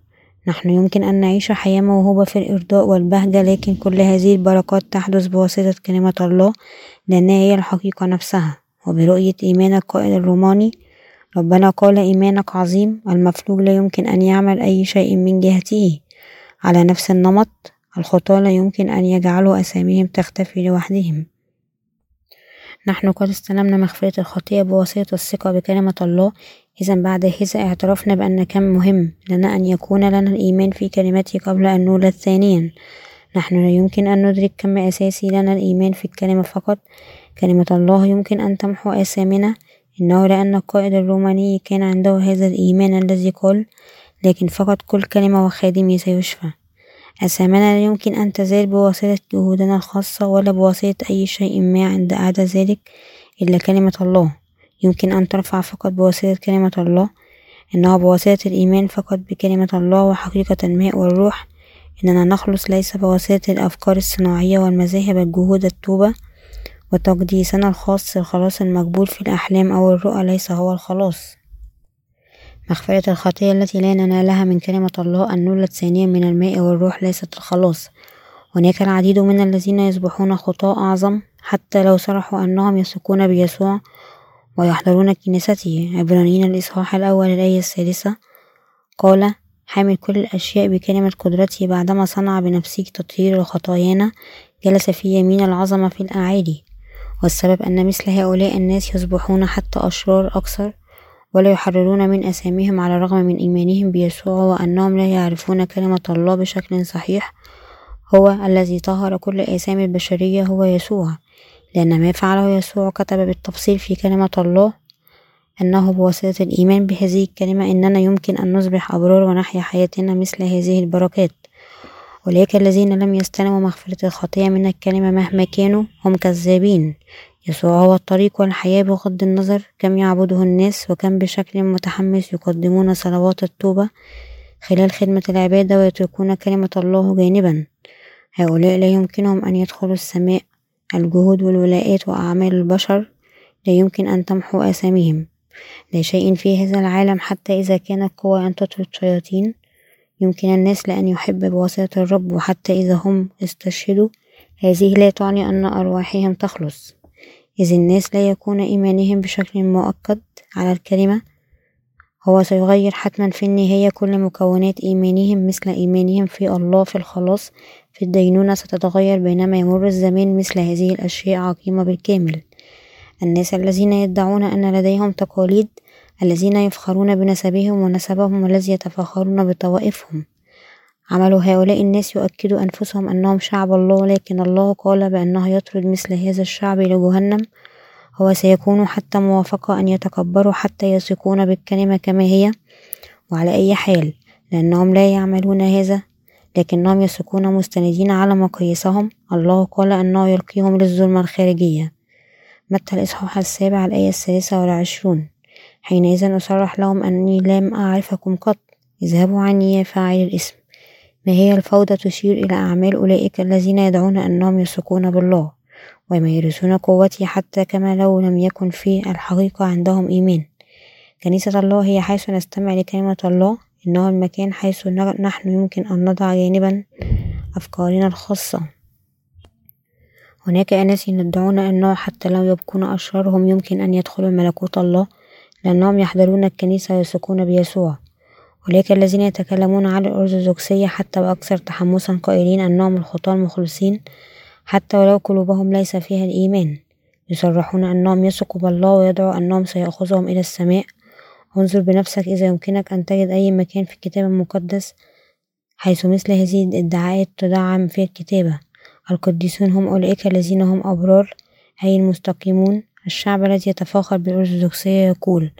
نحن يمكن أن نعيش حياة موهوبة في الإرضاء والبهجة لكن كل هذه البركات تحدث بواسطة كلمة الله لأنها هي الحقيقة نفسها. وبرؤية إيمان القائد الروماني ربنا قال إيمانك عظيم المفلوج لا يمكن أن يعمل أي شيء من جهته على نفس النمط الخطاة لا يمكن أن يجعلوا أساميهم تختفي لوحدهم. نحن قد استلمنا مغفرة الخطية بواسطة الثقة بكلمة الله. إذا بعد هذا اعترفنا بأن كم مهم لنا أن يكون لنا الإيمان في كلمته قبل أن نولد ثانيا. نحن لا يمكن أن ندرك كم أساسي لنا الإيمان في الكلمة فقط. كلمة الله يمكن أن تمحو آثامنا إنه لأن القائد الروماني كان عنده هذا الإيمان الذي قال لكن فقط كل كلمة وخادمي سيشفى. أسامنا لا يمكن أن تزال بواسطة جهودنا الخاصة ولا بواسطة أي شيء ما عند أعدى ذلك إلا كلمة الله. يمكن أن ترفع فقط بواسطة كلمة الله. إنه بواسطة الإيمان فقط بكلمة الله وحقيقة الماء والروح. إننا نخلص ليس بواسطة الأفكار الصناعية والمذاهب الجهود التوبة وتقديسنا الخاص الخلاص المقبول في الأحلام أو الرؤى ليس هو الخلاص. مغفرة الخطية التي لا ننالها من كلمة الله. أن نولد ثانيا من الماء والروح ليست الخلاص. هناك العديد من الذين يصبحون خطاة أعظم. حتى لو صرحوا أنهم يثقون بيسوع ويحضرون كنيسته. عبرانيين الإصحاح الأول الآية السادسة. قال حامل كل الأشياء بكلمة قدرته. بعدما صنع بنفسه تطهير خطايانا جلس في يمين العظمة في الأعالي والسبب أن مثل هؤلاء الناس يصبحون حتى أشرار أكثر ولا يحررون من أساميهم على الرغم من إيمانهم بيسوع وأنهم لا يعرفون كلمة الله بشكل صحيح. هو الذي طهر كل آثام البشرية هو يسوع لأن ما فعله يسوع كتب بالتفصيل في كلمة الله أنه بواسطة الإيمان بهذه الكلمة إننا يمكن أن نصبح أبرار ونحيا حياتنا مثل هذه البركات. أولئك الذين لم يستلموا مغفرة الخطية من الكلمة مهما كانوا هم كذابين. يسوع هو الطريق والحياة بغض النظر كم يعبده الناس وكم بشكل متحمس يقدمون صلوات التوبة خلال خدمة العبادة ويتركون كلمة الله جانبا. هؤلاء لا يمكنهم أن يدخلوا السماء. الجهود والولاءات وأعمال البشر لا يمكن أن تمحو آثامهم لا شيء في هذا العالم حتى إذا كانت قوى أن تطرد شياطين يمكن الناس لأن يحب بواسطة الرب وحتى إذا هم استشهدوا هذه لا تعني أن أرواحهم تخلص. إذ الناس لا يكون إيمانهم بشكل مؤكد على الكلمة. هو سيغير حتما في النهاية كل مكونات إيمانهم مثل إيمانهم في الله في الخلاص. في الدينونة ستتغير بينما يمر الزمان مثل هذه الأشياء عقيمة بالكامل. الناس الذين يدعون أن لديهم تقاليد الذين يفخرون بنسبهم ونسبهم والذي يتفاخرون بطوائفهم. عمل هؤلاء الناس يؤكد أنفسهم أنهم شعب الله لكن الله قال بأنه يطرد مثل هذا الشعب إلى جهنم. هو سيكون حتى موافقة أن يتكبروا حتى يثقون بالكلمة كما هي. وعلى أي حال لأنهم لا يعملون هذا لكنهم يثقون مستندين على مقاييسهم. الله قال أنه يلقيهم للظلمة الخارجية. متى الإصحاح السابع الآية الثالثة والعشرون. حينئذ أصرح لهم أني لم أعرفكم قط. اذهبوا عني يا فاعل الإثم ما هي الفوضى تشير إلى أعمال أولئك الذين يدعون أنهم يثقون بالله ويمارسون قوتي حتى كما لو لم يكن في الحقيقة عندهم إيمان. كنيسة الله هي حيث نستمع لكلمة الله. إنه المكان حيث نحن يمكن أن نضع جانبا أفكارنا الخاصة. هناك أناس يدعون أنه حتى لو يبقون أشرار هم يمكن أن يدخلوا ملكوت الله. لأنهم يحضرون الكنيسة ويثقون بيسوع. أولئك الذين يتكلمون عن الأرثوذكسية حتى بأكثر تحمسا قائلين أنهم الخطاة المخلصين حتى ولو قلوبهم ليس فيها الإيمان. يصرحون أنهم يثقوا بالله ويدعوا أنهم سيأخذهم إلى السماء. انظر بنفسك إذا يمكنك أن تجد أي مكان في الكتاب المقدس حيث مثل هذه الادعاءات تدعم في الكتابة. القديسون هم أولئك الذين هم أبرار أي المستقيمون. الشعب الذي يتفاخر بالأرثوذكسية يقول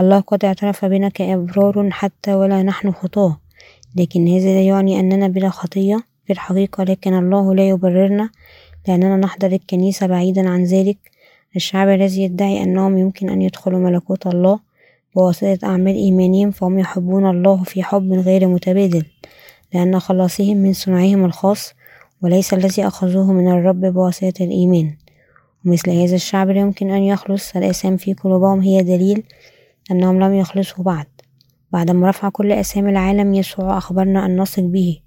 الله قد اعترف بنا كأبرار حتى ولا نحن خطاة لكن هذا لا يعني أننا بلا خطية في الحقيقة لكن الله لا يبررنا لأننا نحضر الكنيسة بعيدا عن ذلك. الشعب الذي يدعي أنهم يمكن أن يدخلوا ملكوت الله بواسطة أعمال إيمانهم فهم يحبون الله في حب غير متبادل لأن خلاصهم من صنعهم الخاص وليس الذي أخذوه من الرب بواسطة الإيمان. ومثل هذا الشعب لا يمكن أن يخلص الآثام في قلوبهم هي دليل أنهم لم يخلصوا بعد. بعدما رفع كل أسامي العالم يسوع أخبرنا أن نثق به.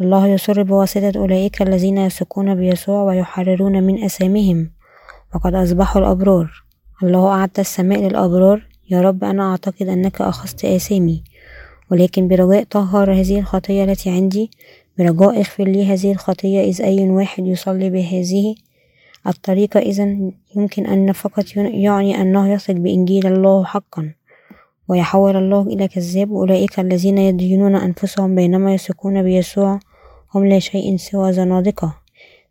الله يسر بواسطة أولئك الذين يثقون بيسوع ويحررون من أسامهم وقد أصبحوا الأبرار. الله أعد السماء للأبرار. يا رب أنا أعتقد أنك أخذت آثامي ولكن برجاء طهر هذه الخطية التي عندي برجاء اغفر لي هذه الخطية إذ أي واحد يصلي بهذه الطريقة إذا يمكن أن فقط يعني أنه يثق بإنجيل الله حقا ويحول الله إلى كذاب. أولئك الذين يدينون أنفسهم بينما يثقون بيسوع هم لا شيء سوى زنادقة.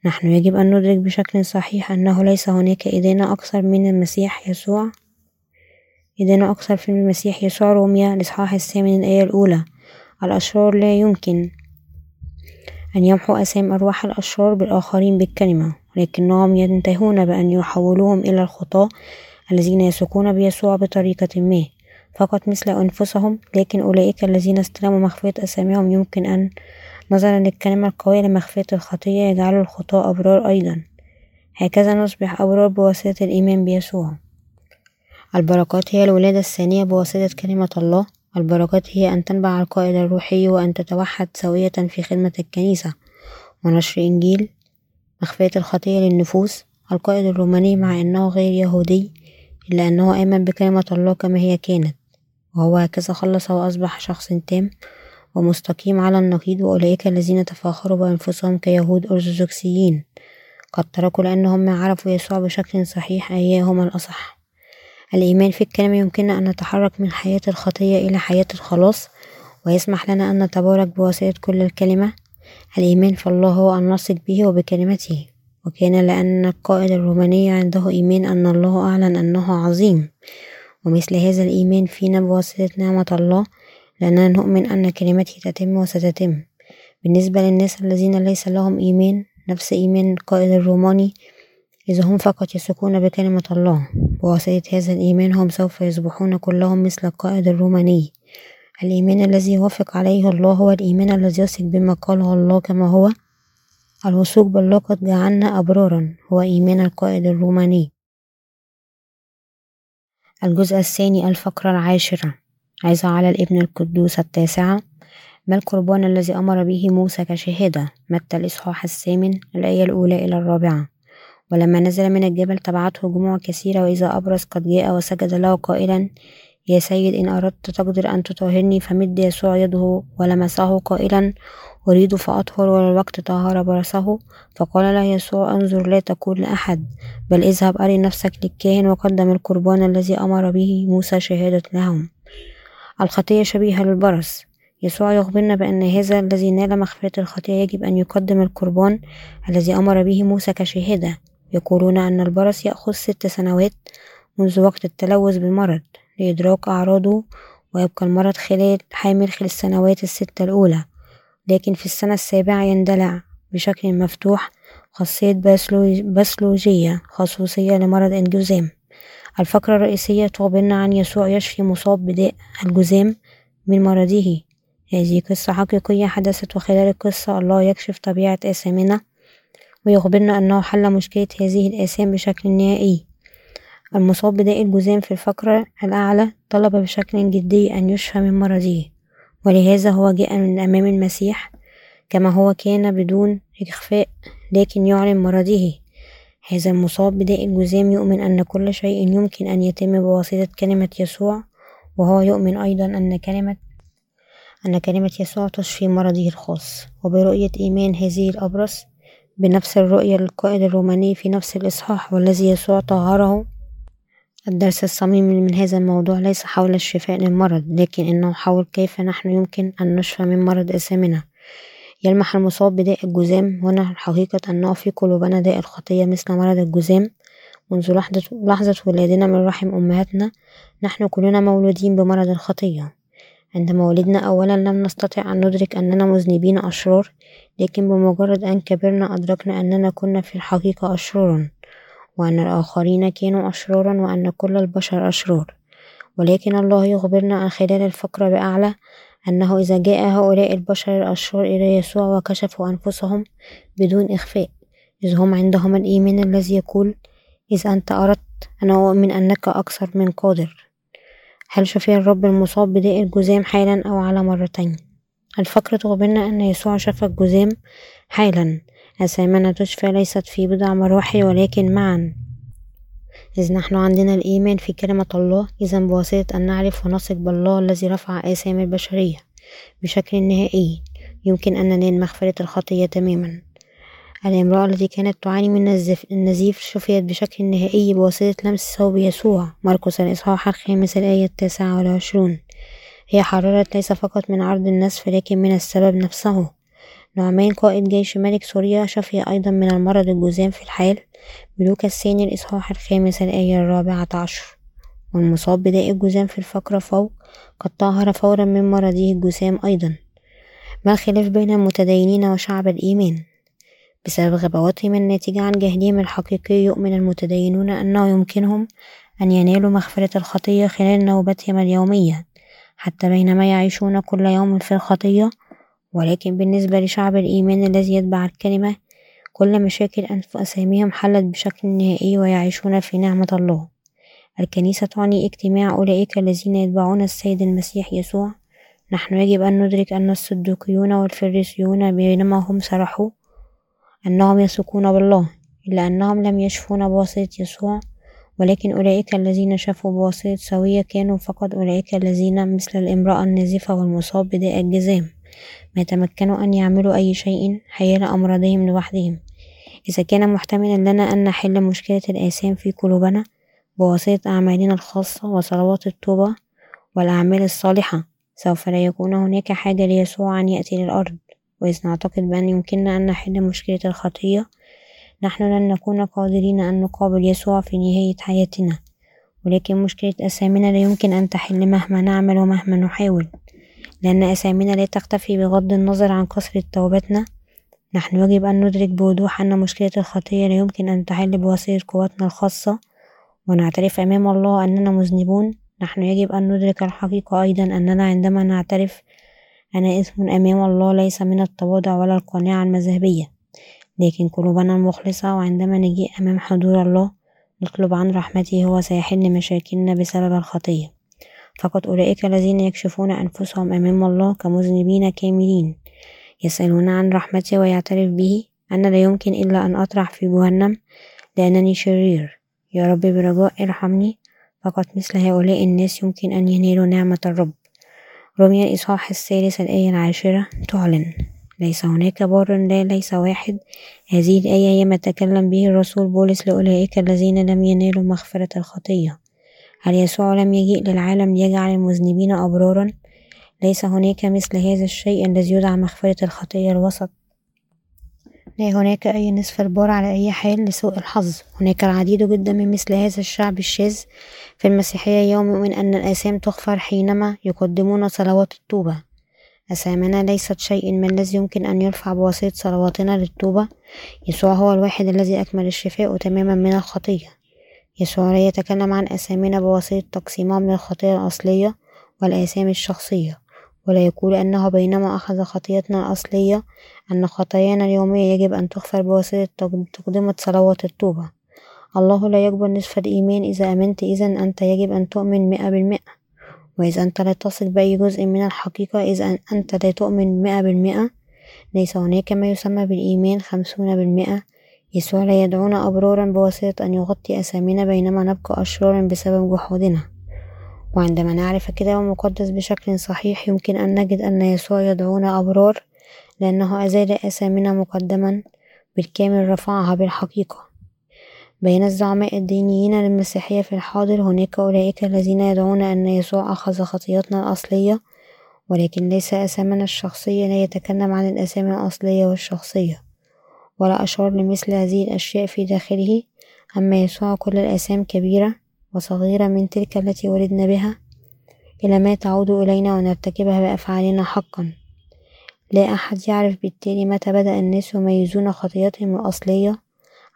نحن يجب أن ندرك بشكل صحيح أنه ليس هناك إدانة أكثر من المسيح يسوع. إدانة أكثر في المسيح يسوع. روميا الإصحاح الثامن الآية الأولى. الأشرار لا يمكن أن يمحو أسام أرواح الأشرار بالآخرين بالكلمة. ولكنهم ينتهون بأن يحولوهم إلى الخطاة الذين يثقون بيسوع بطريقة ما. فقط مثل أنفسهم لكن أولئك الذين استلموا مخفية أساميهم يمكن أن نظرا للكلمة القوية لمخفية الخطية يجعل الخطاة أبرار أيضا. هكذا نصبح أبرار بواسطة الإيمان بيسوع. البركات هي الولادة الثانية بواسطة كلمة الله. البركات هي أن تنبع القائد الروحي وأن تتوحد سوية في خدمة الكنيسة. ونشر إنجيل مخفية الخطية للنفوس. القائد الروماني مع أنه غير يهودي إلا أنه آمن بكلمة الله كما هي كانت. وهو هكذا خلص وأصبح شخص تام ومستقيم على النقيض وأولئك الذين تفاخروا بأنفسهم كيهود أرثوذكسيين. قد تركوا لأنهم عرفوا يسوع بشكل صحيح أيهما الأصح. الإيمان في الكلمة يمكننا أن نتحرك من حياة الخطية إلى حياة الخلاص ويسمح لنا أن نتبارك بواسطة كل الكلمة. الإيمان في الله هو أن نثق به وبكلمته وكان لأن القائد الروماني عنده إيمان أن الله أعلن أنه عظيم. ومثل هذا الإيمان فينا بواسطة نعمة الله لأننا نؤمن أن كلمته تتم وستتم. بالنسبة للناس الذين ليس لهم إيمان نفس إيمان القائد الروماني إذا هم فقط يثقون بكلمة الله. بواسطة هذا الإيمان هم سوف يصبحون كلهم مثل القائد الروماني. الإيمان الذي يوافق عليه الله هو الإيمان الذي يثق بما قاله الله كما هو الوثوق بالله قد جعلنا أبرارا هو إيمان القائد الروماني. الجزء الثاني الفقرة العاشرة عظة على الابن القدوس التاسعة ما القربان الذي أمر به موسى كشهادة؟ متى الإصحاح الثامن الآية الأولى إلى الرابعة. ولما نزل من الجبل تبعته جموع كثيرة وإذا أبرص قد جاء وسجد له قائلا يا سيد إن أردت تقدر أن تطهرني فمد يسوع يده ولمسه قائلا أريد فأطهر وللوقت طهر برصه فقال له يسوع انظر لا تقول لأحد بل اذهب أري نفسك للكاهن وقدم القربان الذي أمر به موسى شهادة لهم. الخطية شبيهة للبرص. يسوع يخبرنا بأن هذا الذي نال مغفرة الخطية يجب أن يقدم القربان الذي أمر به موسى كشهادة. يقولون أن البرص يأخذ ست سنوات منذ وقت التلوث بالمرض. لإدراك أعراضه ويبقى المرض خلال حامل خلال السنوات الستة الأولى لكن في السنة السابعة يندلع بشكل مفتوح خاصية باسلوجية خصوصية لمرض الجذام الفقرة الرئيسية تخبرنا عن يسوع يشفي مصاب بداء الجذام من مرضه. هذه قصة حقيقية حدثت وخلال القصة الله يكشف طبيعة آثامنا ويخبرنا أنه حل مشكلة هذه الآثام بشكل نهائي. المصاب بداء الجذام في الفقرة الأعلى طلب بشكل جدي أن يشفى من مرضه ولهذا هو جاء من أمام المسيح كما هو كان بدون إخفاء لكن يعلن مرضه. هذا المصاب بداء الجذام يؤمن أن كل شيء يمكن أن يتم بواسطة كلمة يسوع وهو يؤمن أيضا أن كلمة أن كلمة يسوع تشفي مرضه الخاص. وبرؤية إيمان هذه الأبرص بنفس الرؤية للقائد الروماني في نفس الإصحاح والذي يسوع طهره الدرس الصميم من هذا الموضوع ليس حول الشفاء للمرض لكن إنه حول كيف نحن يمكن أن نشفى من مرض أثامنا يلمح المصاب بداء الجذام هنا حقيقة أنه في قلوبنا داء الخطية مثل مرض الجذام منذ لحظة, لحظة ولادنا من رحم أمهاتنا نحن كلنا مولودين بمرض الخطية. عندما ولدنا أولا لم نستطع أن ندرك أننا مذنبين أشرار لكن بمجرد أن كبرنا أدركنا أننا كنا في الحقيقة أشرارا وأن الآخرين كانوا أشرارا وأن كل البشر أشرار. ولكن الله يخبرنا خلال الفقرة بأعلى أنه إذا جاء هؤلاء البشر الأشرار إلى يسوع وكشفوا أنفسهم بدون إخفاء إذ هم عندهم الإيمان الذي يقول إذا أنت أردت أنا أؤمن أنك أكثر من قادر. هل شفي الرب المصاب بداء الجذام حالا أو على مرتين؟ الفقرة تخبرنا أن يسوع شفى الجذام حالا أسامنا تشفى ليست في بضع مراحل ولكن معا. إذ نحن عندنا الإيمان في كلمة الله إذا بواسطة أن نعرف ونثق بالله الذي رفع آثام البشرية بشكل نهائي. يمكن أن ننال مغفرة الخطية تماما. الامرأة التي كانت تعاني من النزيف شفيت بشكل نهائي بواسطة لمس ثوب يسوع. مرقس الإصحاح الخامس الآية التاسعة والعشرون. هي حررت ليس فقط من عرض النسف لكن من السبب نفسه. نعمان قائد جيش ملك سوريا شفي أيضا من المرض الجذام في الحال بلوكا الثاني الإصحاح الخامس الآية الرابعة عشر. والمصاب بداء الجذام في الفقرة فوق قد طهر فورا من مرضه الجسام أيضا. ما الخلاف بين المتدينين وشعب الإيمان؟ بسبب غباوتهم الناتجة عن جهلهم الحقيقي يؤمن المتدينون أنه يمكنهم أن ينالوا مغفرة الخطية خلال نوبتهم اليومية حتى بينما يعيشون كل يوم في الخطية ولكن بالنسبة لشعب الإيمان الذي يتبع الكلمة كل مشاكل أنف أساميهم حلت بشكل نهائي ويعيشون في نعمة الله. الكنيسة تعني اجتماع أولئك الذين يتبعون السيد المسيح يسوع. نحن يجب أن ندرك أن الصدوقيون والفريسيون بينما هم سرحوا أنهم يثقون بالله إلا أنهم لم يشفون بواسطة يسوع. ولكن أولئك الذين شافوا بواسطة سوية كانوا فقط أولئك الذين مثل الامرأة النازفة والمصاب بداء الجزام. ما يتمكنوا أن يعملوا أي شيء حيال أمراضهم لوحدهم. إذا كان محتملا لنا أن نحل مشكلة الآثام في قلوبنا بواسطة أعمالنا الخاصة وصلوات التوبة والأعمال الصالحة سوف لا يكون هناك حاجة ليسوع أن يأتي للأرض. وإذ نعتقد بأن يمكننا أن نحل مشكلة الخطية نحن لن نكون قادرين أن نقابل يسوع في نهاية حياتنا. ولكن مشكلة أسامنا لا يمكن أن تحل مهما نعمل ومهما نحاول. لأن أسامنا لا تختفي بغض النظر عن كثرة توبتنا. نحن يجب أن ندرك بوضوح أن مشكلة الخطية لا يمكن أن تحل بواسطة قوتنا الخاصة ونعترف أمام الله أننا مذنبون. نحن يجب أن ندرك الحقيقة أيضا أننا عندما نعترف أنا إثم أمام الله ليس من التواضع ولا القناعة المذهبية. لكن قلوبنا المخلصة وعندما نجيء أمام حضور الله نطلب عن رحمته هو سيحل مشاكلنا بسبب الخطية. فقط أولئك الذين يكشفون أنفسهم أمام الله كمذنبين كاملين. يسألون عن رحمته ويعترف به أن لا يمكن إلا أن أطرح في جهنم لأنني شرير. يا رب برجاء ارحمني فقط مثل هؤلاء الناس يمكن أن ينالوا نعمة الرب. رمي الإصحاح الثالث الآية العاشرة تعلن ليس هناك بار لا ليس واحد. هذه الآية هي ما تكلم به الرسول بولس لأولئك الذين لم ينالوا مغفرة الخطية. هل يسوع لم يجيء للعالم ليجعل المذنبين أبرارا؟ ليس هناك مثل هذا الشيء الذي يدعى مغفرة الخطية الوسط. لا هناك أي نصف البار على أي حال لسوء الحظ. هناك العديد جدا من مثل هذا الشعب الشاذ في المسيحية يؤمن أن الآثام تغفر حينما يقدمون صلوات التوبة. أثامنا ليست شيء ما الذي يمكن أن يرفع بواسطة صلواتنا للتوبة. يسوع هو الواحد الذي أكمل الشفاء تماما من الخطية. يسوع لا يتكلم عن أثامنا بواسطة تقسيمها من الخطية الأصلية والآثام الشخصية ولا يقول أنه بينما أخذ خطيتنا الأصلية أن خطايانا اليومية يجب أن تغفر بواسطة تقدمة صلوات التوبة. الله لا يقبل نصف الإيمان إذا آمنت إذا أنت يجب أن تؤمن مئة بالمئة. وإذا أنت لا تثق بأي جزء من الحقيقة إذا أنت لا تؤمن مئة بالمئة. ليس هناك ما يسمى بالإيمان خمسون بالمئة. يسوع لا يدعونا أبرارا بواسطة أن يغطي أسامينا بينما نبقى أشرارا بسبب جحودنا. وعندما نعرف الكتاب المقدس بشكل صحيح يمكن أن نجد أن يسوع يدعونا أبرار لأنه أزال آثامنا مقدما بالكامل رفعها بالحقيقة. بين الزعماء الدينيين للمسيحية في الحاضر هناك أولئك الذين يدعون أن يسوع أخذ خطيتنا الأصلية ولكن ليس آثامنا الشخصية لا يتكلم عن الآثام الأصلية والشخصية. ولا أشار لمثل هذه الأشياء في داخله أما يسوع كل الآثام كبيرة وصغيرة من تلك التي ولدنا بها إلى ما تعود إلينا ونرتكبها بأفعالنا حقا. لا أحد يعرف بالتالي متى بدأ الناس يميزون خطيتهم الأصلية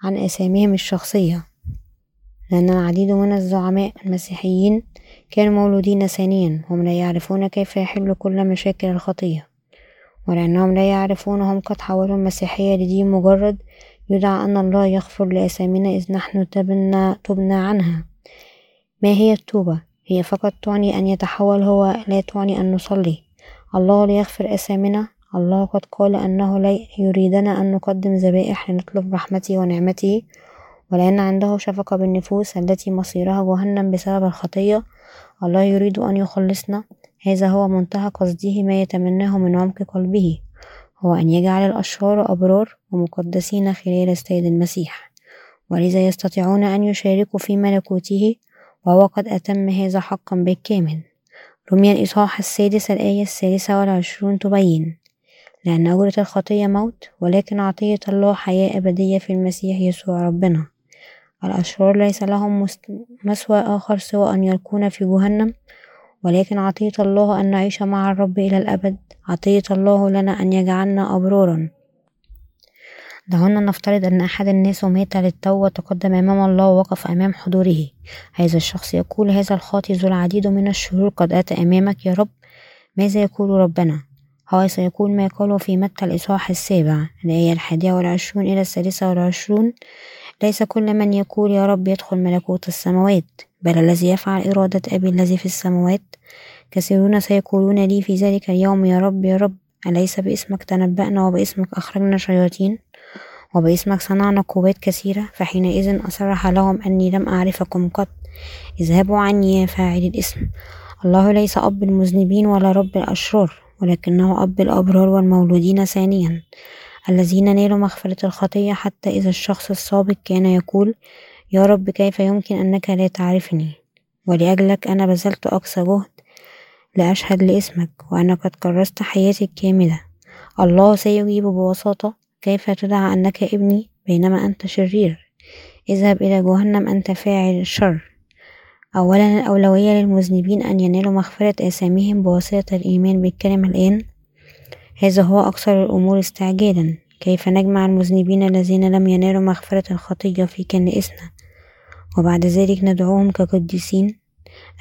عن آثامهم الشخصية لأن العديد من الزعماء المسيحيين كانوا مولودين ثانيا هم لا يعرفون كيف يحل كل مشاكل الخطية. ولأنهم لا يعرفون هم قد حولوا المسيحية لدين مجرد يدعى أن الله يغفر لآثامنا إذ نحن تبنا, تبنا عنها. ما هي التوبة؟ هي فقط تعني أن يتحول هو لا تعني أن نصلي. الله ليغفر أثامنا الله قد قال أنه لا يريدنا أن نقدم ذبائح لنطلب رحمته ونعمته. ولأن عنده شفقة بالنفوس التي مصيرها جهنم بسبب الخطية الله يريد أن يخلصنا. هذا هو منتهى قصده ما يتمناه من عمق قلبه هو أن يجعل الأشرار أبرار ومقدسين خلال السيد المسيح. ولذا يستطيعون أن يشاركوا في ملكوته وهو قد أتم هذا حقا بالكامل رمي الإصحاح السادس الآية الثالثة والعشرون تبين لأن أجرة الخطية موت ولكن عطية الله حياة أبدية في المسيح يسوع ربنا. الأشرار ليس لهم مسوى آخر سوى أن يكون في جهنم ولكن عطية الله أن نعيش مع الرب إلى الأبد. عطية الله لنا أن يجعلنا أبرارا. دعونا نفترض أن أحد الناس مات للتو وتقدم أمام الله ووقف أمام حضوره. هذا الشخص يقول هذا الخاطي ذو العديد من الشرور قد أتى أمامك يا رب. ماذا يقول ربنا؟ هو سيقول ما قاله في متى الإصحاح السابع الآية الحادية والعشرون إلى السادسة والعشرون. ليس كل من يقول يا رب يدخل ملكوت السماوات بل الذي يفعل إرادة أبي الذي في السماوات. كثيرون سيقولون لي في ذلك اليوم يا رب يا رب أليس باسمك تنبأنا وباسمك أخرجنا شياطين؟ وباسمك صنعنا قوات كثيرة فحينئذ أصرح لهم أني لم أعرفكم قط. اذهبوا عني يا فاعل الاسم. الله ليس أب المذنبين ولا رب الأشرار ولكنه أب الأبرار والمولودين ثانيا. الذين نالوا مغفرة الخطية حتى إذا الشخص السابق كان يقول يا رب كيف يمكن أنك لا تعرفني؟ ولأجلك أنا بذلت أقصى جهد لأشهد لاسمك وأنا قد كرست حياتي الكاملة الله سيجيب ببساطة كيف تدعى أنك ابني بينما أنت شرير. اذهب إلى جهنم أنت فاعل الشر أولا الأولوية للمذنبين أن ينالوا مغفرة آثامهم بواسطة الإيمان بالكلمة الآن. هذا هو أكثر الأمور استعجالا. كيف نجمع المذنبين الذين لم ينالوا مغفرة الخطية في كنائسنا وبعد ذلك ندعوهم كقديسين.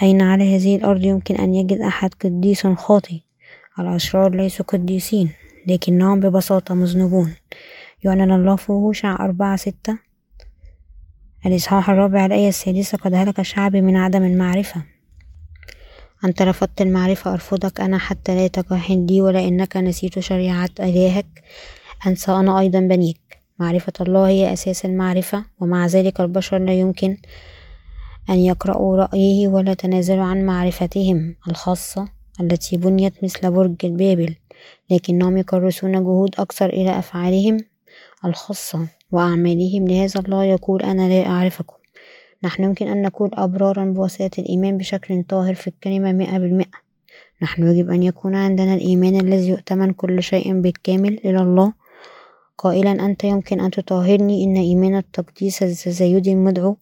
أين على هذه الأرض يمكن أن يجد أحد قديس خاطئ؟ الأشرار ليسوا قديسين لكنهم ببساطة مذنبون. يعلن الله في هوشع أربعة ستة. الإصحاح الرابع الآية السادسة قد هلك شعبي من عدم المعرفة. أنت رفضت المعرفة أرفضك أنا حتى لا يتكهن لي ولا إنك نسيت شريعة إلهك أنسى أنا أيضا بنيك. معرفة الله هي أساس المعرفة ومع ذلك البشر لا يمكن أن يقرأوا رأيه ولا تنازلوا عن معرفتهم الخاصة التي بنيت مثل برج بابل لكنهم يكرسون جهود أكثر إلى أفعالهم الخاصة وأعمالهم. لهذا الله يقول أنا لا أعرفكم. نحن يمكن أن نكون أبرارا بواسطة الإيمان بشكل طاهر في الكلمة مئة بالمئة. نحن يجب أن يكون عندنا الإيمان الذي يؤتمن كل شيء بالكامل إلى الله. قائلا أنت يمكن أن تطهرني إن إيمان التقديس التزايدي المدعو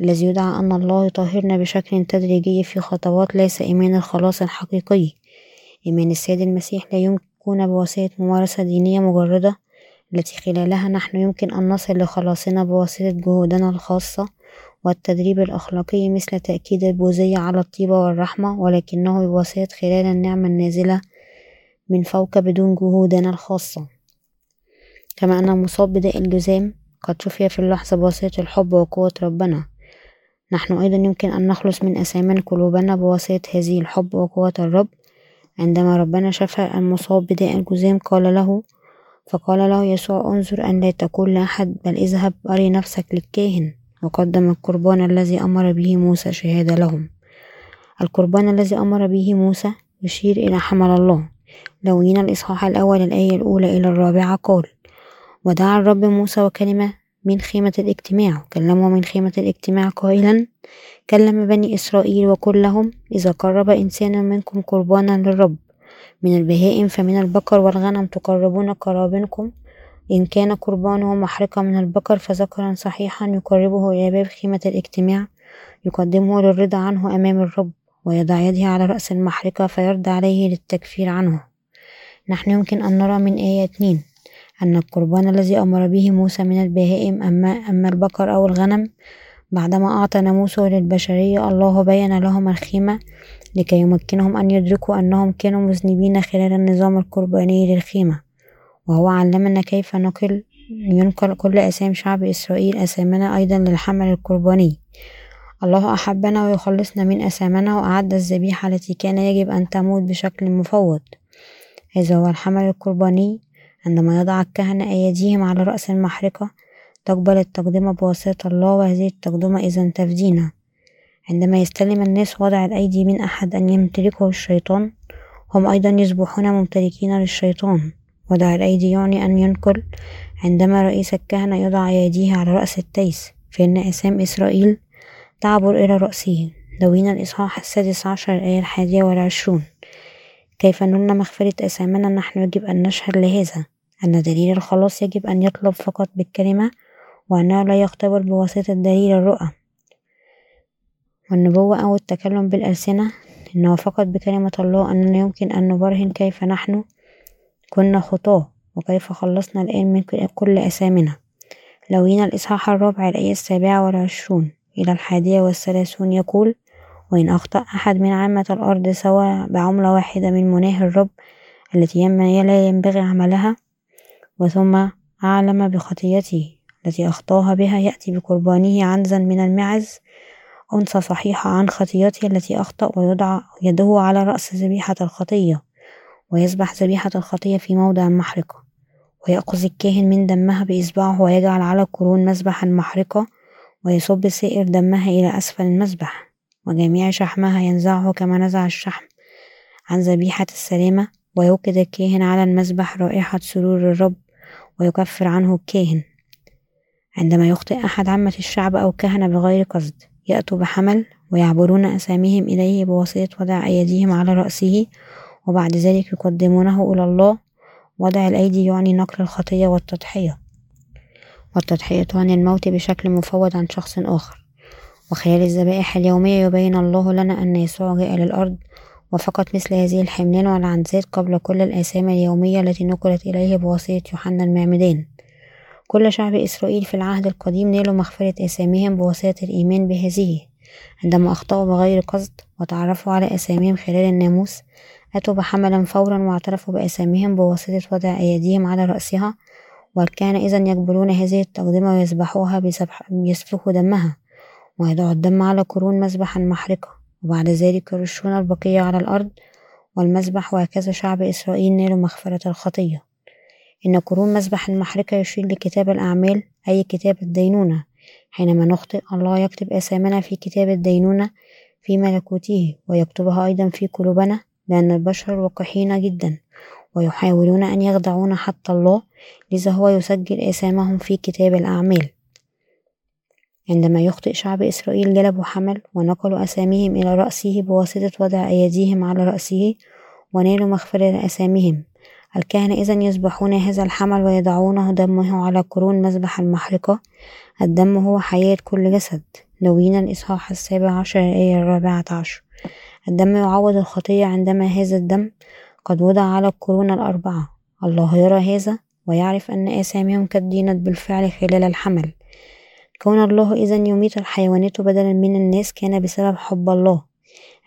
الذي يدعى أن الله يطهرنا بشكل تدريجي في خطوات ليس إيمان الخلاص الحقيقي. إيمان السيد المسيح لا يكون بواسطة ممارسة دينية مجردة التي خلالها نحن يمكن أن نصل لخلاصنا بواسطة جهودنا الخاصة. والتدريب الأخلاقي مثل تأكيد البوذية على الطيبة والرحمة ولكنه بواسطة خلال النعمة النازلة من فوق بدون جهودنا الخاصة. كما أن المصاب بداء الجذام قد شفي في اللحظة بواسطة الحب وقوة ربنا. نحن أيضا يمكن أن نخلص من أسامان قلوبنا بواسطة هذه الحب وقوة الرب. عندما ربنا شفى المصاب بداء الجذام قال له فقال له يسوع انظر أن لا تقول لأحد بل اذهب أري نفسك للكاهن. وقدم القربان الذي أمر به موسى شهادة لهم. القربان الذي أمر به موسى يشير إلى حمل الله. لوين الإصحاح الأول الآية الأولى إلى الرابعة. قال ودعا الرب موسى وكلمة من خيمة الاجتماع. كلمه من خيمة الاجتماع قائلا كلم بني إسرائيل وقل لهم إذا قرب إنسان منكم قربانا للرب. من البهائم فمن البقر والغنم تقربون قرابنكم إن كان قربانه محرقة من البقر فذكرا صحيحا يقربه إلى باب خيمة الاجتماع يقدمه للرضا عنه أمام الرب ويضع يده على رأس المحرقة فيرد عليه للتكفير عنه. نحن يمكن أن نرى من آية اتنين أن القربان الذي أمر به موسى من البهائم أما, أما البقر أو الغنم بعدما أعطى ناموسه للبشرية الله بين لهم الخيمة لكي يمكنهم أن يدركوا أنهم كانوا مذنبين خلال النظام القرباني للخيمة. وهو علمنا كيف نقل ينقل كل أسام شعب إسرائيل أسامنا أيضا للحمل القرباني. الله أحبنا ويخلصنا من أسامنا وأعد الذبيحة التي كان يجب أن تموت بشكل مفوض. هذا هو الحمل القرباني. عندما يضع الكهنة أيديهم على رأس المحرقة تقبل التقدمة بواسطة الله وهذه التقدمة إذا تفدينا. عندما يستلم الناس وضع الأيدي من أحد أن يمتلكه الشيطان هم أيضا يصبحون ممتلكين للشيطان. وضع الأيدي يعني أن ينقل عندما رئيس الكهنة يضع أيديه على رأس التيس فإن أسام إسرائيل تعبر إلى رأسه. دوين الإصحاح السادس عشر الآية الحادية والعشرون. كيف نلنا مغفرة أسامنا نحن يجب أن نشهد لهذا أن دليل الخلاص يجب أن يطلب فقط بالكلمة وأنه لا يختبر بواسطة دليل الرؤى والنبوة أو التكلم بالألسنة. إنه فقط بكلمة الله أننا يمكن أن نبرهن كيف نحن. كنا خطاة وكيف خلصنا الآن من كل أثامنا لوين الإصحاح الرابع الآية السابعة والعشرون؟ إلى الحادية والثلاثون يقول وإن أخطأ أحد من عامة الأرض سوى بعملة واحدة من مناه الرب التي لا ينبغي عملها وثم أعلم بخطيته التي أخطأها بها يأتي بقربانه عنزا من المعز أنثى صحيحة عن خطيته التي أخطأ ويضع يده على رأس ذبيحة الخطية. ويذبح ذبيحة الخطية في موضع المحرقة ويأخذ الكاهن من دمها بإصبعه ويجعل على قرون مذبح المحرقة ويصب سائر دمها إلى أسفل المذبح وجميع شحمها ينزعه كما نزع الشحم عن ذبيحة السلامة. ويوقد الكاهن على المذبح رائحة سرور الرب ويكفر عنه الكاهن. عندما يخطئ أحد عامة الشعب أو كهنة بغير قصد يأتوا بحمل ويعبرون أساميهم إليه بواسطة وضع أيديهم على رأسه وبعد ذلك يقدمونه إلى الله. وضع الأيدي يعني نقل الخطية والتضحية. والتضحية تعني الموت بشكل مفوض عن شخص آخر. وخلال الذبائح اليومية يبين الله لنا أن يسوع جاء للأرض. وفقط مثل هذه الحملان والعنزات قبل كل الآثام اليومية التي نقلت إليه بواسطة يوحنا المعمدان. كل شعب إسرائيل في العهد القديم نالوا مغفرة آثامهم بواسطة الإيمان بهذه. عندما أخطأوا بغير قصد وتعرفوا على آثامهم خلال الناموس أتوا بحملا فورا واعترفوا بأساميهم بواسطة وضع أيديهم على رأسها والكهنة إذا يقبلون هذه التقدمة ويذبحوها بيسفكوا دمها ويضعوا الدم على قرون مذبح المحرقة وبعد ذلك يرشون البقية على الأرض والمذبح وهكذا شعب إسرائيل نالوا مغفرة الخطية. إن قرون مذبح المحرقة يشير لكتاب الأعمال أي كتاب الدينونة حينما نخطئ الله يكتب آثامنا في كتاب الدينونة في ملكوته ويكتبها أيضا في قلوبنا لأن البشر وقحين جدا ويحاولون أن يخدعون حتى الله لذا هو يسجل آثامهم في كتاب الأعمال. عندما يخطئ شعب إسرائيل جلبوا حمل ونقلوا أساميهم إلى رأسه بواسطة وضع أيديهم على رأسه ونالوا مغفرة أساميهم الكهنة إذا يذبحون هذا الحمل ويضعونه دمه على قرون مذبح المحرقة. الدم هو حياة كل جسد. لوين الإصحاح السابع عشر الآية الرابعة عشر. الدم يعوض الخطية عندما هذا الدم قد وضع على القرون الأربعة. الله يرى هذا ويعرف أن آثامهم قد دينت بالفعل خلال الحمل. كون الله إذا يميت الحيوانات بدلا من الناس كان بسبب حب الله.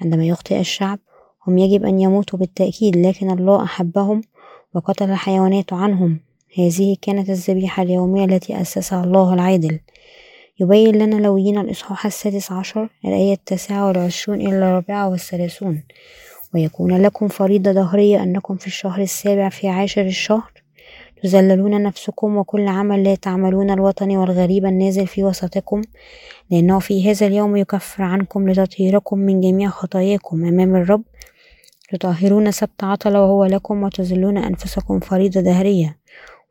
عندما يخطئ الشعب هم يجب أن يموتوا بالتأكيد لكن الله أحبهم وقتل الحيوانات عنهم. هذه كانت الذبيحة اليومية التي أسسها الله العادل. يبين لنا لويين الإصحاح السادس عشر الآية التاسعة والعشرون إلى الرابعة والثلاثون. ويكون لكم فريضة ظهرية أنكم في الشهر السابع في عاشر الشهر. تذللون نفسكم وكل عمل لا تعملون الوطني والغريب النازل في وسطكم لأنه في هذا اليوم يكفر عنكم لتطهيركم من جميع خطاياكم أمام الرب. تطهرون سبت عطلة وهو لكم وتذلون أنفسكم فريضة دهرية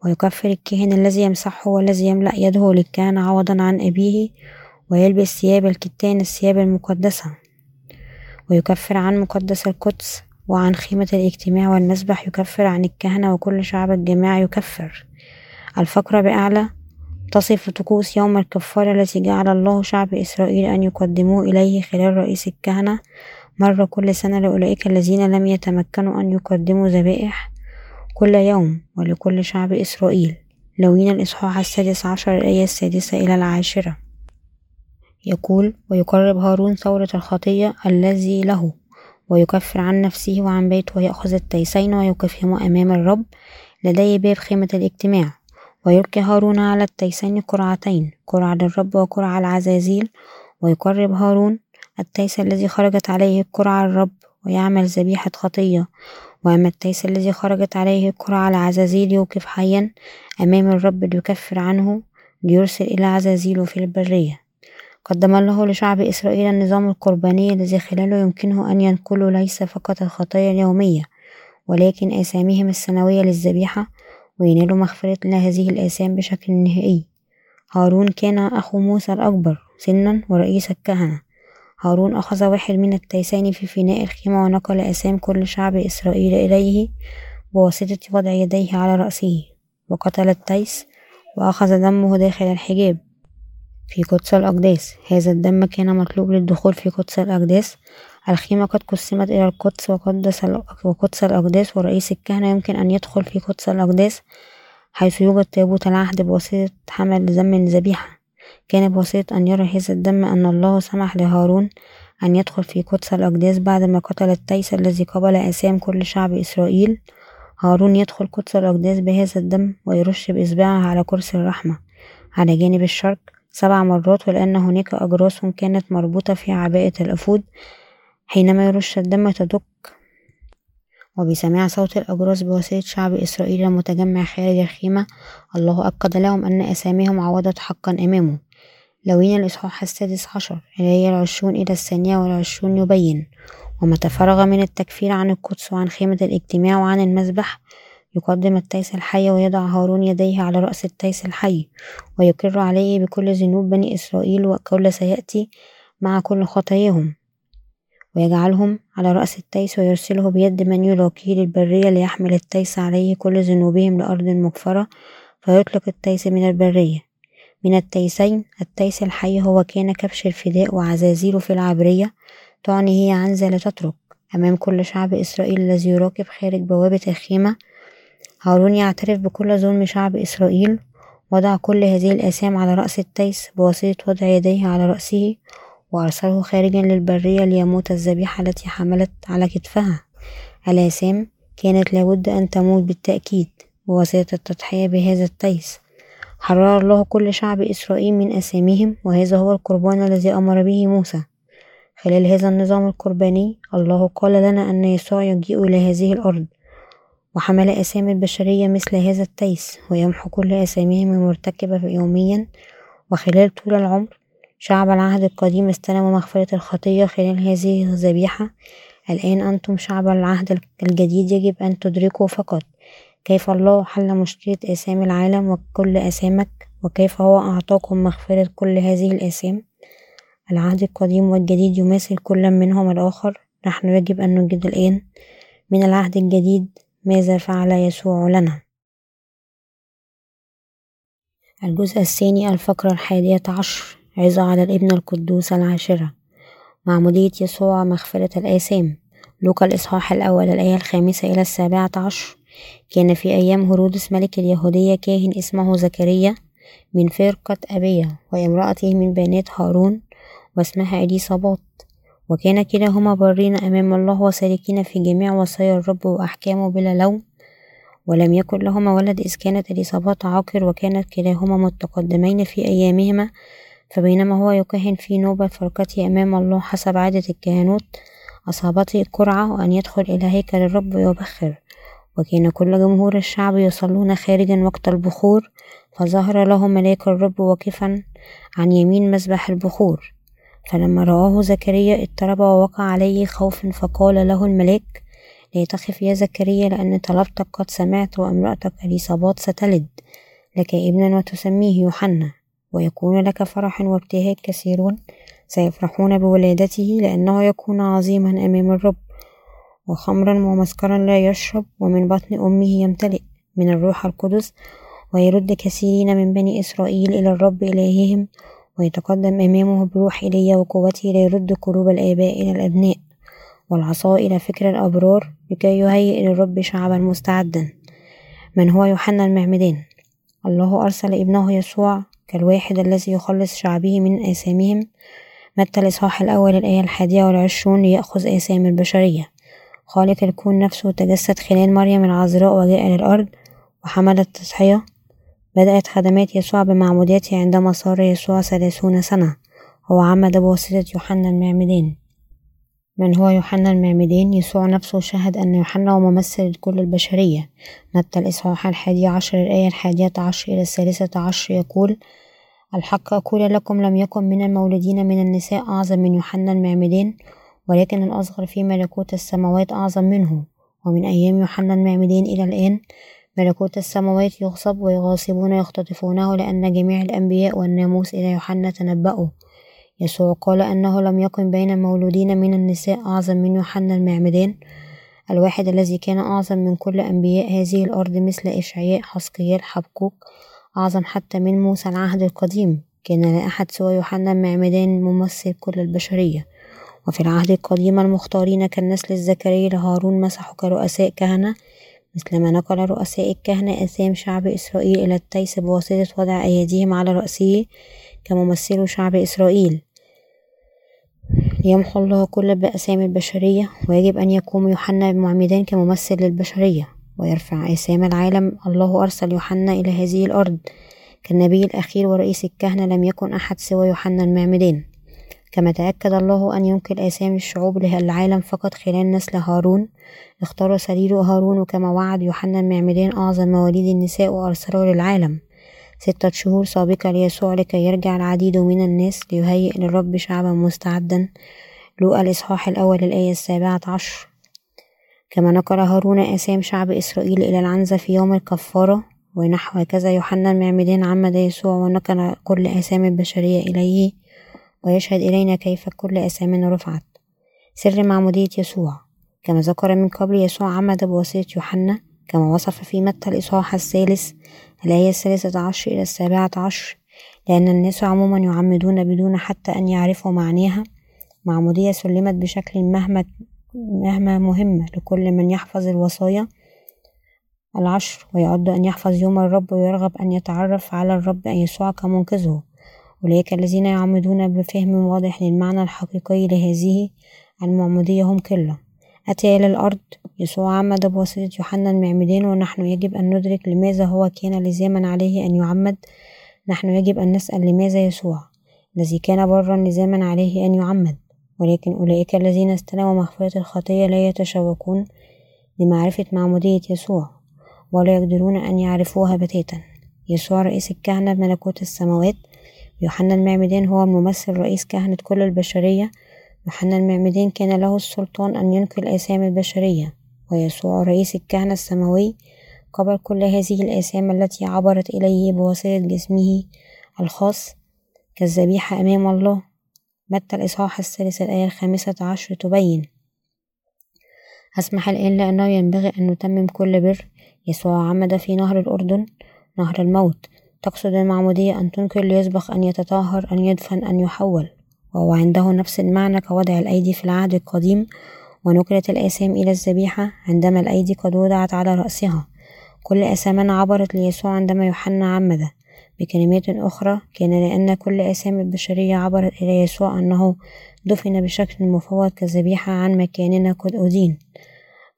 ويكفر الكاهن الذي يمسحه والذي يملأ يده للكهنة عوضا عن أبيه ويلبس ثياب الكتان الثياب المقدسة. ويكفر عن مقدس القدس وعن خيمة الاجتماع والمسبح. يكفر عن الكهنة وكل شعب الجماعة يكفر. الفقرة بأعلى. تصف طقوس يوم الكفارة التي جعل الله شعب إسرائيل أن يقدموه إليه خلال رئيس الكهنة. مرة كل سنة لأولئك الذين لم يتمكنوا أن يقدموا ذبائح. كل يوم ولكل شعب إسرائيل. لوين الإصحاح السادس عشر الآية السادسة إلى العاشرة؟ يقول ويقرب هارون ثورة الخطية الذي له ويكفر عن نفسه وعن بيته ويأخذ التيسين ويوقفهم أمام الرب لدي باب خيمة الاجتماع. ويلقي هارون على التيسين قرعتين قرعة للرب وقرعة العزازيل. ويقرب هارون التيس الذي خرجت عليه القرعة الرب ويعمل ذبيحة خطية. وأما التيس الذي خرجت عليه القرعة العزازيل يوقف حيا أمام الرب ليكفر عنه ليرسل إلى عزازيل في البرية. قدم الله لشعب إسرائيل النظام القرباني الذي خلاله يمكنه أن ينقلوا ليس فقط الخطايا اليومية ولكن آثامهم السنوية للذبيحة وينالوا مغفرة لهذه الآثام بشكل نهائي. هارون كان أخو موسى الأكبر سنا ورئيس الكهنة. هارون أخذ واحد من التيسين في فناء الخيمة ونقل أسام كل شعب إسرائيل إليه بواسطة وضع يديه على رأسه وقتل التيس وأخذ دمه داخل الحجاب في قدس الأقداس. هذا الدم كان مطلوب للدخول في قدس الأقداس. الخيمة قد قسمت إلى القدس وقدس وقدس الأقداس ورئيس الكهنة يمكن أن يدخل في قدس الأقداس حيث يوجد تابوت العهد بواسطة حمل دم الذبيحة كان بواسطة أن يرى هذا الدم أن الله سمح لهارون أن يدخل في قدس الأقداس بعدما قتل التيس الذي قبل آثام كل شعب إسرائيل. هارون يدخل قدس الأقداس بهذا الدم ويرش بإصبعه على كرسي الرحمة. على جانب الشرق سبع مرات ولأن هناك أجراس كانت مربوطة في عباءة الأفود. حينما يرش الدم تدق وبسماع صوت الأجراس بواسطة شعب إسرائيل المتجمع خارج الخيمة الله أكد لهم أن آثامهم عوضت حقا أمامه. لاويين الإصحاح السادس عشر؟ الآية العشرون إلى الثانية والعشرون يبين. ومتى فرغ من التكفير عن القدس وعن خيمة الاجتماع وعن المذبح يقدم التيس الحي ويضع هارون يديه على رأس التيس الحي ويقر عليه بكل ذنوب بني إسرائيل وكل سيئاتهم مع كل خطاياهم. ويجعلهم على رأس التيس ويرسله بيد من يلاقيه للبرية ليحمل التيس عليه كل ذنوبهم لأرض مقفرة فيطلق التيس من البرية. من التيسين التيس الحي هو كان كبش الفداء وعزازيل في العبرية تعني هي عنزة لتترك أمام كل شعب إسرائيل الذي يراقب خارج بوابة الخيمة هارون يعترف بكل ظلم شعب إسرائيل وضع كل هذه الآثام على رأس التيس بواسطة وضع يديه على رأسه وأرسله خارجا للبرية ليموت الذبيحة التي حملت على كتفها. الآثام كانت لابد أن تموت بالتأكيد بواسطة التضحية بهذا التيس. حرر الله كل شعب إسرائيل من أثامهم وهذا هو القربان الذي أمر به موسى. خلال هذا النظام القرباني الله قال لنا أن يسوع يجيء إلى هذه الأرض. وحمل آثام البشرية مثل هذا التيس ويمحو كل آثامهم المرتكبة يوميا. وخلال طول العمر شعب العهد القديم استلم مغفرة الخطية خلال هذه الذبيحة. الآن أنتم شعب العهد الجديد يجب أن تدركوا فقط كيف الله حل مشكلة آثام العالم وكل آثامك وكيف هو أعطاكم مغفرة كل هذه الآثام. العهد القديم والجديد يماثل كل منهما الآخر. نحن يجب أن نجد الآن من العهد الجديد ماذا فعل يسوع لنا. الجزء الثاني الفقرة الحادية عشر. عظة على الابن القدوس العاشرة. معمودية يسوع مغفرة الآثام. لوقا الإصحاح الأول الآية الخامسة إلى السابعة عشر. كان في أيام هرودس ملك اليهودية كاهن اسمه زكريا من فرقة أبية وامرأته من بنات هارون واسمها إليصابات وكان كلاهما بارين أمام الله وسالكين في جميع وصايا الرب وأحكامه بلا لوم. ولم يكن لهما ولد إذ كانت إليصابات عاقر وكانت كلاهما متقدمين في أيامهما فبينما هو يكهن في نوبة فرقته أمام الله حسب عادة الكهنوت أصابته القرعة وأن يدخل إلى هيكل الرب ويبخر. وكان كل جمهور الشعب يصلون خارجا وقت البخور فظهر له ملاك الرب واقفا عن يمين مذبح البخور. فلما رآه زكريا اضطرب ووقع عليه خوف فقال له الملاك لا تخف يا زكريا لأن طلبتك قد سمعت وأمرأتك إليصابات ستلد لك ابنا وتسميه يوحنا ويكون لك فرح وابتهاج كثيرون سيفرحون بولادته لأنه يكون عظيما أمام الرب وخمرا ومسكرا لا يشرب ومن بطن أمه يمتلئ من الروح القدس ويرد كثيرين من بني إسرائيل إلى الرب إلههم ويتقدم أمامه بروح إيليا وقوته ليرد قلوب الآباء إلى الأبناء والعصا إلى فكر الأبرار لكي يهيئ للرب شعبا مستعدا. من هو يوحنا المعمدان؟ الله أرسل ابنه يسوع كالواحد الذي يخلص شعبه من آثامهم. متى الإصحاح الأول الآية الحادية والعشرون ليأخذ آثام البشرية. خالق الكون نفسه تجسد خلال مريم العذراء وجاء للأرض وحمل التضحية بدأت خدمات يسوع بمعموديته عندما صار يسوع ثلاثون سنة. هو عمد بواسطة يوحنا المعمدان من هو يوحنا المعمدان يسوع نفسه شهد أن يوحنا هو ممثل لكل البشرية. متى الإصحاح الحادي عشر الآية الحادية عشر إلى الثالثة عشر يقول الحق أقول لكم لم يكن من المولودين من النساء أعظم من يوحنا المعمدان ولكن الأصغر في ملكوت السماوات أعظم منه. ومن أيام يوحنا المعمدان إلى الآن ملكوت السماوات يغصب ويغاصبون يختطفونه لأن جميع الأنبياء والناموس إلى يوحنا تنبأوا. يسوع قال أنه لم يكن بين المولودين من النساء أعظم من يوحنا المعمدان الواحد الذي كان أعظم من كل أنبياء هذه الأرض مثل إشعياء حسقيال حبقوق أعظم حتى من موسى العهد القديم. كان لا أحد سوى يوحنا المعمدان ممثل كل البشرية. وفي العهد القديم المختارين كالنسل الذكري لهارون مسحوا كرؤساء كهنة مثلما نقل رؤساء الكهنة آثام شعب إسرائيل إلى التيس بواسطة وضع أيديهم على رأسه كممثلو شعب إسرائيل. يمحو الله كل بأسام البشرية ويجب أن يقوم يوحنا بمعمدان كممثل للبشرية ويرفع آثام العالم. الله أرسل يوحنا إلى هذه الأرض. كالنبي الأخير ورئيس الكهنة لم يكن أحد سوى يوحنا المعمدان كما تأكد الله أن ينقل آثام الشعوب للعالم فقط خلال نسل هارون. اختار سرير هارون كما وعد يوحنا المعمدان أعظم مواليد النساء وأرسله للعالم. ستة شهور سابقة ليسوع لكي يرجع العديد من الناس ليهيئ للرب شعبا مستعدا. لوقا الإصحاح الأول الآية السابعة عشر. كما نقل هارون آثام شعب إسرائيل إلى العنزة في يوم الكفارة ونحو هكذا يوحنا المعمدان عمد يسوع ونقل كل آثام البشرية إليه ويشهد إلينا كيف كل آثامنا رفعت. سر معمودية يسوع. كما ذكر من قبل يسوع عمد بواسطة يوحنا كما وصف في متى الإصحاح الثالث الآية الثالثة عشر إلى السابعة عشر لأن الناس عموما يعمدون بدون حتى أن يعرفوا معناها. معمودية سلمت بشكل مهما مهما مهمة لكل من يحفظ الوصايا العشر ويعد أن يحفظ يوم الرب ويرغب أن يتعرف على الرب يسوع كمنقذه أولئك الذين يعمدون بفهم واضح للمعنى الحقيقي لهذه المعمودية هم كلة أتى إلى الأرض. يسوع عمد بواسطة يوحنا المعمدان ونحن يجب أن ندرك لماذا هو كان لزاما عليه أن يعمد. نحن يجب أن نسأل لماذا يسوع الذي كان برا لزاما عليه أن يعمد. ولكن أولئك الذين استلموا مغفرة الخطية لا يتشوقون لمعرفة معمودية يسوع ولا يقدرون أن يعرفوها بتاتا. يسوع رئيس الكهنة بملكوت السماوات. يوحنا المعمدان هو الممثل رئيس كهنة كل البشرية. يوحنا المعمدان كان له السلطان أن ينقي الآثام البشرية. ويسوع رئيس الكهنة السماوي قبل كل هذه الآثام التي عبرت إليه بواسطة جسمه الخاص كالذبيحة أمام الله. متى الإصحاح الثالث الآية الخامسة عشر تبين. أسمح الآن لأنه ينبغي أن نتمم كل بر. يسوع عمد في نهر الأردن نهر الموت. تقصد المعمودية أن تنكر ليسبق أن يتطهر أن يدفن أن يحول. وهو عنده نفس المعنى كوضع الأيدي في العهد القديم ونقلت الآثام إلى الذبيحة عندما الأيدي قد وضعت على رأسها. كل آثامنا عبرت ليسوع عندما يوحنا عمد بكلمات أخرى كان لأن كل آثام البشرية عبرت إلى يسوع أنه دفن بشكل مفوض كذبيحة عن مكاننا قد أدين.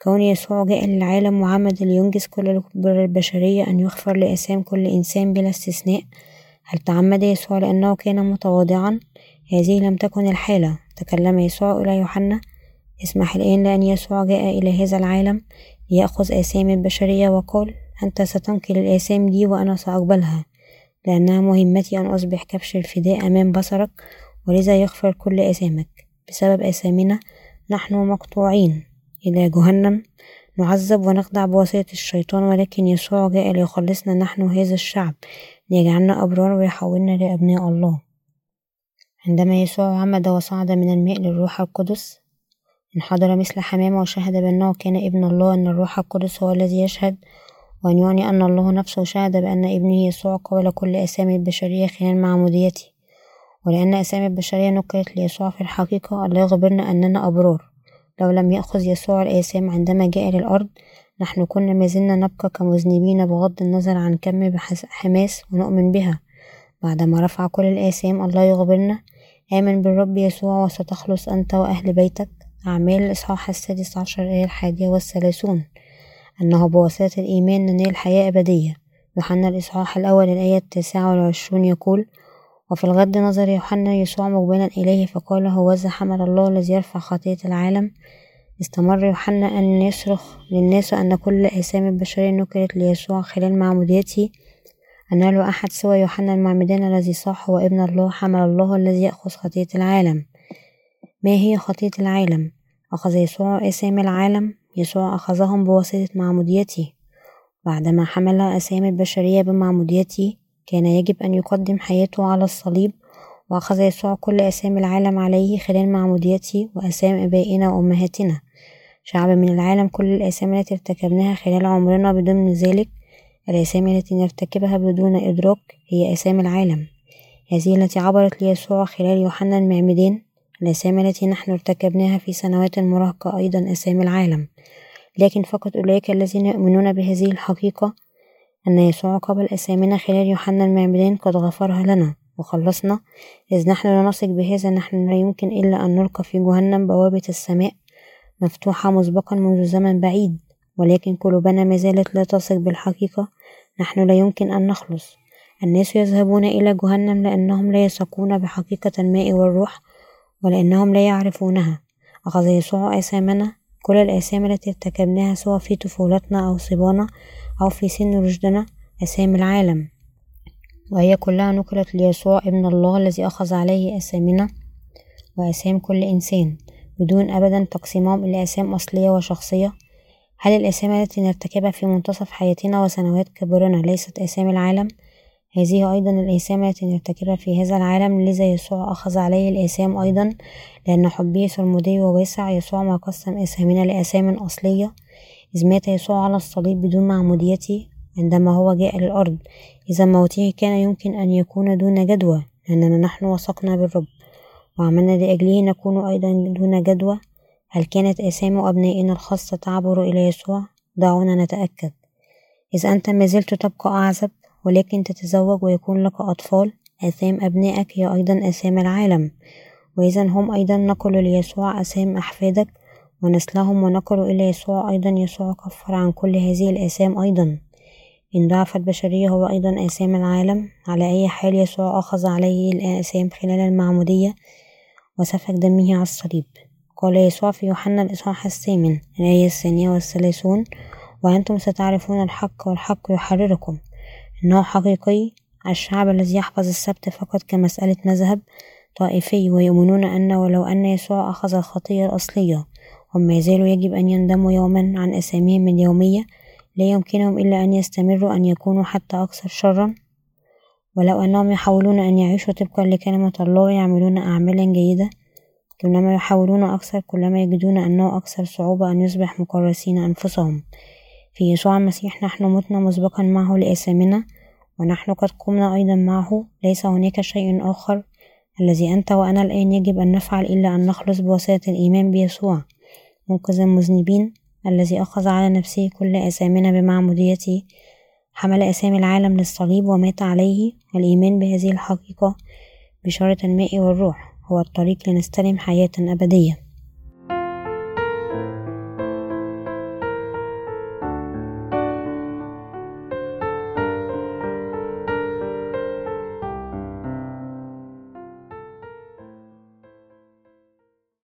كون يسوع جاء للعالم وعمد لينجز كل البشرية أن يغفر لآثام كل إنسان بلا استثناء هل تعمد يسوع لأنه كان متواضعا؟ هذه لم تكن الحالة. تكلم يسوع إلى يوحنا اسمح الآن لأن يسوع جاء إلى هذا العالم ليأخذ آثام البشرية وقال أنت ستنقل الآثام دي وأنا سأقبلها لأنها مهمتي أن أصبح كبش الفداء أمام بصرك ولذا يغفر كل آثامك. بسبب آثامنا نحن مقطوعين إلى جهنم نعذب ونخدع بواسطة الشيطان ولكن يسوع جاء ليخلصنا نحن هذا الشعب ليجعلنا أبرار ويحولنا لأبناء الله. عندما يسوع عمد وصعد من الماء للروح القدس انحدر مثل حمامة وشهد بأنه كان ابن الله أن الروح القدس هو الذي يشهد. وأن يعني أن الله نفسه شهد بأن ابنه يسوع قبل كل أسامي البشرية خلال معموديته ولأن أسامي البشرية نقلت ليسوع في الحقيقة الله يخبرنا أننا أبرار. لو لم يأخذ يسوع الآثام عندما جاء للأرض نحن كنا ما زلنا نبقى كمذنبين بغض النظر عن كم حماس ونؤمن بها. بعدما رفع كل الآثام الله يخبرنا. آمن بالرب يسوع وستخلص أنت وأهل بيتك. أعمال الإصحاح السادس عشر الآية الحادية والثلاثون أنه بواسطة الإيمان ننال حياة أبدية. يوحنا الإصحاح الأول الآية التاسعة والعشرون يقول وفي الغد نظر يوحنا يسوع مقبلا إليه فقال هوذا حمل الله الذي يرفع خطية العالم؟ استمر يوحنا أن يصرخ للناس أن كل آثام البشرية نقلت ليسوع خلال معموديته. أن له أحد سوى يوحنا المعمدان الذي صاح هو ابن الله حمل الله الذي يأخذ خطية العالم. ما هي خطية العالم؟ أخذ يسوع آثام العالم؟ يسوع أخذهم بواسطة معموديته. بعدما حمل آثام البشرية بمعموديته كان يجب أن يقدم حياته على الصليب وأخذ يسوع كل آثام العالم عليه خلال معموديته وآثام آبائنا وأمهاتنا. شعب من العالم كل الآثام التي ارتكبناها خلال عمرنا بدون ذلك الآثام التي نرتكبها بدون إدراك هي آثام العالم. هذه التي عبرت ليسوع خلال يوحنا المعمدان الآثام التي نحن ارتكبناها في سنوات المراهقة أيضا آثام العالم. لكن فقط أولئك الذين يؤمنون بهذه الحقيقة أن يسوع قبل أثامنا خلال يوحنا المعمدان قد غفرها لنا وخلصنا. إذ نحن لا نثق بهذا نحن لا يمكن إلا أن نلقى في جهنم بوابة السماء مفتوحة مسبقا منذ زمن بعيد. ولكن قلوبنا ما زالت لا تثق بالحقيقة. نحن لا يمكن أن نخلص. الناس يذهبون إلى جهنم لأنهم لا يثقون بحقيقة الماء والروح. ولأنهم لا يعرفونها. أخذ يسوع آثامنا كل الآثام التي ارتكبناها سواء في طفولتنا أو صبانا أو في سن رشدنا آثام العالم. وهي كلها نقلت ليسوع ابن الله الذي أخذ عليه آثامنا وآثام كل إنسان بدون أبدا تقسيمهم إلى آثام أصلية وشخصية. هل الآثام التي نرتكبها في منتصف حياتنا وسنوات كبرنا ليست آثام العالم؟ هذه أيضا الآثام التي نرتكبها في هذا العالم لذا يسوع أخذ عليه الآثام أيضا لأن حبه سرمدي وواسع يسوع ما قسم آثامنا لآثام أصلية إذ مات يسوع على الصليب بدون معموديته عندما هو جاء للأرض. إذا موته كان يمكن أن يكون دون جدوى لأننا نحن وثقنا بالرب. وعملنا لأجله نكون أيضا دون جدوى. هل كانت آثام أبنائنا الخاصة تعبر إلى يسوع؟ دعونا نتأكد. إذا أنت ما زلت تبقى أعزب ولكن تتزوج ويكون لك أطفال. آثام أبنائك هي أيضا آثام العالم. وإذا هم أيضا نقلوا ليسوع آثام أحفادك ونسلهم ونقلوا إلى يسوع أيضا. يسوع كفر عن كل هذه الآثام أيضا. إن ضعف البشرية هو أيضا آثام العالم. على أي حال يسوع أخذ عليه الآثام خلال المعمودية وسفك دمه على الصليب. قال يسوع في يوحنا الإصحاح الثامن الآية الثانية والثلاثون وأنتم ستعرفون الحق والحق يحرركم. إنه حقيقي الشعب الذي يحفظ السبت فقط كمسألة مذهب طائفي ويؤمنون أن ولو أن يسوع أخذ الخطية الأصلية هم ما زالوا يجب أن يندموا يوما عن أساميهم اليومية لا يمكنهم إلا أن يستمروا أن يكونوا حتى أكثر شرا. ولو أنهم يحاولون أن يعيشوا طبقا لكلمة الله يعملون أعمالا جيدة كلما يحاولون أكثر كلما يجدون أنه أكثر صعوبة أن يصبح مكرسين أنفسهم. في يسوع المسيح نحن متنا مسبقا معه لآثامنا ونحن قد قمنا أيضا معه. ليس هناك شيء آخر الذي أنت وأنا الآن يجب أن نفعل إلا أن نخلص بواسطة الإيمان بيسوع منقذ المذنبين الذي أخذ على نفسه كل آثامنا بمعموديته حمل آثام العالم للصليب ومات عليه والإيمان بهذه الحقيقة بشارة الماء والروح هو الطريق لنستلم حياة أبدية.